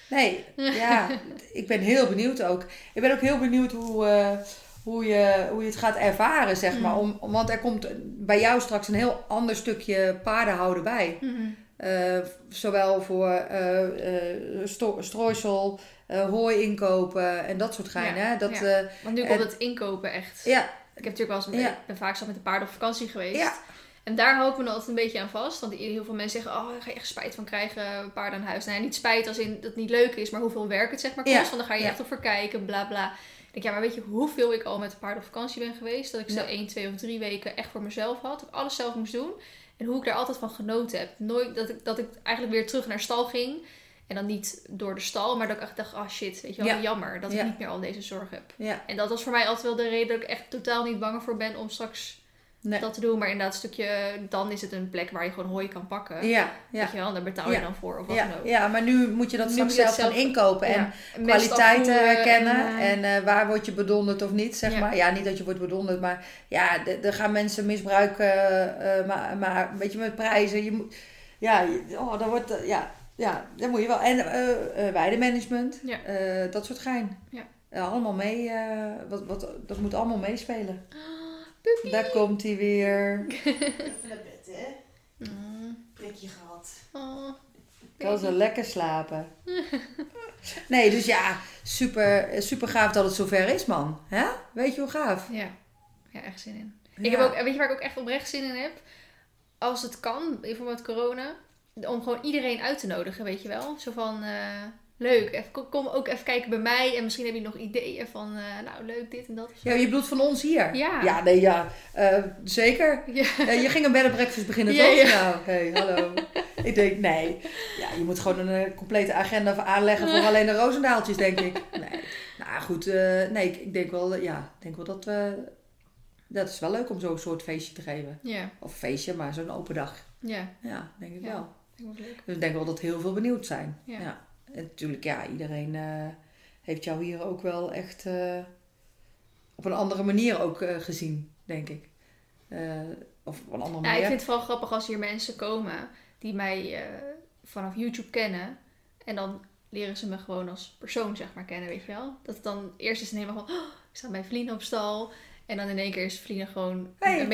Nee, ja, ik ben heel benieuwd ook. Ik ben ook heel benieuwd hoe, eh, hoe, je, hoe je het gaat ervaren, zeg maar. Mm. Om, om- want er komt bij jou straks een heel ander stukje paardenhouden bij. Eh, zowel voor sto- strooisel, hooi inkopen en dat soort geinen. Ja, hè? Dat, ja. Want nu komt het inkopen echt. ja, Ik heb natuurlijk wel eens, Ja. ik ben vaak zo met de paarden op vakantie geweest. Ja. En daar ik me dan altijd een beetje aan vast. Want heel veel mensen zeggen, oh, daar ga je echt spijt van krijgen, paarden aan huis. Nou ja, niet spijt als in dat het niet leuk is, maar hoeveel werk het zeg maar kost. Want dan ga je echt op verkijken, bla bla. Ik denk, ja, maar weet je hoeveel ik al met de paarden op vakantie ben geweest? Dat ik zo Ja. één, twee of drie weken echt voor mezelf had. Dat ik alles zelf moest doen. En hoe ik daar altijd van genoten heb. Nooit dat ik, dat ik eigenlijk weer terug naar stal ging. En dan niet door de stal, maar dat ik echt dacht, ah shit, weet je wel, Ja. jammer dat Ja. ik niet meer al deze zorg heb. Ja, En dat was voor mij altijd wel de reden dat ik echt totaal niet bang voor ben om straks nee. dat te doen. Maar inderdaad, een stukje, dan is het een plek waar je gewoon hooi kan pakken. ja, Weet ja. je wel, daar betaal je Ja. dan voor of wat Ja, dan ook. ja, maar nu moet je dat Nu straks je zelf gaan inkopen. En kwaliteiten herkennen. En, En, eh, eh, waar word je bedonderd of niet, zeg Ja. maar. Ja, niet dat je wordt bedonderd, maar ja, er gaan mensen misbruiken. eh, maar, maar weet je, met prijzen. Je moet, ja, oh, dan wordt, ja, ja, dat moet je wel. En eh, weidemanagement, Ja. dat soort gein. Ja. Allemaal mee, wat, wat, dat moet allemaal meespelen. Daar komt hij weer. Even naar bed, hè? Mm. Prikje gehad. Oh. Kan ze lekker slapen. Nee, dus ja, super, super gaaf dat het zover is, man. Hè? Weet je hoe gaaf? Ja. ja, echt zin in. Ja. Ik heb ook, weet je waar ik ook echt oprecht zin in heb? Als het kan, bijvoorbeeld corona, om gewoon iedereen uit te nodigen, weet je wel? Zo van, eh, leuk, even, kom- ook even kijken bij mij en misschien heb je nog ideeën van, eh, nou leuk, dit en dat. Ja, je bedoelt van ons hier? Ja. Ja, nee, ja. Eh, zeker. Ja. Je ging een bed and breakfast beginnen, Ja, toch? ja. Nou, hey, hallo. ik denk, nee. Ja, je moet gewoon een eh, complete agenda voor aanleggen voor alleen de rozendaaltjes, denk ik. Nee. Nou, goed. nee, ik, ik denk wel, ja, ik denk wel dat we... Dat is wel leuk om zo'n soort feestje te geven. Ja, Of feestje, maar zo'n open dag. ja, Ja, denk ik wel. leuk. Dus ik denk wel dat heel veel benieuwd zijn. Ja. Ja. En natuurlijk, ja, iedereen eh, heeft jou hier ook wel echt eh, op een andere manier ook eh, gezien, denk ik. Of op een andere manier. ik vind het vooral grappig als hier mensen komen die mij vanaf YouTube kennen. En dan leren ze me gewoon als persoon, zeg maar, kennen, weet je wel. Dat het dan eerst is het helemaal van, oh, ik sta bij Vlien op stal. En dan in één keer is Vlien gewoon Hey, een.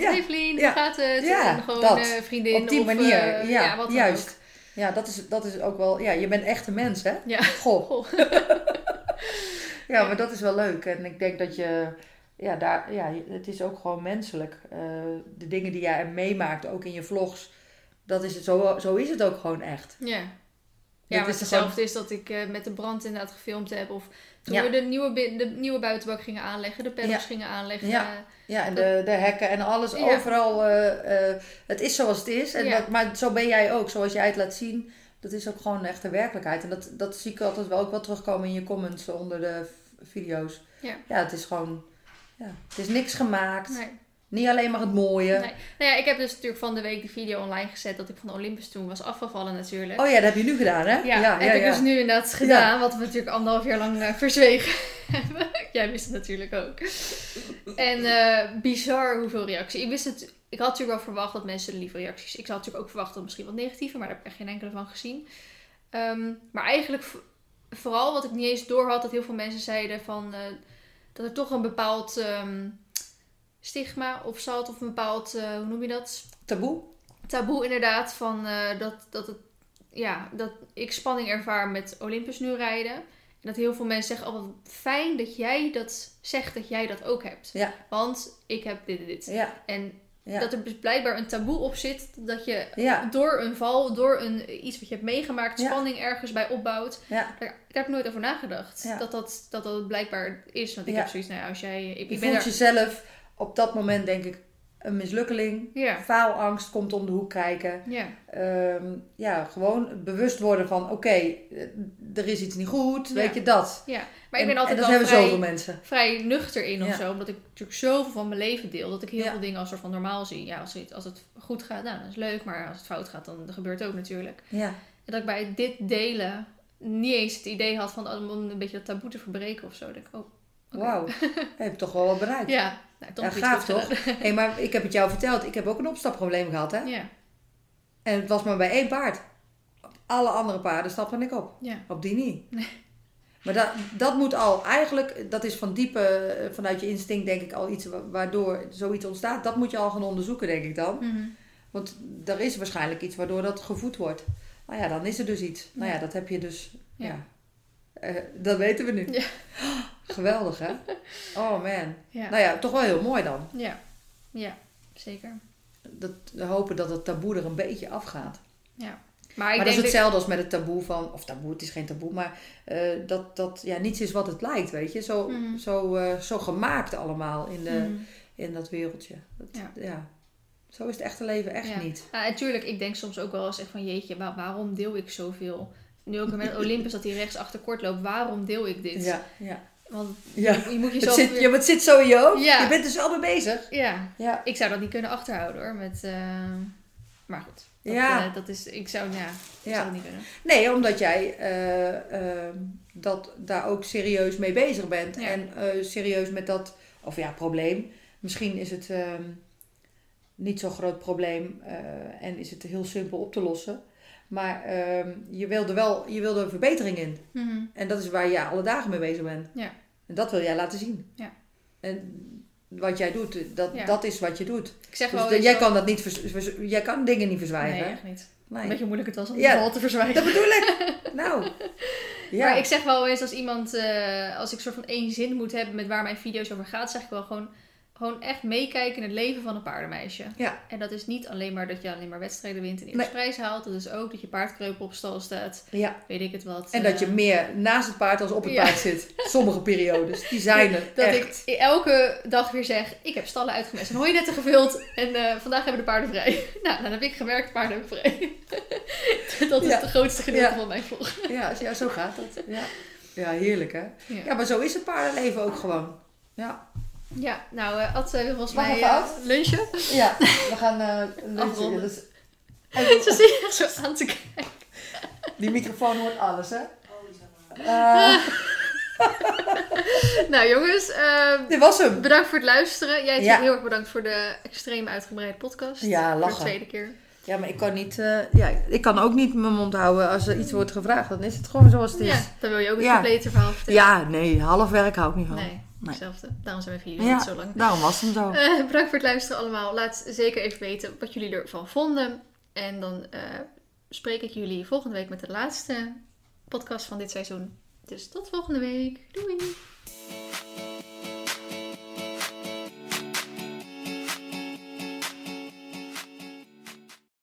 Ja. Hey Vlien, Ja. hoe gaat het? Ja, en gewoon dat. vriendin op die of, manier, ja, wat juist. ook. Ja, dat is, dat is ook wel... Ja, je bent echt een mens, hè? Ja. Goh. Goh. Ja, maar dat is wel leuk. En ik denk dat je... Ja, daar, ja, het is ook gewoon menselijk. Eh, de dingen die jij meemaakt, ook in je vlogs... Dat is het, zo, zo is het ook gewoon echt. Ja. Ja, maar is hetzelfde is dat ik eh, met de brand inderdaad gefilmd heb. Of toen Ja. we de nieuwe, de nieuwe buitenbak gingen aanleggen, de Ja. gingen aanleggen. Ja. Ja, en de, de hekken en alles, Ja. overal. eh, eh, het is zoals het is. En Ja. dat, maar zo ben jij ook, zoals jij het laat zien. Dat is ook gewoon echt de werkelijkheid. En dat, dat zie ik altijd wel ook wel terugkomen in je comments onder de video's. Ja. ja, het is gewoon. Ja, het is niks gemaakt. Nee. Niet alleen maar het mooie. Nee. Nou ja, ik heb dus natuurlijk van de week de video online gezet dat ik van de Olympus toen was afgevallen natuurlijk. Oh ja, dat heb je nu gedaan, hè? ja, ja, heb ik dus nu inderdaad gedaan, wat we natuurlijk anderhalf jaar lang eh, verzwegen hebben. Jij wist het natuurlijk ook. En eh, bizar hoeveel reacties. Ik wist het, ik had natuurlijk wel verwacht dat mensen lieve reacties. Ik had natuurlijk ook verwacht dat misschien wat negatieve, maar daar heb ik echt geen enkele van gezien. Ehm, maar eigenlijk vooral wat ik niet eens door had, dat heel veel mensen zeiden van eh, dat er toch een bepaald ehm, stigma of zat of een bepaald, eh, hoe noem je dat? Taboe? taboe inderdaad van eh, dat, dat, het, ja, dat ik spanning ervaar met Olympus nu rijden. En dat heel veel mensen zeggen, oh wat fijn dat jij dat zegt, dat jij dat ook hebt. Ja. Want ik heb dit en dit. Ja, En ja. dat er dus blijkbaar een taboe op zit, dat je Ja. door een val, door een, iets wat je hebt meegemaakt, spanning ergens bij opbouwt. Daar, daar heb ik nooit over nagedacht. Dat, dat, dat dat blijkbaar is. Want ik heb zoiets, nou ja, als jij... Ik, Je ik ben voelt jezelf op dat moment, denk ik, een mislukkeling. Ja, Faalangst komt om de hoek kijken. ja, Ehm, ja, gewoon bewust worden van oké, eh, er is iets niet goed, weet je dat. ja. Maar ik En- ben altijd wel hebben vrij... zoveel mensen. vrij nuchter in of zo. Omdat ik natuurlijk zoveel van mijn leven deel. Dat ik heel veel dingen als soort van normaal zie. Ja, als het, als het goed gaat, nou, dat is leuk. Maar als het fout gaat, dan dat gebeurt ook natuurlijk. Ja, En dat ik bij dit delen niet eens het idee had van om een beetje dat taboe te verbreken of zo. Dat ik, oh, oké. wauw. Heb je toch wel wat bereikt. Ja, nou, toch Ja, gaaf toch? Hey, maar ik heb het jou verteld, ik heb ook een opstapprobleem gehad hè. Ja, En het was maar bij één paard. Op alle andere paarden stapte ik op. ja, Op die niet. Maar dat, dat moet al eigenlijk, dat is van diepe, vanuit je instinct denk ik al iets wa- waardoor zoiets ontstaat. Dat moet je al gaan onderzoeken denk ik dan. Mhm. Want er is waarschijnlijk iets waardoor dat gevoed wordt. Nou ja, dan is er dus iets. Nou ja, dat heb je dus. Ja. Ja. Eh, dat weten we nu. Ja. Geweldig, hè? Oh man. ja, Nou ja, toch wel heel mooi dan. ja, ja, zeker. Dat, we hopen dat het taboe er een beetje afgaat. Ja. Maar ik maar dat is hetzelfde als met het taboe van... Of taboe, het is geen taboe, maar eh, dat, dat ja, niets is wat het lijkt, weet je. Zo, Mhm. zo, eh, zo gemaakt allemaal in, de, Mhm. in dat wereldje. Dat, Ja. ja. Zo is het echte leven echt Ja. niet. Ja, natuurlijk, ik denk soms ook wel eens echt van jeetje, waar- waarom deel ik zoveel? Nu ook met Olympus dat hij rechts achter kort loopt, waarom deel ik dit? Ja, ja. Want ja. je, je moet Het jezelf zit, weer- ja, maar het zit zo in je hoofd. Ja. Je bent er zelf mee bezig. Ja, Ja. ik zou dat niet kunnen achterhouden hoor. Met, eh, Maar goed, dat, Ja. eh, dat is, ik zou, ja, ik zou dat niet kunnen. Nee, omdat jij eh, eh, dat, daar ook serieus mee bezig bent. En serieus met dat, of ja, probleem. Misschien is het ehm, niet zo'n groot probleem en is het heel simpel op te lossen. Maar ehm, je wilde wel je wilde een verbetering in. Mhm. En dat is waar je alle dagen mee bezig bent. Ja. En dat wil jij laten zien. Ja. En wat jij doet, dat, Ja. dat is wat je doet. Ik zeg Dus wel jij zo- kan dat niet jij kan dingen niet verzwijgen. Nee, echt niet. Nee. Een beetje moeilijk het was om Ja. het te verzwijgen. Dat bedoel ik. nou. Ja. Maar ik zeg wel eens als iemand, eh, als ik soort van één zin moet hebben met waar mijn video's over gaat, zeg ik wel gewoon, gewoon echt meekijken in het leven van een paardenmeisje. Ja. En dat is niet alleen maar dat je alleen maar wedstrijden wint en eerste Nee. prijs haalt. Dat is ook dat je paardkreupen op stal staat. ja. Weet ik het wat. En dat je eh, meer naast het paard als op het Ja. paard zit. Sommige periodes. Die zijn er Dat echt. ik elke dag weer zeg, ik heb stallen uitgemest en hooinetten gevuld en eh, vandaag hebben de paarden vrij. nou, dan heb ik gewerkt, paarden hebben vrij. dat is Ja. het grootste gedeelte Ja. van mijn volg. Ja, ja, zo gaat het. Ja. ja, heerlijk hè. Ja. Ja, maar zo is het paardenleven ook gewoon. Ja, Ja, nou, eh Ad volgens Mag mij even Ad? lunchen. ja we gaan eh lunchen. Dus, Ze zit echt zo aan te kijken. die microfoon hoort alles hè. Oh. Eh, Nou jongens, eh, dit was hem. bedankt voor het luisteren. Jij Ja. heel erg bedankt voor de extreem uitgebreide podcast. Ja, Voor de lachen. tweede keer. Ja, maar ik kan, niet, eh, ja, ik kan ook niet mijn mond houden als er iets wordt gevraagd. Dan is het gewoon zoals het is. Ja, dan wil je ook het Ja. complete verhaal vertellen. Ja, nee, half werk hou ik niet van. Nee, Nee. hetzelfde. Daarom zijn video's Ja. niet zo lang. Daarom was het hem zo. Eh, bedankt voor het luisteren allemaal. Laat zeker even weten wat jullie ervan vonden. En dan eh, spreek ik jullie volgende week met de laatste podcast van dit seizoen. Dus tot volgende week. Doei!